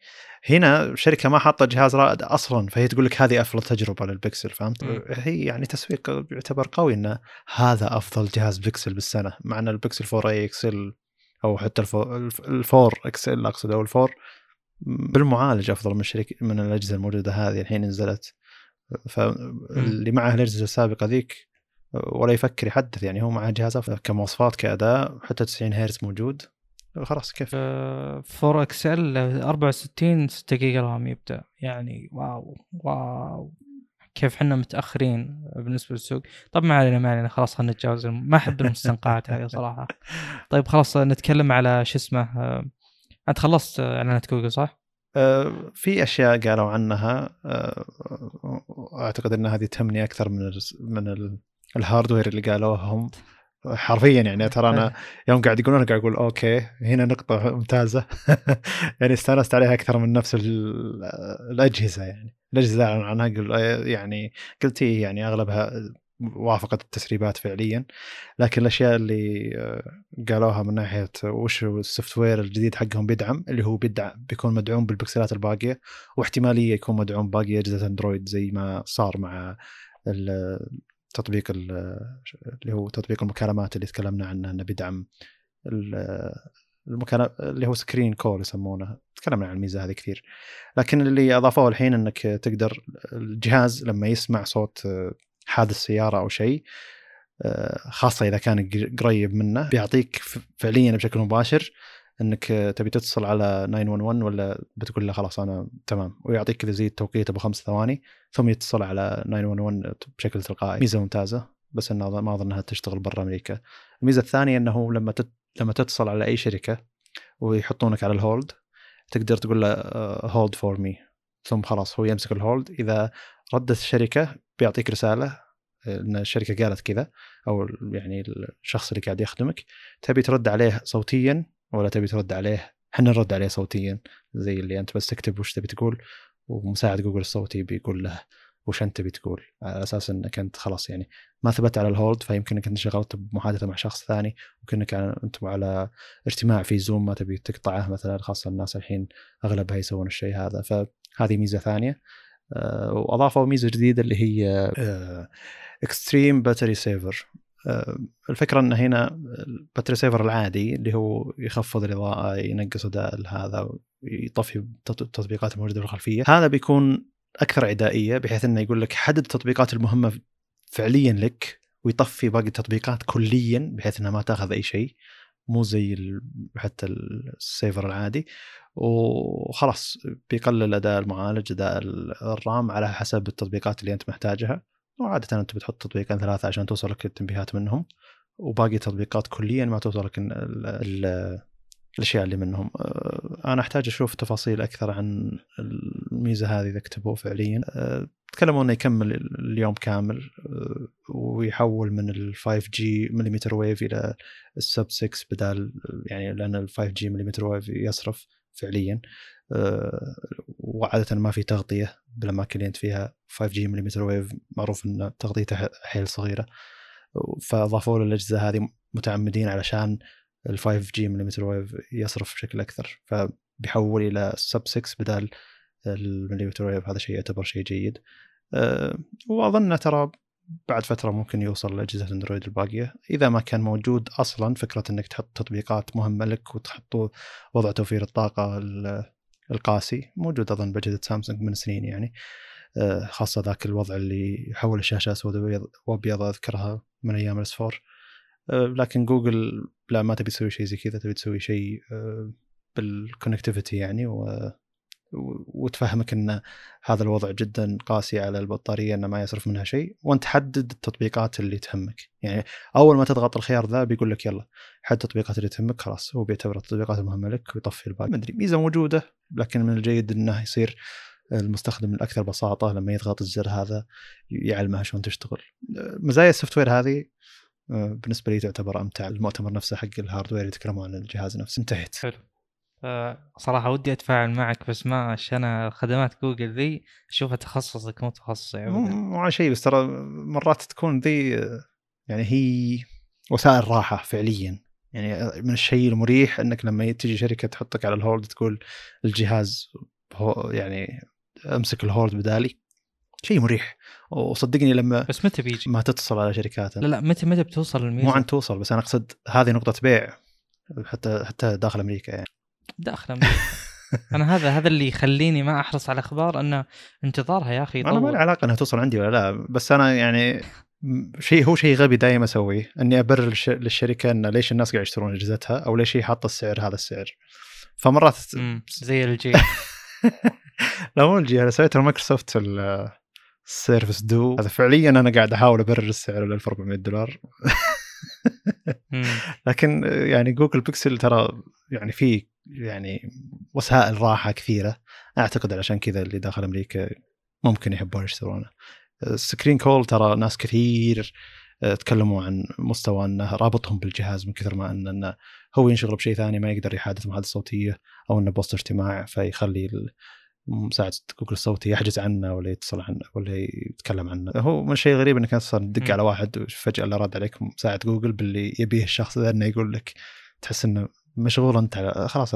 هنا شركة ما حاطة جهاز رائد أصلا فهي تقول لك هذه أفضل تجربة للبكسل فهمت؟ مم. هي يعني تسويق يعتبر قوي انه هذا أفضل جهاز بكسل بالسنة مع إن البكسل 4 A XL أو حتى الفو- الف- ال Four XL أقصد أو ال Four بالمعالج أفضل من الشركة من الأجهزة الموجودة هذه الحين نزلت فاللي معه الأجهزة السابقة ذيك ولا يفكر يحدث يعني هو معه جهاز كمواصفات كأداء حتى 90 هرتز موجود خلاص كيف؟ 4 XL 64 6 جيجا RAM يبدأ. يعني wow wow. كيف إحنا متأخرين بالنسبة للسوق. طب ما علينا ما علينا خلاص خلينا نتجاوز. ما أحب المستنقعات هذه صراحة. طيب خلاص نتكلم على شو اسمه آه، أنت خلصت آه، إعلانات جوجل صح؟ آه، في أشياء قالوا عنها. آه، أعتقد إن هذه تهمني أكثر من ال من ال ال hardware اللي قالوه هم. حرفيا يعني ترى أنا يوم قاعد يقولون قاعد أقول okay هنا نقطة ممتازة. يعني استانست عليها أكثر من نفس ال- الأجهزة يعني. الأجهزة عنها قل يعني قلت إيه يعني أغلبها وافقت التسريبات فعليا. لكن الأشياء اللي آه، قالوها من ناحية وش ال software الجديد حقهم بيدعم اللي هو بيدعم بيكون مدعوم بالبكسلات الباقية واحتمالية يكون مدعوم باقي أجهزة أندرويد زي ما صار مع تطبيق ال- اللي هو تطبيق المكالمات اللي تكلمنا عنه إنه بيدعم ال- المكالمة اللي هو screen call يسمونه. تكلمنا عن الميزة هذه كثير. لكن اللي أضافوه الحين إنك تقدر الجهاز لما يسمع صوت حادث سياره أو شيء آه، خاصة إذا كان قريب منه بيعطيك فعليا بشكل مباشر إنك تبي تتصل على 911 ولا بتقول له خلاص أنا تمام ويعطيك كذا زي التوقيت أبو خمس ثواني ثم يتصل على 911 بشكل تلقائي. ميزة ممتازة بس انه ما أظن إنها تشتغل برا أمريكا. الميزة الثانية إنه لما تت... لما تتصل على أي شركة ويحطونك على الهولد تقدر تقول له hold for me ثم خلاص هو يمسك ال hold. إذا ردت الشركة بيعطيك رسالة إن الشركة قالت كذا أو يعني الشخص اللي قاعد يخدمك تبي ترد عليه صوتيا ولا تبي ترد عليه. إحنا نرد عليه صوتيا زي اللي أنت بس تكتب وش تبي تقول ومساعد جوجل الصوتي بيقول له وش أنت بتقول على أساس إنك أنت خلاص يعني ما ثبت على ال hold فيمكن إنك أنت شغلت بمحادثة مع شخص ثاني وكأنك أنتم على اجتماع في زوم ما تبي تقطعه مثلا خاصة الناس الحين أغلبها يسوون الشيء هذا. فهذه ميزة ثانية. آه، وأضافوا ميزة جديدة اللي هي extreme battery saver الفكرة إن هنا ال battery saver العادي اللي هو يخفض الإضاءة ينقص اداء هذا يطفي التطبيقات الموجودة في الخلفيه هذا بيكون أكثر عدائيه بحيث إنه يقول لك حدد التطبيقات المهمة فعليا لك ويطفي باقي التطبيقات كليا بحيث إنها ما تأخذ أي شيء. مو زي حتى السيفر العادي. وخلاص بيقلل أداء المعالج أداء الرام على حسب التطبيقات اللي أنت محتاجها. وعادة أنت بتحط تطبيقين ثلاثة عشان توصل لك التنبيهات منهم وباقي التطبيقات كليا ما توصل لك الأشياء اللي منهم. أنا أحتاج أشوف تفاصيل أكثر عن الميزة هذه إذا كتبوه فعليا. تكلموا إنه يكمل اليوم كامل ويحول من ال 5 G millimeter wave إلى ال sub 6 بدال يعني لأن ال 5 G millimeter wave يصرف فعليا. وعادة ما في تغطية بالأماكن اللي أنت فيها. 5 G millimeter wave معروف إن تغطيته حيل صغيرة. فأضافوا له الأجهزة هذه متعمدين علشان ال 5 G millimeter wave يصرف بشكل أكثر. فبيحول إلى sub 6 بدال ال millimeter wave هذا شيء يعتبر شيء جيد. أه وأظن ترى بعد فترة ممكن يوصل لاجهزه الاندرويد الباقية. إذا ما كان موجود أصلا فكرة إنك تحط تطبيقات مهمة لك وتحط وضع توفير الطاقة ال- القاسي موجود أظن بأجهزة سامسونج من سنين يعني. آه، خاصة ذاك الوضع اللي يحول الشاشة أسود وابيض أذكرها من أيام ال S 4 آه، لكن جوجل لا ما تبي تسوي شيء زي كذا تبي تسوي شيء آه، بال connectivity يعني وتفهمك إن هذا الوضع جدا قاسي على البطارية إنه ما يصرف منها شيء وأنت حدد التطبيقات اللي تهمك. يعني أول ما تضغط الخيار ذا بيقول لك يلا حدد التطبيقات اللي تهمك خلاص هو بيعتبر التطبيقات المهمة لك ويطفي الباقي. ما أدري ميزة موجودة لكن من الجيد إنه يصير المستخدم الأكثر بساطة لما يضغط الزر هذا يعلمها شلون تشتغل. مزايا ال software هذه آه، بالنسبة لي تعتبر أمتع. المؤتمر نفسه حق ال hardware يتكلمون عن الجهاز نفسه. انتهت حلو. صراحة ودي أتفاعل معك بس ما عشان خدمات جوجل ذي اشوفها تخصصك مو تخصصي مو مو على شيء بس ترى مرات تكون ذي يعني هي وسائل راحة فعليا. يعني من الشيء المريح إنك لما تجي شركة تحطك على الهولد تقول الجهاز هو يعني أمسك الهولد بدالي. شيء مريح. وصدقني لما بس متى بيجي؟ ما تتصل على شركات لا لا متى متى بتوصل الميزة؟ مو عن توصل بس أنا أقصد هذه نقطة بيع حتى حتى داخل أمريكا يعني. داخل أمريكا. أنا هذا هذا اللي يخليني ما أحرص على أخبار إنه انتظارها يا أخي أنا ما لي علاقة إنها توصل عندي ولا لا بس أنا يعني شيء هو شيء غبي دائما أسويه إني أبرر للش- للشركة إنه ليش الناس قاعد يشترون أجهزتها أو ليش هي حاطة السعر هذا السعر. فمرات زي الجي لا مو الجي أنا سويت مايكروسوفت ال- السيرفس ديو. هذا فعليا أنا قاعد أحاول أبرر السعر ل 1400 دولار. لكن يعني جوجل بيكسل ترى يعني في يعني وسائل راحة كثيرة. أعتقد علشان كذا اللي داخل أمريكا ممكن يحبون يشترونه. ال screen call ترى ناس كثير آه، تكلموا عن مستوى إنه رابطهم بالجهاز من كثر ما ان إنه هو ينشغل بشيء ثاني ما يقدر يحادث محادثه صوتية أو إنه بوسط اجتماع فيخلي مساعد جوجل الصوتي يحجز عنه ولا يتصل عنه ولا يتكلم عنه. هو من شيء غريب إنك أصلا تدق. على واحد وفجأة لا رد عليك مساعد جوجل باللي يبيه الشخص ذا إنه يقول لك تحس إنه مشغول انت خلاص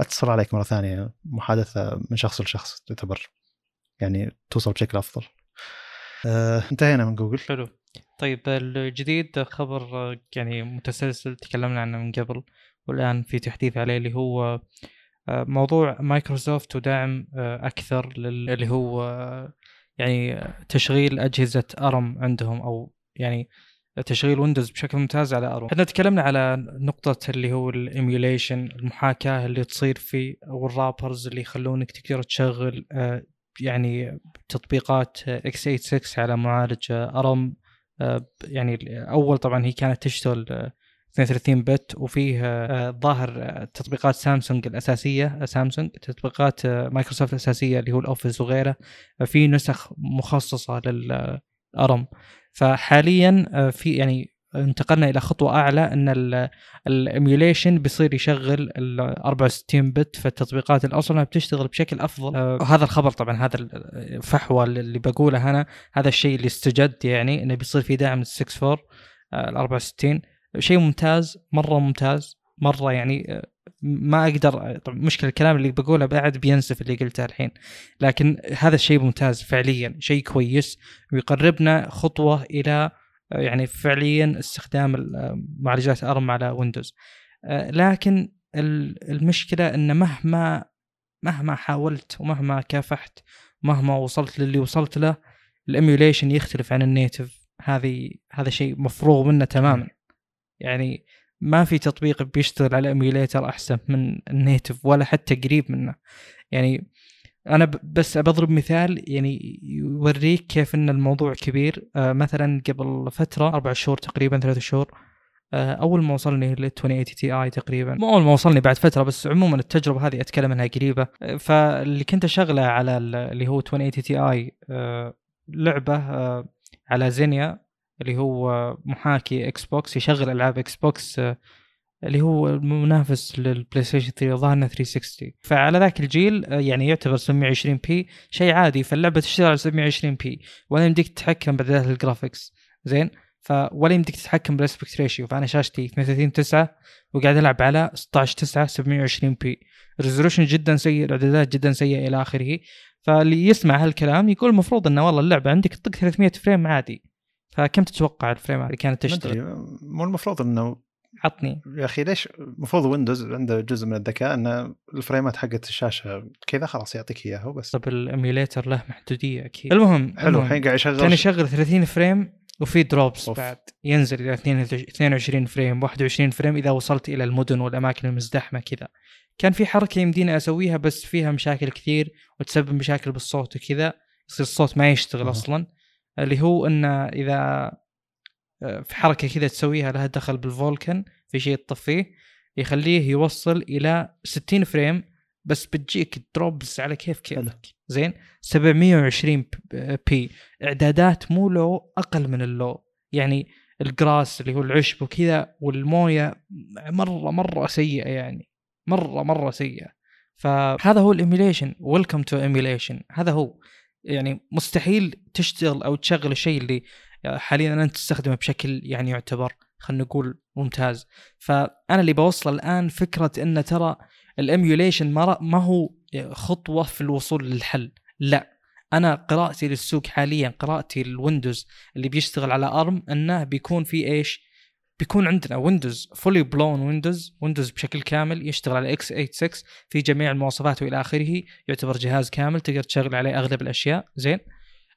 اتصل عليك مرة ثانية محادثة من شخص لشخص تعتبر يعني توصل بشكل أفضل. آه انتهينا من جوجل حلو طيب الجديد خبر آه، يعني متسلسل تكلمنا عنه من قبل والآن في تحديث عليه اللي هو آه، موضوع مايكروسوفت ودعم آه، أكثر لل- اللي هو آه، يعني تشغيل أجهزة أرم عندهم أو يعني تشغيل ويندوز بشكل ممتاز على ارم. إحنا تكلمنا على نقطة اللي هو ال emulation المحاكاة اللي تصير في وال wrappers اللي يخلونك تقدر تشغل آه، يعني تطبيقات x 86 على معالج أرم آه، يعني أول طبعا هي كانت تشتغل آه، 32 bit وفيه آه، ظاهر آه، تطبيقات سامسونج الأساسية آه، سامسونج تطبيقات آه، مايكروسوفت الأساسية اللي هو الأوفيس وغيره آه، في نسخ مخصصة للارم فحاليا آه، في يعني انتقلنا إلى خطوة أعلى إن ال emulation بيصير يشغل ال 64 bit فالتطبيقات اللي أصلا بتشتغل بشكل أفضل. آه، وهذا الخبر طبعا هذا الفحوى اللي بقوله أنا هذا الشيء اللي استجد يعني إنه بيصير في دعم لل 64 ال 64 شيء ممتاز مرة ممتاز مرة يعني آه، ما أقدر طبعا مشكلة الكلام اللي بقوله بعد بينسف اللي قلته الحين. لكن هذا الشيء ممتاز فعليا شيء كويس ويقربنا خطوة إلى آه، يعني فعليا استخدام آه، معالجات أرم على ويندوز. آه، لكن ال- المشكلة إن مهما مهما حاولت ومهما كافحت مهما وصلت للي وصلت له ال emulation يختلف عن ال native. هذه هذا شيء مفروغ منه تماما. يعني ما في تطبيق بيشتغل على emulator أحسن من ال native ولا حتى قريب منه. يعني أنا بس بضرب مثال يعني يوريك كيف إن الموضوع كبير. آه مثلا قبل فترة أربع شهور تقريبا ثلاث شهور آه أول ما وصلني لل 2080 Ti تقريبا. مو أول ما وصلني بعد فترة بس عموما التجربة هذه أتكلم عنها قريبة. آه، فاللي كنت أشغله على ال- اللي هو 2080 Ti لعبة آه على Xenia اللي هو محاكي Xbox يشغل ألعاب Xbox آه، اللي هو المنافس لل PlayStation 3 ظهرنا 360 فعلى ذاك الجيل آه، يعني يعتبر 720 p شيء عادي فاللعبة تشتغل على 720 p ولا يمديك تتحكم باعدادات ال graphics زين؟ ف ولا يمديك تتحكم بال aspect ratio فأنا شاشتي 32 9 وقاعد ألعب على 16 9 720 p resolution جدا سيء الإعدادات جدا سيئة إلى آخره. فاللي يسمع هالكلام يقول المفروض إنه والله اللعبة عندك تطق 300 frame عادي. فكم تتوقع الفريمات اللي كانت تشتغل؟ مو المفروض إنه عطني يا أخي ليش المفروض Windows عنده جزء من الذكاء إن الفريمات حقت الشاشة كذا خلاص يعطيك إياها وبس طب ال emulator له محدودية أكيد المهم حلو. الحين قاعد يشغل كان يشغل 30 frame وفي drops أوف. بعد ينزل إلى 22 frame 21 frame إذا وصلت إلى المدن والأماكن المزدحمة كذا كان في حركة يمديني أسويها بس فيها مشاكل كثير وتسبب مشاكل بالصوت وكذا يصير الصوت ما يشتغل أها. أصلا اللي هو ان إذا آه، في حركة كذا تسويها لها دخل بال Vulkan في شيء تطفيه يخليه يوصل إلى 60 frame بس بتجيك drops على كيف كيفك. زين؟ 720 p إعدادات مو low أقل من ال low. يعني ال grass اللي هو العشب وكذا والموية مرة مرة سيئة يعني. مرة مرة سيئة. فهذا هو ال emulation welcome to emulation هذا هو. يعني مستحيل تشتغل أو تشغل الشيء اللي حاليا انت تستخدمه بشكل يعني يعتبر خلينا نقول ممتاز. فأنا اللي بوصله الآن فكرة إن ترى ال emulation ما ما هو خطوة في الوصول للحل. لا أنا قراءتي للسوق حاليا قراءتي لل Windows اللي بيشتغل على ARM إنه بيكون في إيش؟ بيكون عندنا Windows fully blown Windows Windows بشكل كامل يشتغل على x 86 في جميع المواصفات وإلى آخره يعتبر جهاز كامل تقدر تشغل عليه أغلب الأشياء. زين؟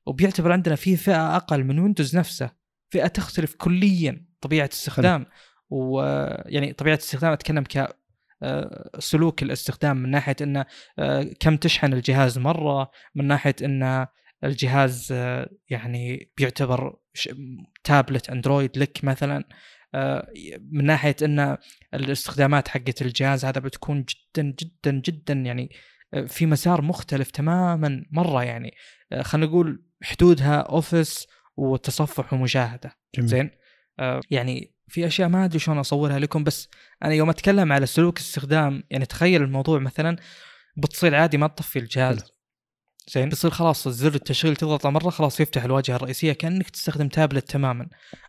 وبيعتبر عندنا في فئة أقل من ويندوز نفسه فئة تختلف كليا طبيعة استخدام. ويعني طبيعة الاستخدام أتكلم ك آه، سلوك الاستخدام من ناحية إنه آه، كم تشحن الجهاز مرة من ناحية إن الجهاز آه، يعني بيعتبر تابلت أندرويد لك مثلا. من ناحية إن الاستخدامات حقت الجهاز هذا بتكون جدا جدا جدا يعني آه، في مسار مختلف تماما مرة يعني آه، خلينا نقول حدودها اوفيس وتصفح ومشاهده جميل. زين آه يعني في أشياء ما أدري شلون أصورها لكم بس أنا يوم أتكلم على سلوك استخدام يعني تخيل الموضوع مثلا بتصير عادي ما تطفي الجهاز. زين؟ بيصير خلاص زر التشغيل تضغطه مرة خلاص يفتح الواجهة الرئيسية كأنك تستخدم تابلت تماما.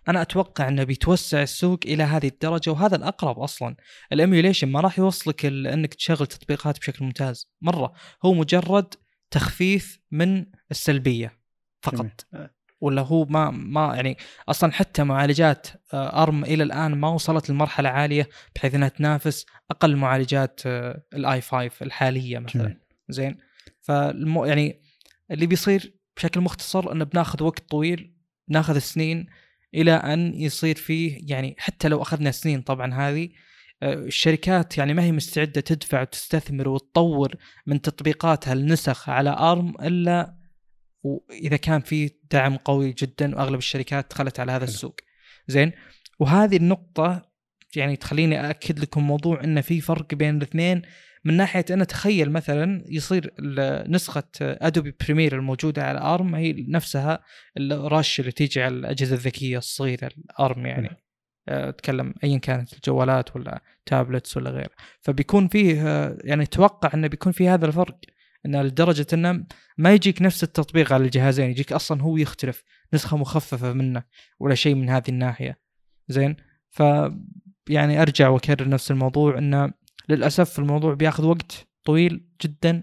أنا أتوقع أنه بيتوسع السوق إلى هذه الدرجة وهذا الأقرب أصلا. ال emulation ما راح يوصلك أنك تشغل تطبيقات بشكل ممتاز. مرة هو مجرد تخفيف من السلبية فقط. جميل. ولا هو ما ما يعني أصلا حتى معالجات آه، ARM إلى الآن ما وصلت لمرحله عالية بحيث إنها تنافس أقل معالجات آه، ال i 5 الحالية مثلا. جميل. زين؟ فالمو يعني اللي بيصير بشكل مختصر إنه بناخذ وقت طويل ناخذ سنين إلى أن يصير فيه يعني حتى لو أخذنا سنين طبعا هذه آه، الشركات يعني ما هي مستعدة تدفع وتستثمر وتطور من تطبيقاتها النسخ على أرم إلا واذا كان في دعم قوي جدا وأغلب الشركات دخلت على هذا. السوق زين وهذه النقطة يعني تخليني اكد لكم موضوع إن في فرق بين الاثنين من ناحية أن تخيل مثلا يصير نسخة Adobe Premiere الموجودة على ARM هي نفسها ال Rush اللي تيجي على الأجهزة الذكية الصغيرة ال ARM يعني. آه، أتكلم ايا كانت الجوالات ولا tablets ولا غيره. فبيكون فيه آه، يعني أتوقع أنه بيكون في هذا الفرق انه لدرجة أنه ما يجيك نفس التطبيق على الجهازين يجيك أصلا هو يختلف نسخة مخففة منه ولا شيء من هذه الناحية. زين؟ ف يعني أرجع وأكرر نفس الموضوع انه للأسف الموضوع بياخذ وقت طويل جدا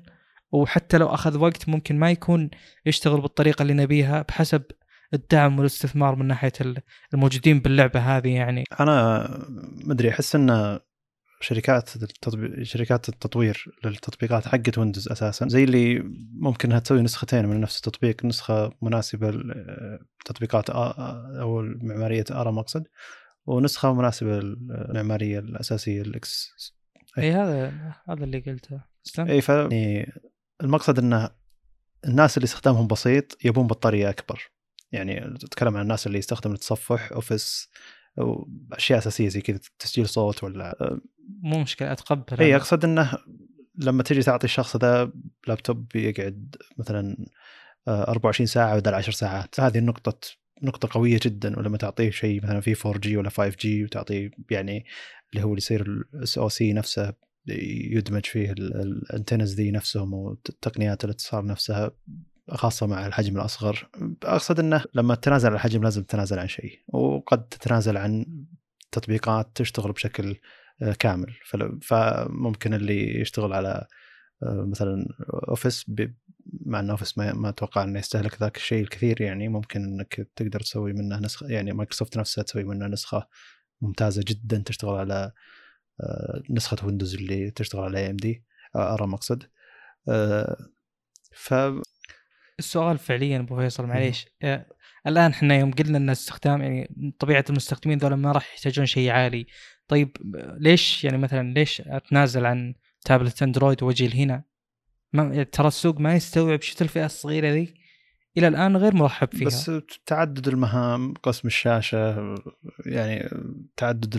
وحتى لو أخذ وقت ممكن ما يكون يشتغل بالطريقة اللي نبيها بحسب الدعم والاستثمار من ناحية ال- الموجودين باللعبة هذه يعني. أنا مدري أحس إن شركات التطبيق شركات التطوير للتطبيقات حقت ويندوز أساسا زي اللي ممكن إنها تسوي نسختين من نفس التطبيق نسخة مناسبة لتطبيقات أو المعمارية ARM اقصد ونسخة مناسبة للمعمارية الأساسية ال x اي هذا هذا اللي قلته. اي ف يعني المقصد إنه الناس اللي استخدامهم بسيط يبون بطارية أكبر. يعني تتكلم عن الناس اللي يستخدم التصفح Office أو أشياء أساسية زي كذا تسجيل صوت ولا مو مشكلة أتقبل. اي. أقصد إنه لما تجي تعطي الشخص ذا لابتوب يقعد مثلا آه، 24 ساعة بدل 10 ساعات. هذه النقطة نقطة قوية جدا ولما تعطيه شيء مثلا في 4 G ولا 5 G وتعطيه يعني اللي هو اللي يصير ال SoC نفسه يدمج فيه ال antennas ذي نفسهم وتقنيات الاتصال نفسها خاصة مع الحجم الأصغر. أقصد أنه لما تتنازل عن الحجم لازم تتنازل عن شيء وقد تتنازل عن تطبيقات تشتغل بشكل آه، كامل. فممكن اللي يشتغل على مثلا Office مع إن Office ما, ما أتوقع إنه يستهلك ذاك الشيء الكثير يعني ممكن إنك تقدر تسوي منه نسخة يعني مايكروسوفت نفسها تسوي منه نسخة ممتازة جدا تشتغل على آه، نسخة Windows اللي تشتغل على AMD ARM أقصد. ف السؤال فعليا أبو فيصل معليش. آه، الآن إحنا يوم قلنا إن استخدام يعني طبيعة المستخدمين ذولا ما راح يحتاجون شيء عالي. طيب ليش يعني مثلا ليش أتنازل عن tablet Android واجي لهنا. ما ترى السوق ما يستوعب شفت الفئة الصغيرة ذي. إلى الآن غير مرحب فيها. بس تعدد المهام قسم الشاشة يعني تعدد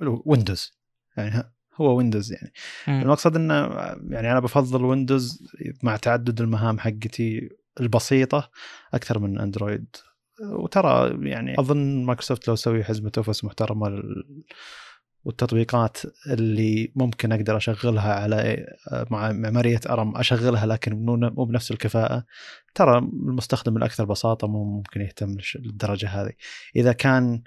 ال windows يعني هو Windows يعني. م. المقصد إنه يعني أنا بفضل Windows مع تعدد المهام حقتي البسيطة أكثر من Android وترى يعني أظن مايكروسوفت لو سوي حزمه Office محترمه والتطبيقات اللي ممكن أقدر أشغلها على مع معمارية ARM أشغلها لكن مو بنفس الكفاءة. ترى المستخدم الأكثر بساطة مو ممكن يهتم للدرجة هذه. إذا كان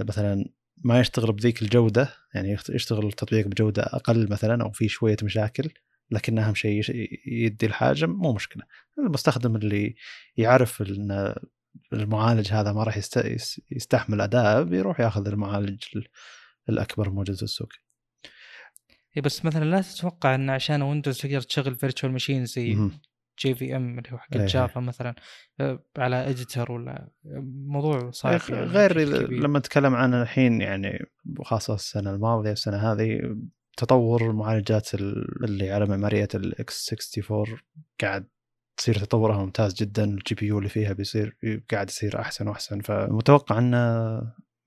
مثلا ما يشتغل بذيك الجودة يعني يشتغل التطبيق بجودة أقل مثلا أو في شوية مشاكل لكن أهم شيء يدي الحاجة مو مشكلة. المستخدم اللي يعرف إن المعالج هذا ما راح يستحمل اداء بيروح ياخذ المعالج الأكبر موجود في السوق اي بس مثلا لا تتوقع إن عشان ويندوز تقدر تشغل virtual machine زي JVM اللي هو حق Java مثلا آه، على editor ولا موضوع صعب يعني غير لما نتكلم عن الحين يعني خاصة السنة الماضية السنة هذه تطور المعالجات اللي على معمارية ال x64 قاعد تصير تطورها ممتاز جدا ال GPU اللي فيها بيصير قاعد يصير أحسن وأحسن فمتوقع إنه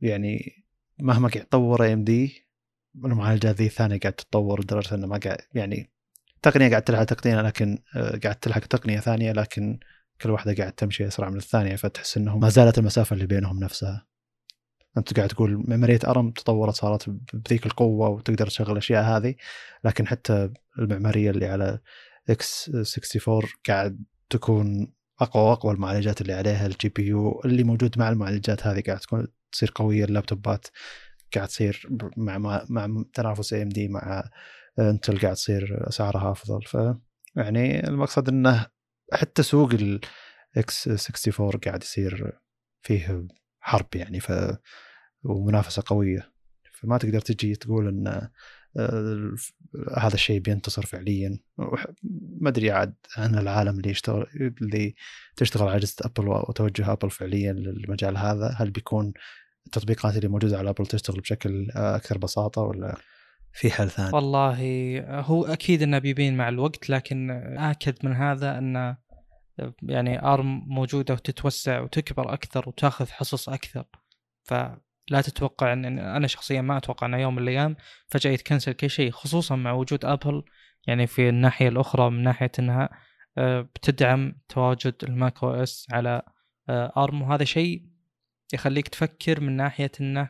يعني مهما قاعد تطور AMD المعالجات ذي الثانية قاعد تتطور لدرجة إنه ما قاعد يعني تقنية قاعد تلحق تقنية لكن آه، قاعد تلحق تقنية ثانية لكن كل واحدة قاعد تمشي أسرع من الثانية فتحس انهم ما زالت المسافة اللي بينهم نفسها. أنت قاعد تقول معمارية ARM تطورت صارت بذيك القوة وتقدر تشغل الأشياء هذه لكن حتى المعمارية اللي على x64 قاعد تكون أقوى وأقوى المعالجات اللي عليها ال GPU اللي موجود مع المعالجات هذه قاعد تكون تصير قوية اللابتوبات قاعد تصير مع مع, تنافس AMD مع انتل قاعد تصير أسعارها أفضل. ف يعني المقصد إنه حتى سوق ال x64 قاعد يصير فيه حرب يعني ف ومنافسة قوية. فما تقدر تجي تقول إن آه، هذا الشيء بينتصر فعليا. ما أدري عاد عن العالم اللي يشتغل اللي تشتغل على اجهزه ابل وتوجه ابل فعليا للمجال هذا هل بيكون التطبيقات اللي موجودة على ابل تشتغل بشكل أكثر بساطة ولا؟ في حل ثاني؟ والله هو أكيد إنه بيبين مع الوقت لكن آكد من هذا إن يعني ARM موجودة وتتوسع وتكبر أكثر وتأخذ حصص أكثر. ف لا تتوقع إن أنا شخصيا ما أتوقع ان يوم من الأيام فجأة يتكنسل كل شيء خصوصا مع وجود ابل يعني في الناحية الأخرى من ناحية إنها آه، بتدعم تواجد ال Mac OS على ARM. آه، وهذا شيء يخليك تفكر من ناحية إنه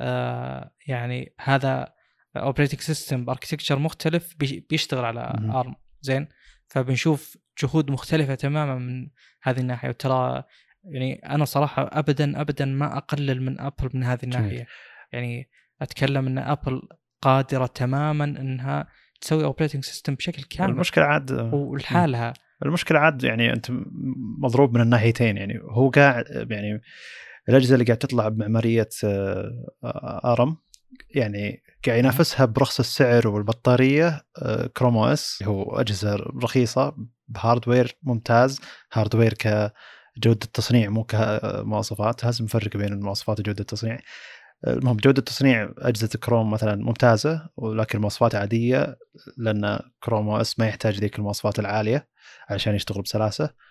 آه، يعني هذا operating system ب architecture مختلف بيشتغل على ARM زين؟ فبنشوف جهود مختلفة تماما من هذه الناحية. وترى يعني أنا صراحة ابدا ابدا ما أقلل من ابل من هذه الناحية. يعني أتكلم إن ابل قادرة تماما إنها تسوي operating system بشكل كامل. المشكلة عاد ولحالها. المشكلة عاد يعني أنت مضروب من الناحيتين. يعني هو قاعد يعني الأجهزة اللي قاعد تطلع بمعمارية آه، ARM يعني قاعد ينافسها برخص السعر والبطارية Chrome OS هو أجهزة رخيصة ب hardware ممتاز hardware ك جوده التصنيع مو كمواصفات لازم نفرق بين المواصفات وجودة التصنيع. المهم جودة تصنيع أجهزة كروم مثلا ممتازة ولكن مواصفات عادية لأن Chrome OS ما يحتاج ذيك المواصفات العالية عشان يشتغل بسلاسة. فهي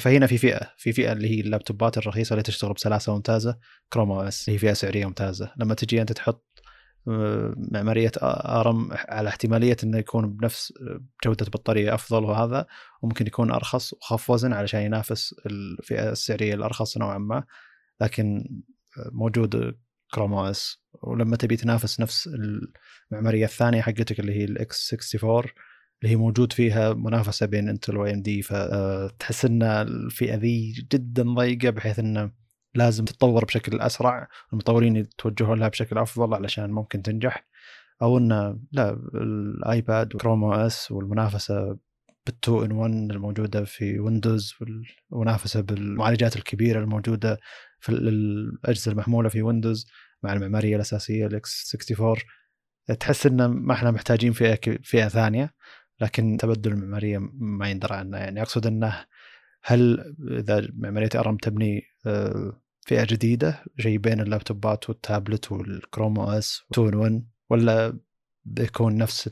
فهنا في فئه في فئة اللي هي اللابتوبات الرخيصة اللي تشتغل بسلاسة ممتازة Chrome OS هي فئة سعرية ممتازة. لما تجي أنت تحط معمارية ARM على احتمالية إنه يكون بنفس جودة بطارية أفضل وهذا وممكن يكون أرخص وأخف وزن علشان ينافس الفئة السعرية الأرخص نوعا ما. لكن موجود Chrome OS ولما تبي تنافس نفس المعمارية الثانية حقتك اللي هي ال x64 اللي هي موجود فيها منافسة بين انتل و AMD فتحس إن الفئة ذي جدا ضيقة بحيث انه لازم تتطور بشكل أسرع المطورين يتوجهون لها بشكل أفضل علشان ممكن تنجح. أو انه لا الآيباد و Chrome OS والمنافسة بال two in 1 الموجودة في ويندوز والمنافسة بالمعالجات الكبيرة الموجودة في الأجهزة المحمولة في ويندوز مع المعمارية الأساسية ال x64 تحس إن ما إحنا محتاجين فئة فئة ثانية. لكن تبدل المعمارية ما يندرى عنه. يعني أقصد أنه هل إذا معمارية ARM تبني آه، فئة جديدة شيء بين اللابتوبات وال tablet وال Chrome OS 2 in 1 ولا بيكون نفس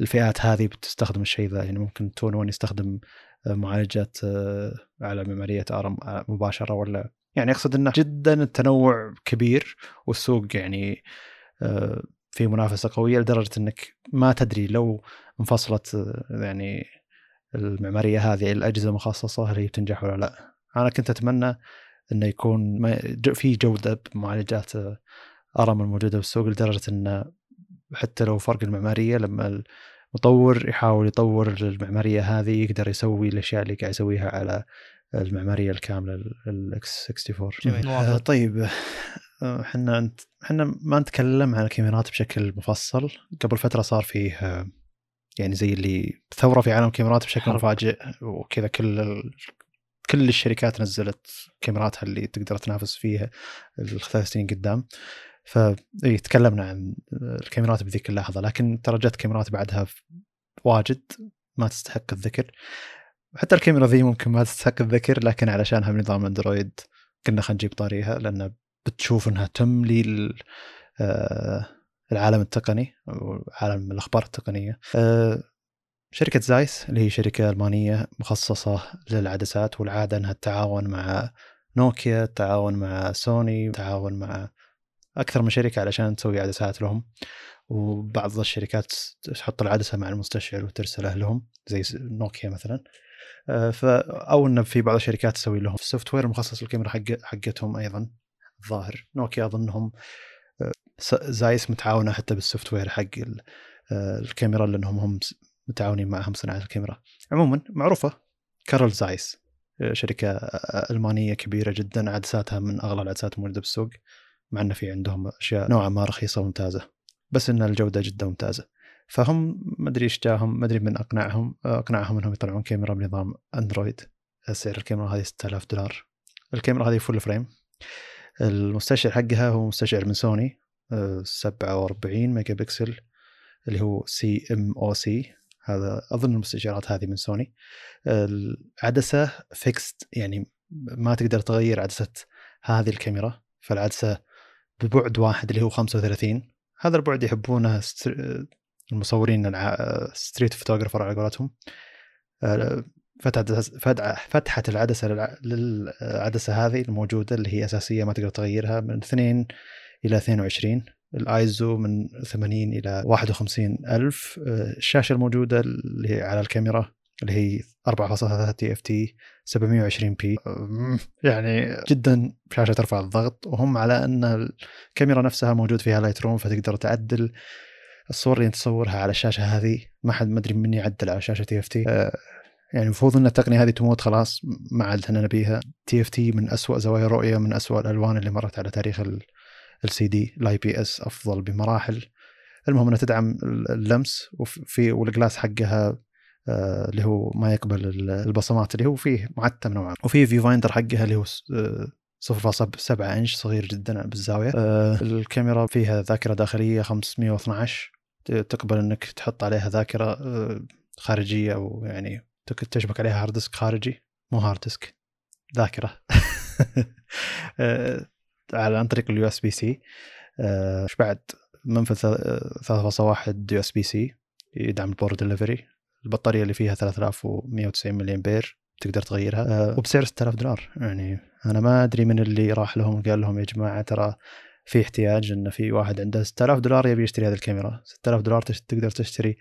الفئات هذه بتستخدم الشيء ذا؟ يعني ممكن 2 1 يستخدم آه، معالجات آه، على معمارية ARM مباشرة ولا؟ يعني أقصد أنه جدا التنوع كبير والسوق يعني في منافسة قوية لدرجة أنك ما تدري لو انفصلت يعني المعمارية هذه الأجهزة المخصصه هل هي بتنجح ولا لا. أنا كنت أتمنى إنه يكون في جودة بمعالجات أرم الموجودة بالسوق لدرجة انه حتى لو فرق المعمارية لما المطور يحاول يطور المعمارية هذه يقدر يسوي الأشياء اللي قاعد يسويها على المعمارية الكاملة الاكس 64 جميل. آه طيب. إحنا إحنا ما نتكلم عن الكاميرات بشكل مفصل. قبل فترة صار فيه يعني زي اللي ثوره في عالم الكاميرات بشكل مفاجئ وكذا. كل. كل الشركات نزلت كاميراتها اللي تقدر تنافس فيها الثلاث سنين قدام. ف تكلمنا عن الكاميرات بذيك اللحظة. لكن ترى جت كاميرات بعدها واجد ما تستحق الذكر. حتى الكاميرا ذي ممكن ما تستحق الذكر لكن علشانها بنظام أندرويد كنا خلينا نجيب طاريها لأن بتشوف إنها تملي آه، العالم التقني أو عالم الأخبار التقنية. آه، شركة زايس اللي هي شركة ألمانية مخصصة للعدسات والعادة إنها تتعاون مع نوكيا تتعاون مع سوني تتعاون مع أكثر من شركة علشان تسوي عدسات لهم. وبعض الشركات تحط العدسة مع المستشعر وترسله لهم زي نوكيا مثلا. آه، أو انه في بعض الشركات تسوي لهم. ال software المخصص للكاميرا حق حقتهم أيضا. الظاهر نوكيا أظنهم آه، Zeiss متعاونة حتى بال software حق آه، الكاميرا لأنهم هم متعاونين معهم صناعة الكاميرا. عموما معروفة Carl Zeiss شركة ألمانية كبيرة جدا عدساتها من أغلى العدسات الموجودة بالسوق مع إنه في عندهم أشياء نوعا ما رخيصة وممتازة بس إن الجودة جدا ممتازة. فهم ما أدري إيش جاهم ما أدري من اقنعهم اقنعهم إنهم يطلعون كاميرا بنظام أندرويد. سعر الكاميرا هذه 6000 دولار. الكاميرا هذه full frame المستشعر حقها هو مستشعر من سوني 47 ميجا بكسل اللي هو CMOS. هذا أظن المستشعرات هذه من سوني. العدسه fixed يعني ما تقدر تغير عدسة هذه الكاميرا. فالعدسة ببعد واحد اللي هو 35 هذا البعد يحبونه المصورين street photographer على قولتهم. فتحة العدسة للعدسة هذه الموجودة اللي هي أساسية ما تقدر تغيرها من 2 إلى 22 الآيزو من 80 إلى 51 ألف. آه، الشاشة الموجودة اللي هي على الكاميرا اللي هي 4.3 TFT 720p. يعني جدا شاشة ترفع الضغط. وهم على أن الكاميرا نفسها موجود فيها Lightroom فتقدر تعدل الصور اللي تصورها على الشاشة هذه. ما حد ما أدري من يعدل على شاشة TFT. يعني المفروض ان التقنيه هذه تموت خلاص ما عاد إحنا نبيها. TFT من أسوأ زوايا الرؤيه من أسوأ الألوان اللي مرت على تاريخ ال LCD ال IPS أفضل بمراحل. المهم إنها تدعم اللمس وفي وال glass حقها آه، اللي هو ما يقبل البصمات اللي هو فيه معتم نوعا. وفي viewfinder حقها اللي هو 0.7 آه، إنش صغير جدا بالزاوية. آه، الكاميرا فيها ذاكرة داخلية 512 تقبل إنك تحط عليها ذاكرة خارجية أو يعني تشبك عليها hard disk خارجي مو hard disk ذاكرة. على عن طريق ال USB-C إيش بعد؟ منفذ 3.1 USB-C يدعم ال Power Delivery البطارية اللي فيها 3190 ملي امبير تقدر تغيرها. أه وبسعر 6000 دولار. يعني أنا ما أدري من اللي راح لهم وقال لهم يا جماعة ترى في احتياج إن في واحد عنده 6000 دولار يبي يشتري هذه الكاميرا. 6000 دولار تقدر تشتري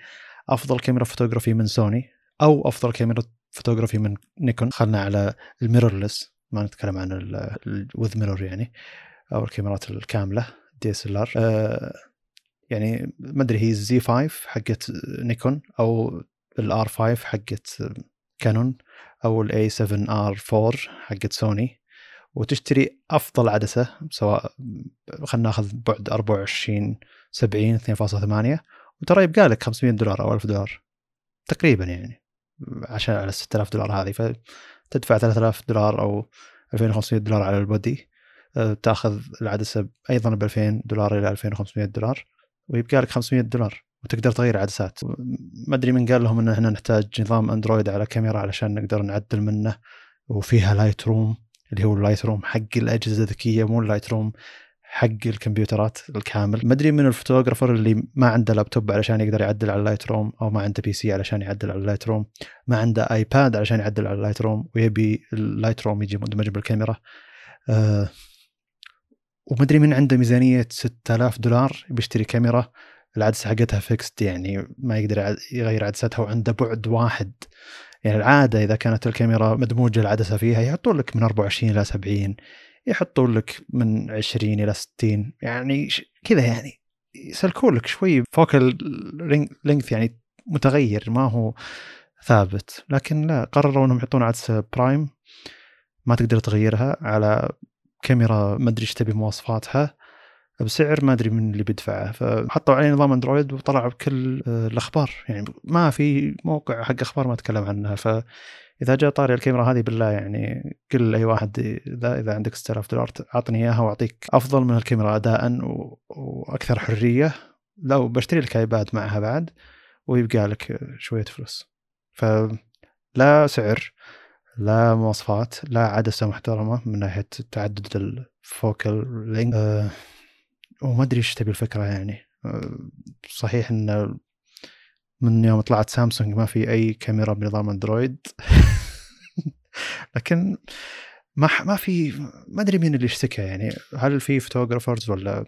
أفضل كاميرا فوتوغرافي من سوني. أو أفضل كاميرا فوتوغرافي من نيكون. خلنا على ال mirrorless ما نتكلم عن ال with mirror يعني أو الكاميرات الكاملة DSLR يعني ما أدري هي ال Z5 حقت نيكون أو ال R5 حقت كانون أو ال A7R 4 حقت سوني. وتشتري أفضل عدسة سواء خلينا ناخذ بعد 24 70 2.8 وترى يبقى لك 500 دولار أو 1000 دولار تقريبا يعني. عشان على 6000 دولار هذه فتدفع 3000 دولار أو 2500 دولار على ال body. آه، تأخذ العدسه أيضا ب 2000 دولار إلى 2500 دولار ويبقى لك 500 دولار وتقدر تغير عدسات. ما أدري من قال لهم إن إحنا نحتاج نظام Android على كاميرا علشان نقدر نعدل منه وفيها Lightroom اللي هو ال Lightroom حق الأجهزة الذكية مو ال Lightroom حق الكمبيوترات الكامل. ما أدري من ال photographer اللي ما عنده لابتوب علشان يقدر يعدل على ال Lightroom أو ما عنده PC علشان يعدل على ال Lightroom ما عنده iPad علشان يعدل على ال Lightroom ويبي ال Lightroom يجي مدمج بالكاميرا. أه وما أدري من عنده ميزانية 6000 دولار بيشتري كاميرا. العدسة حقتها fixed يعني ما يقدر يغير عدساتها وعنده بعد واحد. يعني العادة إذا كانت الكاميرا مدموجة العدسة فيها يحطون لك من 24 إلى 70 يحطون لك من 20 إلى 60 يعني كذا يعني. يسلكون لك شوي. focal لينث يعني متغير ما هو ثابت. لكن لا قرروا إنهم يحطون عدسة برايم ما تقدر تغيرها على كاميرا ما أدري إيش تبي مواصفاتها. بسعر ما أدري من اللي بيدفعه. فحطوا عليه نظام أندرويد وطلع بكل آه، الأخبار. يعني ما في موقع حق أخبار ما تكلم عنها. فاذا جاء طاري الكاميرا هذه بالله يعني قل اي واحد اذا إذا عندك 6000 دولار أعطني إياها وأعطيك أفضل من الكاميرا اداء وأكثر حرية. لو بشتري لك iPad معها بعد ويبقى لك شوية فلوس. فلا سعر لا مواصفات لا عدسة محترمة من ناحية تعدد ال focal length أه وما أدري إيش تبي الفكرة يعني. أه صحيح إن من يوم طلعت سامسونج ما في أي كاميرا بنظام Android. لكن ما ما في ما أدري مين اللي اشتكى يعني. هل في photographers ولا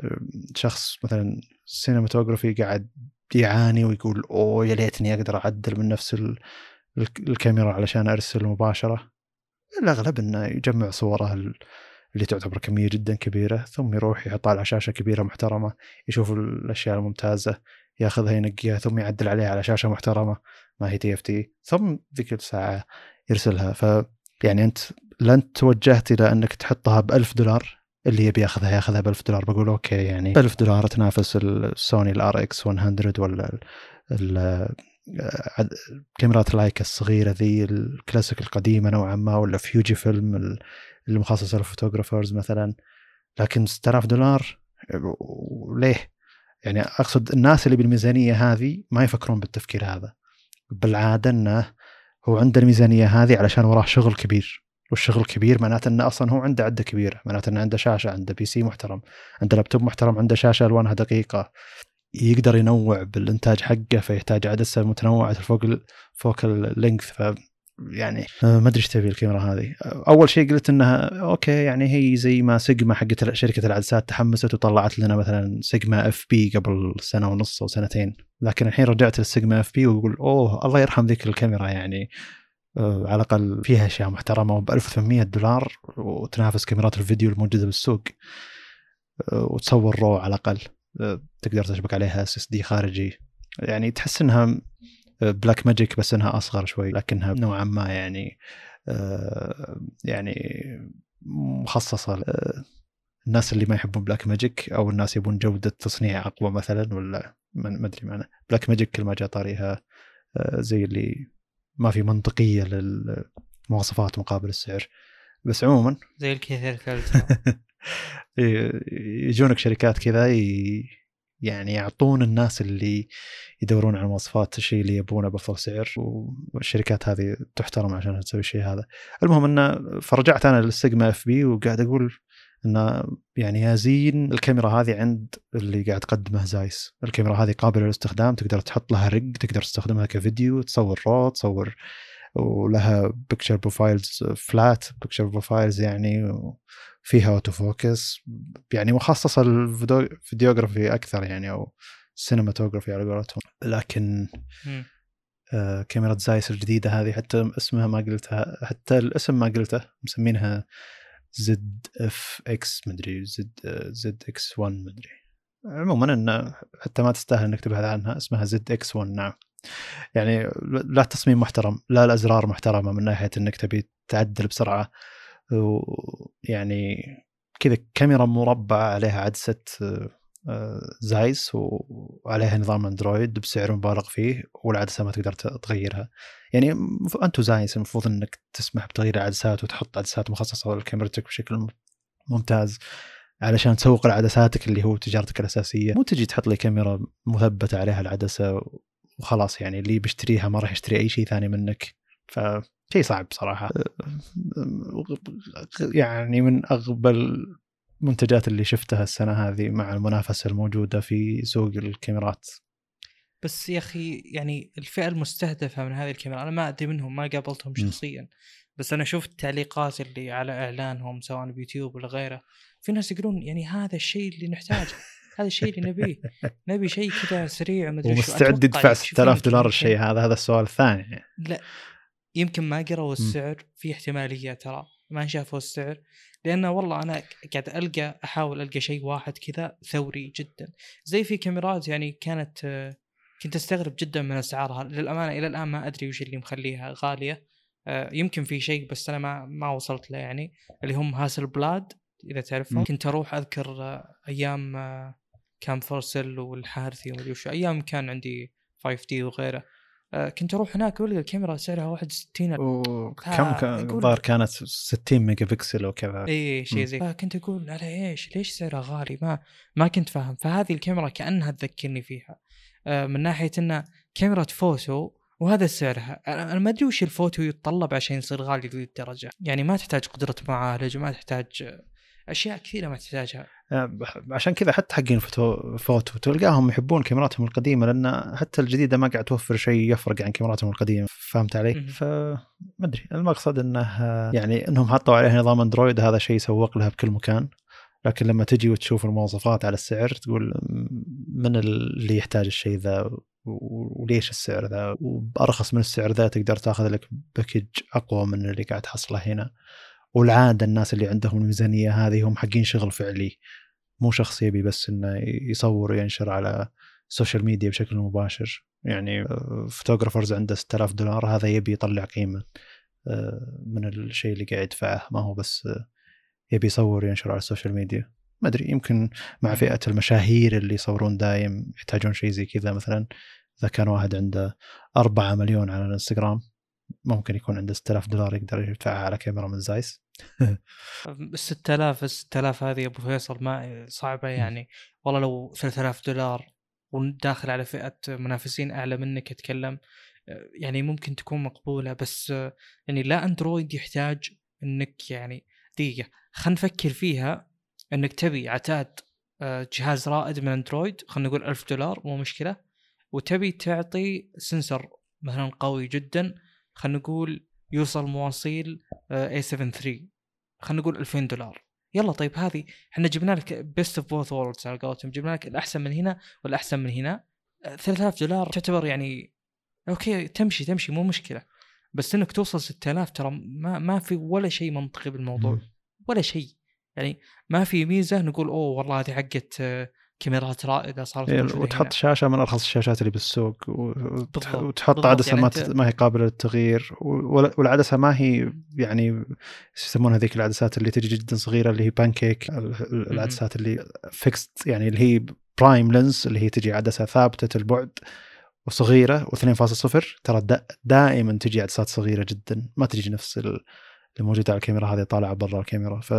آه، شخص مثلا cinematography قاعد يعاني ويقول أوه يا ليتني أقدر أعدل من نفس الكاميرا علشان أرسل مباشرة. الأغلب إنه يجمع صوره اللي تعتبر كمية جدا كبيرة ثم يروح يحطها على شاشة كبيرة محترمة يشوف الأشياء الممتازة ياخذها ينقيها ثم يعدل عليها على شاشة محترمة ما هي TFT. ثم ذيك الساعة يرسلها. ف يعني أنت لو توجهت إلى أنك تحطها ب 1000 دولار. اللي يبي ياخذها ياخذها ب 1000 دولار. بقول okay يعني ب 1000 دولار تنافس السوني ال RX100 ولا كاميرات لايكا الصغيرة ذي الكلاسيك القديمة نوعا ما ولا فيوجي فيلم المخصصة لل photographers مثلا. لكن 6000 دولار؟ ليه؟ يعني أقصد الناس اللي بالميزانية هذه ما يفكرون بالتفكير هذا. بالعادة إنه هو عنده الميزانية هذه علشان وراه شغل كبير. والشغل كبير معناته إنه أصلا هو عنده عدة كبيرة. معناته إنه عنده شاشة عنده PC محترم عنده لابتوب محترم عنده شاشة ألوانها دقيقة. يقدر ينوع بالإنتاج حقه فيحتاج عدسة متنوعة فوكـ focal length يعني آه، ما أدري إيش تبي الكاميرا هذه. أول شيء قلت إنها okay يعني هي زي ما سيجما حقت شركة العدسات تحمست وطلعت لنا مثلا سيجما fp قبل سنة ونص أو سنتين. لكن الحين رجعت للسيجما fp وأقول أوه الله يرحم ذيك الكاميرا يعني آه، على الأقل فيها أشياء محترمة وب 1800 دولار وتنافس كاميرات الفيديو الموجودة بالسوق آه، وتصور RAW على الأقل تقدر تشبك عليها SSD خارجي. يعني تحس إنها بلاك ماجيك بس إنها أصغر شوي لكنها نوعا ما يعني آه، يعني مخصصة الناس اللي ما يحبون بلاك ماجيك أو الناس يبون جودة تصنيع أقوى مثلا ولا ما أدري معنى. بلاك ماجيك كل ما جاء طاريها آه، زي اللي ما في منطقية للمواصفات مقابل السعر. بس عموما زي الكثير يجونك شركات كذا يعني يعطون الناس اللي يدورون على مواصفات الشيء اللي يبونه بأفضل سعر والشركات هذه تحترم عشان تسوي الشيء هذا. المهم انه فرجعت أنا لل Sigma fp وقاعد أقول انه يعني يا زين الكاميرا هذه عند اللي قاعد تقدمه زايس، الكاميرا هذه قابلة للاستخدام تقدر تحط لها rig تقدر تستخدمها كفيديو تصور raw تصور ولها picture profiles flat picture profiles يعني فيها auto focus يعني مخصصة لل videography أكثر يعني أو cinematography على قولتهم. لكن آه كاميرا زايس الجديدة هذه حتى اسمها ما قلتها حتى الاسم ما قلته مسمينها ZFX مدري Z ZX1 مدري عموما انه حتى ما تستاهل إنك تبحث عنها اسمها ZX1 نعم. يعني لا تصميم محترم لا الأزرار محترمة من ناحية إنك تبي تعدل بسرعة. ويعني كذا كاميرا مربعة عليها عدسة آه، زايس وعليها نظام أندرويد بسعر مبالغ فيه والعدسة ما تقدر تغيرها. يعني أنتم زايس المفروض إنك تسمح بتغيير العدسات وتحط عدسات مخصصة لكاميرتك بشكل ممتاز علشان تسوق لعدساتك اللي هو تجارتك الأساسية. مو تجي تحط لي كاميرا مثبتة عليها العدسة وخلاص يعني اللي بيشتريها ما راح يشتري أي شيء ثاني منك. فشيء صعب صراحة. يعني من اغبى المنتجات اللي شفتها السنة هذه مع المنافسة الموجودة في سوق الكاميرات. بس يا أخي يعني الفئة المستهدفة من هذه الكاميرا أنا ما أدري منهم ما قابلتهم شخصيا. بس أنا شفت التعليقات اللي على إعلانهم سواء بيوتيوب ولا غيره في ناس يقولون يعني هذا الشيء اللي نحتاجه. هذا الشيء اللي نبيه. نبي شيء كذا سريع ومدري شو. ومستعد يدفع 6000 دولار الشيء هذا هذا السؤال الثاني. لا يمكن ما قروا السعر في احتمالية ترى. ما شافوا السعر. لأنه والله أنا قاعد ألقى أحاول ألقى شيء واحد كذا ثوري جدا. زي في كاميرات يعني كانت كنت أستغرب جدا من أسعارها. للأمانة إلى الآن ما أدري وش اللي مخليها غالية. آه، يمكن في شيء بس أنا ما ما وصلت له يعني اللي هم هاسل بلاد اذا تعرفهم كنت أروح أذكر آه، أيام آه، كان فورسل والحارثي ومدري وش أيام كان عندي 5D وغيره. كنت أروح هناك والقى الكاميرا سعرها 61 وكم الظاهر كانت 60 ميجا بكسل وكذا اي شيء زي كنت أقول على إيش؟ ليش سعرها غالي؟ ما ما كنت فاهم. فهذه الكاميرا كأنها تذكرني فيها. من ناحية انها كاميرا فوتو وهذا سعرها. أنا ما أدري وش الفوتو يتطلب عشان يصير غالي ذي الدرجة. يعني ما تحتاج قدرة معالج وما تحتاج أشياء كثيرة ما تحتاجها. آه، عشان كذا حتى حقين photo, photo تلقاهم يحبون كاميراتهم القديمة لأن حتى الجديدة ما قاعد توفر شيء يفرق عن كاميراتهم القديمة فهمت علي؟ فما أدري المقصد إنه يعني إنهم حطوا عليها نظام أندرويد هذا شيء يسوق لها بكل مكان. لكن لما تجي وتشوف المواصفات على السعر تقول من اللي يحتاج الشيء ذا؟ وليش السعر ذا؟ وبأرخص من السعر ذا تقدر تاخذ لك package أقوى من اللي قاعد تحصله هنا. والعادة الناس اللي عندهم الميزانية هذه هم حقين شغل فعلي مو شخص يبي بس إنه يصور وينشر على ال social media بشكل مباشر. يعني photographers عنده 6000 دولار هذا يبي يطلع قيمة آه، من الشيء اللي قاعد يدفعه. ما هو بس يبي يصور وينشر على ال social media ما أدري يمكن مع فئة المشاهير اللي يصورون دايم يحتاجون شيء زي كذا مثلا إذا كان واحد عنده 4 مليون على الإنستغرام ممكن يكون عنده 6000 دولار يقدر يدفعها على كاميرا من زايس. 6000 6000 هذه أبو فيصل ما صعبة يعني. والله لو 3000 دولار وداخل على فئة منافسين أعلى منك يتكلم يعني ممكن تكون مقبولة. بس يعني لا أندرويد يحتاج إنك يعني دقيقة خلينا نفكر فيها إنك تبي عتاد آه، جهاز رائد من أندرويد خلينا نقول ألف دولار مو مشكلة. وتبي تعطي sensor مثلا قوي جدا خلينا نقول يوصل مواصيل a7 III خلينا نقول 2000 دولار. يلا طيب هذه إحنا جبنا لك best of both worlds على قولتهم. جبنا لك الأحسن من هنا والأحسن من هنا. 3000 آه، دولار تعتبر يعني okay تمشي تمشي مو مشكلة. بس إنك توصل 6000 ترى ما ما في ولا شيء منطقي بالموضوع. ولا شيء. يعني ما في ميزة نقول أوه والله هذه حقت آه، كاميرات رائده صارت إيه وتحط هنا. شاشة من أرخص الشاشات اللي بالسوق وتحط بالضبط. عدسة يعني ما. ما هي قابلة للتغيير والعدسة ما هي يعني يسمونها هذيك العدسات اللي تجي جدا صغيرة اللي هي بانكيك العدسات اللي fixed يعني اللي هي prime lens اللي هي تجي عدسة ثابتة البعد وصغيرة و2.0 ترى دائما تجي عدسات صغيرة جدا ما تجي نفس اللي موجودة على الكاميرا هذه طالعة برا الكاميرا ف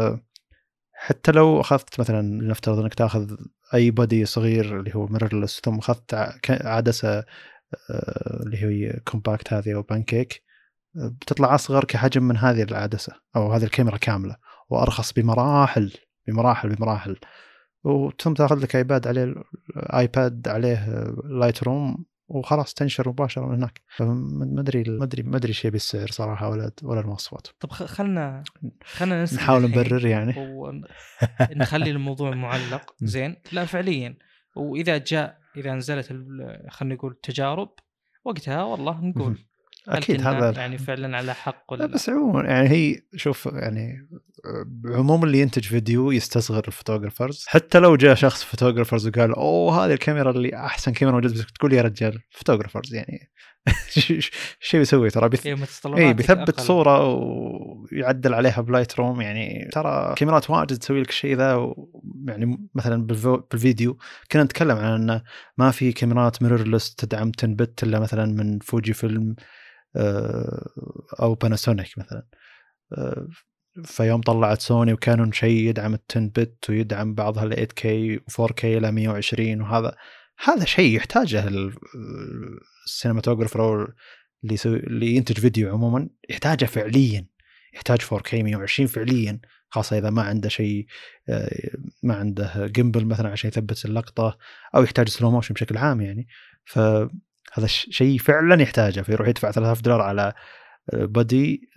حتى لو أخذت مثلا لنفترض إنك تأخذ أي body صغير اللي هو mirrorless ثم اخذت عدسة آه، اللي هي compact هذه أو بانكيك بتطلع أصغر كحجم من هذه العدسة أو هذه الكاميرا كاملة وأرخص بمراحل بمراحل بمراحل. وثم تأخذ لك ايباد عليه ايباد عليه Lightroom وخلاص تنشر مباشرة من هناك. ما أدري ما أدري ما أدري إيش يبي السعر صراحة ولا ولا المواصفات. طب خلنا خلنا نحاول نبرر يعني. ونخلي الموضوع معلق. زين. لا فعليا. وإذا جاء إذا نزلت خلينا نقول تجارب وقتها والله نقول. أكيد هذا يعني فعلا على حق ولا لا بس عموما يعني هي شوف يعني عموما اللي ينتج فيديو يستصغر ال photographers. حتى لو جاء شخص photographers وقال أوه هذه الكاميرا اللي أحسن كاميرا موجودة تقول يا رجال photographers يعني شيء بيسوي ترى؟ بيث... اي بيثبت أقل. صورة ويعدل عليها ب Lightroom. يعني ترى كاميرات واجد تسوي لك الشيء ذا و... يعني مثلا بالفيديو كنا نتكلم عن إنه ما في كاميرات mirrorless تدعم 10 bit إلا مثلا من فوجي فيلم آه، أو باناسونيك مثلا. آه، فيوم طلعت سوني وكانون شيء يدعم ال 10 bit ويدعم بعضها ال 8K و 4K إلى 120 وهذا. هذا شيء يحتاجه ال cinematographer أو اللي اللي ينتج فيديو عموما. يحتاجه فعليا. يحتاج 4K 120 فعليا. خاصة إذا ما عنده شيء آه، ما عنده gimbal مثلا عشان يثبت اللقطة أو يحتاج slow motion بشكل عام يعني. فهذا شيء فعلا يحتاجه. فيروح يدفع 3000 دولار على body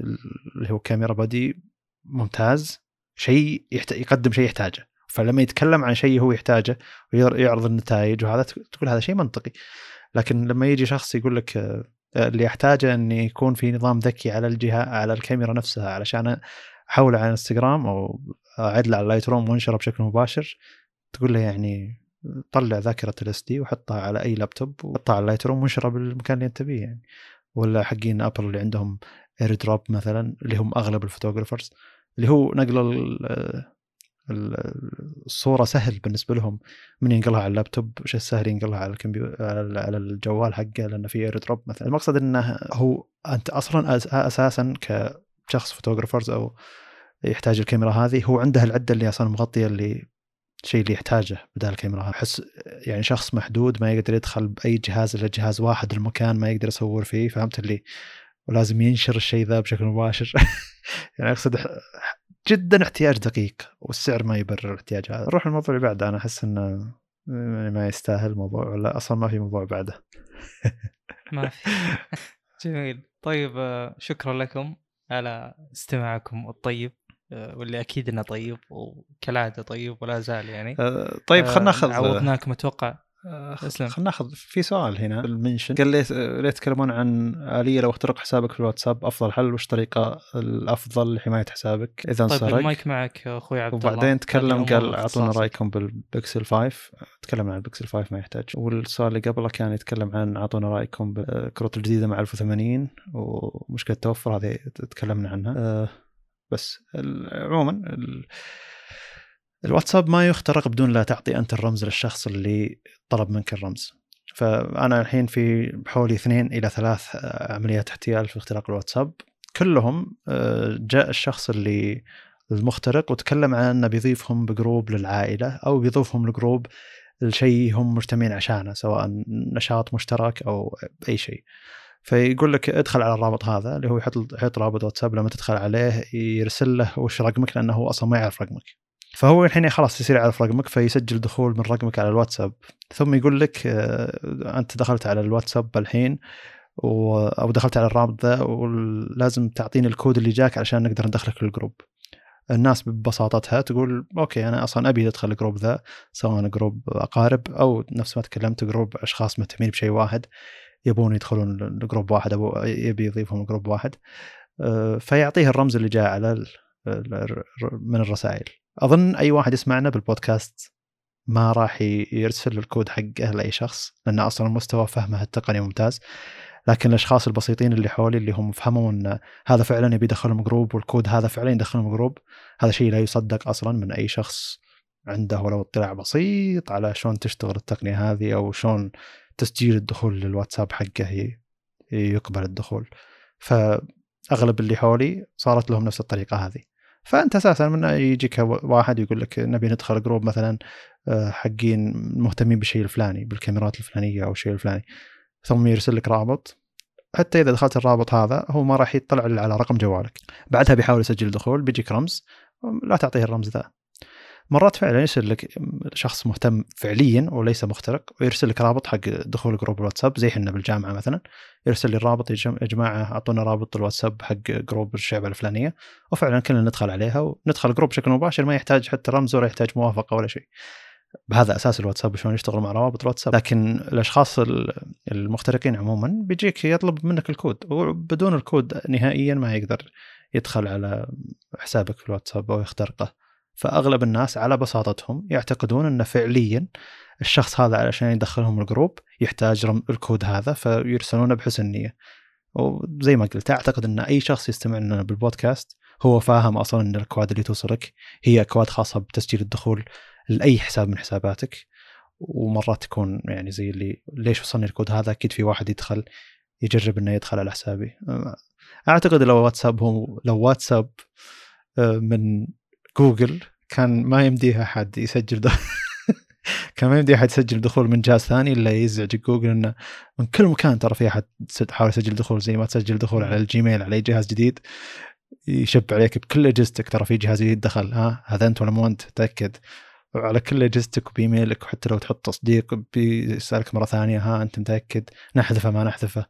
اللي هو كاميرا body ممتاز. شيء يحت... يقدم شيء يحتاجه. فلما يتكلم عن شيء هو يحتاجه ويعرض النتائج وهذا تقول هذا شيء منطقي. لكن لما يجي شخص يقول لك آه، اللي يحتاجه إن يكون في نظام ذكي على الجهة على الكاميرا نفسها علشان احوله على انستغرام أو اعدله على ال Lightroom وأنشره بشكل مباشر تقول له يعني طلع ذاكرة ال SD وحطها على أي لابتوب وحطها على ال Lightroom وانشره بالمكان اللي أنت بيه يعني. ولا حقين ابل اللي عندهم AirDrop مثلا اللي هم أغلب ال photographers اللي هو نقل الصورة سهل بالنسبة لهم من ينقلها على اللابتوب شيء سهل ينقلها على الكمبيوتر على الجوال حقه لأنه في AirDrop مثلا. المقصد إنه هو أنت أصلا أساسا كشخص photographers أو يحتاج الكاميرا هذه هو عنده العدة اللي أصلا مغطية اللي الشيء اللي يحتاجه بدال الكاميرا أحس يعني شخص محدود ما يقدر يدخل بأي جهاز إلا جهاز واحد المكان ما يقدر يصور فيه فهمت اللي؟ ولازم ينشر الشيء ذا بشكل مباشر. يعني أقصد جدا احتياج دقيق والسعر ما يبرر الاحتياج هذا نروح الموضوع اللي بعده أنا أحس إنه يعني ما يستاهل الموضوع ولا أصلا ما في موضوع بعده. ما في. جميل. طيب آه، شكرا لكم على استماعكم الطيب. واللي أكيد إنه طيب وكالعادة طيب ولا زال يعني. أه طيب خلينا ناخذ عوضناكم أتوقع اسلم خلينا نأخذ في سؤال هنا. المنشن. قال لي ليه تتكلمون عن آلية لو اخترق حسابك في الواتساب؟ أفضل حل وش الطريقة الأفضل لحماية حسابك؟ إذا طيب انسرق المايك معك أخوي عبد الله. وبعدين تكلم قال أعطونا رأيكم بالبكسل 5 تكلم عن البكسل 5 ما يحتاج. والسؤال اللي قبله كان يتكلم عن أعطونا رأيكم بالكروت الجديده مع 1080 ومشكلة التوفر هذه تكلمنا عنها. أه بس عموما الواتساب ما يخترق بدون لا تعطي أنت الرمز للشخص اللي طلب منك الرمز. فأنا الحين في حوالي اثنين إلى ثلاث آه، عمليات احتيال في اختراق الواتساب. كلهم آه، جاء الشخص اللي المخترق وتكلم عن أنه بيضيفهم بجروب للعائلة أو بيضيفهم لجروب الشيء هم مجتمعين عشانه سواء نشاط مشترك أو أي شيء. فيقول لك ادخل على الرابط هذا اللي هو يحط يحط رابط واتساب لما تدخل عليه يرسل له وش رقمك لأنه هو أصلا ما يعرف رقمك. فهو الحين خلاص يصير يعرف رقمك فيسجل دخول من رقمك على الواتساب. ثم يقول لك آه، أنت دخلت على الواتساب الحين أو دخلت على الرابط ذا ولازم تعطيني الكود اللي جاك علشان نقدر ندخلك للجروب. الناس ببساطتها تقول okay أنا أصلا أبي أدخل الجروب ذا سواء جروب أقارب أو نفس ما تكلمت جروب أشخاص مهتمين بشيء واحد. يبون يدخلون لجروب واحد أو يبي يضيفهم لجروب واحد. آه، فيعطيه الرمز اللي جاء على من الرسائل. أظن أي واحد يسمعنا بالبودكاست ما راح يرسل الكود حقه لاي شخص لأن أصلا مستوى فهمه التقني ممتاز. لكن الأشخاص البسيطين اللي حولي اللي هم فهموا إن هذا فعلا يبي يدخلهم جروب والكود هذا فعلا يدخلهم جروب هذا شيء لا يصدق أصلا من أي شخص عنده ولو اطلاع بسيط على شلون تشتغل التقنية هذه أو شلون تسجيل الدخول للواتساب حقه يقبل الدخول. فأغلب اللي حولي صارت لهم نفس الطريقة هذه. فأنت أساسا من يجيك واحد يقول لك نبي ندخل جروب مثلا آه، حقين مهتمين بالشيء الفلاني بالكاميرات الفلانية أو الشيء الفلاني. ثم يرسل لك رابط. حتى إذا دخلت الرابط هذا هو ما راح يطلع على رقم جوالك. بعدها بيحاول يسجل الدخول بيجيك رمز. لا تعطيه الرمز ذا. مرات فعلا يرسل لك شخص مهتم فعليا وليس مخترق ويرسل لك رابط حق دخول جروب الواتساب زي إحنا بالجامعة مثلا يرسل لي الرابط يا جماعة أعطونا رابط الواتساب حق جروب الشعب الفلانية. وفعلا كلنا ندخل عليها وندخل جروب بشكل مباشر ما يحتاج حتى رمز ولا يحتاج موافقة ولا شيء. بهذا أساس الواتساب شلون يشتغل مع روابط الواتساب. لكن الأشخاص المخترقين عموما بيجيك يطلب منك الكود وبدون الكود نهائيا ما يقدر يدخل على حسابك في الواتساب أو يخترقه. فأغلب الناس على بساطتهم يعتقدون أن فعليا الشخص هذا علشان يدخلهم الجروب يحتاج الكود هذا فيرسلونه بحسن نيه وزي ما قلت أعتقد أن أي شخص يستمع لنا بالبودكاست هو فاهم أصلا أن الاكواد اللي توصلك هي اكواد خاصة بتسجيل الدخول لأي حساب من حساباتك. ومرات تكون يعني زي اللي ليش وصلني الكود هذا؟ أكيد في واحد يدخل يجرب إنه يدخل على حسابي. أعتقد لو واتساب هو لو واتساب آه، من جوجل كان ما يمديها احد يسجل كان ما يمدي أحد يسجل دخول من جهاز ثاني إلا يزعج جوجل إنه من كل مكان ترى في أحد تحاول يسجل دخول زي ما تسجل دخول على الجيميل على أي جهاز جديد يشب عليك بكل أجهزتك. ترى في جهاز جديد دخل ها هذا أنت ولا مو أنت؟ تأكد. على كل أجهزتك وبإيميلك وحتى لو تحط تصديق بيسألك مرة ثانية ها أنت متأكد؟ نحذفه ما نحذفه.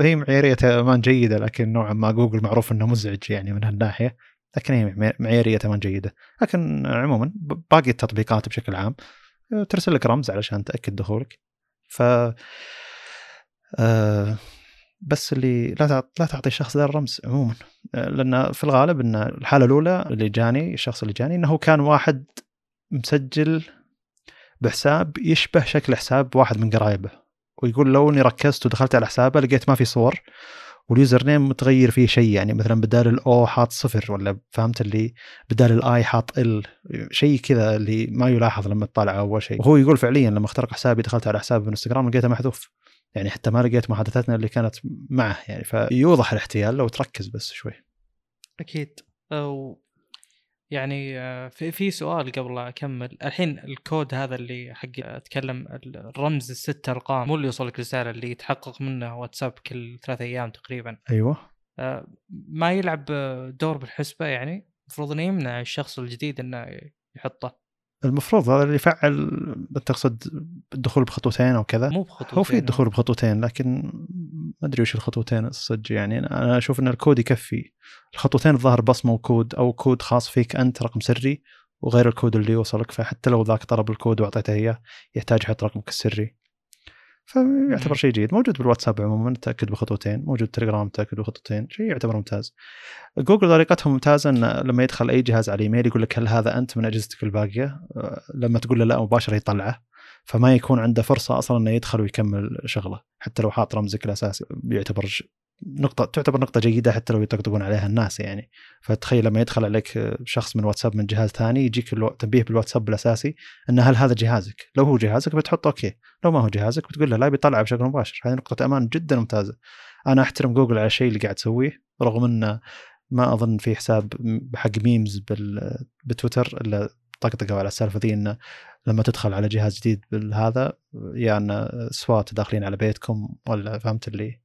هي معيارية أمان جيدة لكن نوعا ما جوجل معروف إنه مزعج يعني من هالناحية. لكن هي معيارية أمان جيدة. لكن عموما باقي التطبيقات بشكل عام ترسل لك رمز علشان تأكد دخولك. ف آه بس اللي لا لا تعطي الشخص ذا الرمز عموما. آه، لأن في الغالب إن الحالة الأولى اللي جاني الشخص اللي جاني إنه كان واحد مسجل بحساب يشبه شكل حساب واحد من قرايبه. ويقول لو إني ركزت ودخلت على حسابه لقيت ما في صور. وال username متغير فيه شيء يعني مثلا بدال ال O حاط صفر ولا فهمت اللي بدال ال I حاط L شيء كذا اللي ما يلاحظ لما تطالع أول شيء. وهو يقول فعليا لما اخترق حسابي دخلت على حسابي في إنستغرام لقيته محذوف. يعني حتى ما لقيت محادثتنا اللي كانت معه يعني فيوضح الاحتيال لو تركز بس شوي. أكيد. يعني آه، في في سؤال قبل لا أكمل. الحين الكود هذا اللي حق اتكلم الرمز الست أرقام مو اللي يوصلك رسالة اللي يتحقق منه واتساب كل ثلاث أيام تقريبا. أيوه. آه، ما يلعب دور بالحسبة يعني؟ المفروض إنه يمنع الشخص الجديد إنه يحطه. المفروض هذا اللي يفعل تقصد الدخول بخطوتين أو كذا؟ مو بخطوتين هو في الدخول بخطوتين لكن ما أدري وش الخطوتين الصج يعني. أنا أشوف إن الكود يكفي. الخطوتين الظاهر بصمه وكود أو كود خاص فيك أنت رقم سري وغير الكود اللي يوصلك. فحتى لو ذاك طلب الكود وأعطيته إياه يحتاج يحط رقمك السري. فيعتبر شيء جيد. موجود بالواتساب عموما تأكد بخطوتين. موجود تليجرام تأكد بخطوتين. شيء يعتبر ممتاز. جوجل طريقتهم ممتازة إن لما يدخل أي جهاز على الايميل يقول لك هل هذا أنت من أجهزتك الباقية؟ لما تقول له لا مباشرة يطلعه. فما يكون عنده فرصة أصلا إنه يدخل ويكمل شغله. حتى لو حاط رمزك الأساسي يعتبر نقطة تعتبر نقطة جيدة حتى لو يطقطقون عليها الناس يعني فتخيل لما يدخل عليك شخص من واتساب من جهاز ثاني يجيك تنبيه بالواتساب الاساسي إن هل هذا جهازك؟ لو هو جهازك بتحط okay، لو ما هو جهازك بتقول له لا بيطلع بشكل مباشر، هذه نقطة أمان جدا ممتازة. أنا أحترم جوجل على الشيء اللي قاعد تسويه رغم انه ما أظن في حساب حق memes بتويتر إلا طقطقوا على السالفة ذي انه لما تدخل على جهاز جديد بالهذا يا إن SWAT داخلين على بيتكم ولا فهمت اللي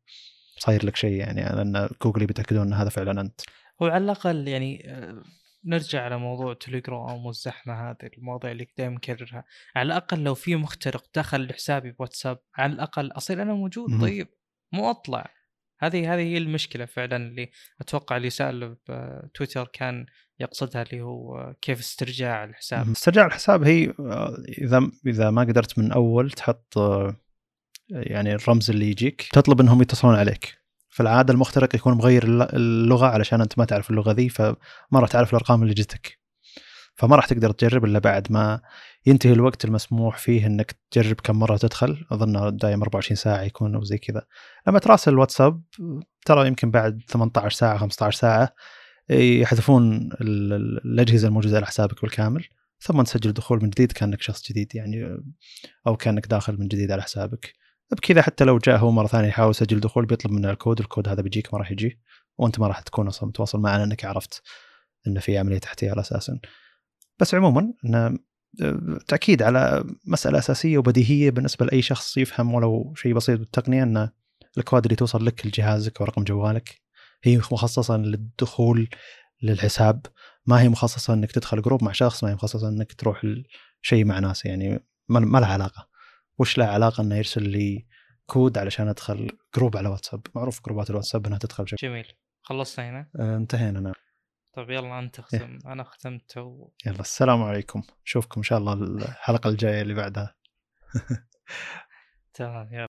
صاير لك شيء يعني لأن جوجل بيتاكدون أن هذا فعلا أنت؟ هو على الأقل يعني آه، نرجع على موضوع تليجرام والزحمة هذه المواضيع اللي دائما نكررها. على الأقل لو في مخترق دخل لحسابي بواتساب على الأقل أصير أنا موجود طيب مو أطلع. هذه هذه هي المشكلة فعلا اللي أتوقع اللي سأل بتويتر كان يقصدها اللي هو كيف استرجاع الحساب. استرجاع الحساب هي آه، إذا إذا ما قدرت من أول تحط آه، يعني الرمز اللي يجيك تطلب إنهم يتصلون عليك. في العاده المخترق يكون مغير اللغة علشان أنت ما تعرف اللغة ذي فما راح تعرف الأرقام اللي جتك. فما راح تقدر تجرب إلا بعد ما ينتهي الوقت المسموح فيه إنك تجرب كم مرة تدخل. أظن دايم 24 ساعة يكون أو زي كذا. لما تراسل الواتساب ترى يمكن بعد 18 ساعة 15 ساعة يحذفون الأجهزة الموجودة على حسابك بالكامل. ثم تسجل دخول من جديد كأنك شخص جديد يعني أو كأنك داخل من جديد على حسابك. بكذا حتى لو جاء هو مرة ثانية يحاول يسجل دخول بيطلب منه الكود الكود هذا بيجيك ما راح يجي وأنت ما راح تكون أصلا متواصل معنا لأنك عرفت إنه في عملية احتيال أساسا. بس عموما إنه تأكيد على مسألة أساسية وبديهية بالنسبة لأي شخص يفهم ولو شيء بسيط بالتقنية ان الاكواد اللي توصل لك لجهازك ورقم جوالك هي مخصصة للدخول للحساب ما هي مخصصة إنك تدخل جروب مع شخص ما هي مخصصة إنك تروح شيء مع ناس يعني ما لها علاقة. وش له علاقة إنه يرسل لي كود علشان أدخل جروب على واتساب؟ معروف جروبات الواتساب إنها تدخل بشكل جميل. خلصنا هنا؟ آه انتهينا نعم. طيب يلا أنت اختم. إيه. أنا ختمت و... يلا السلام عليكم. اشوفكم إن شاء الله الحلقة الجاية اللي بعدها. تمام يلا.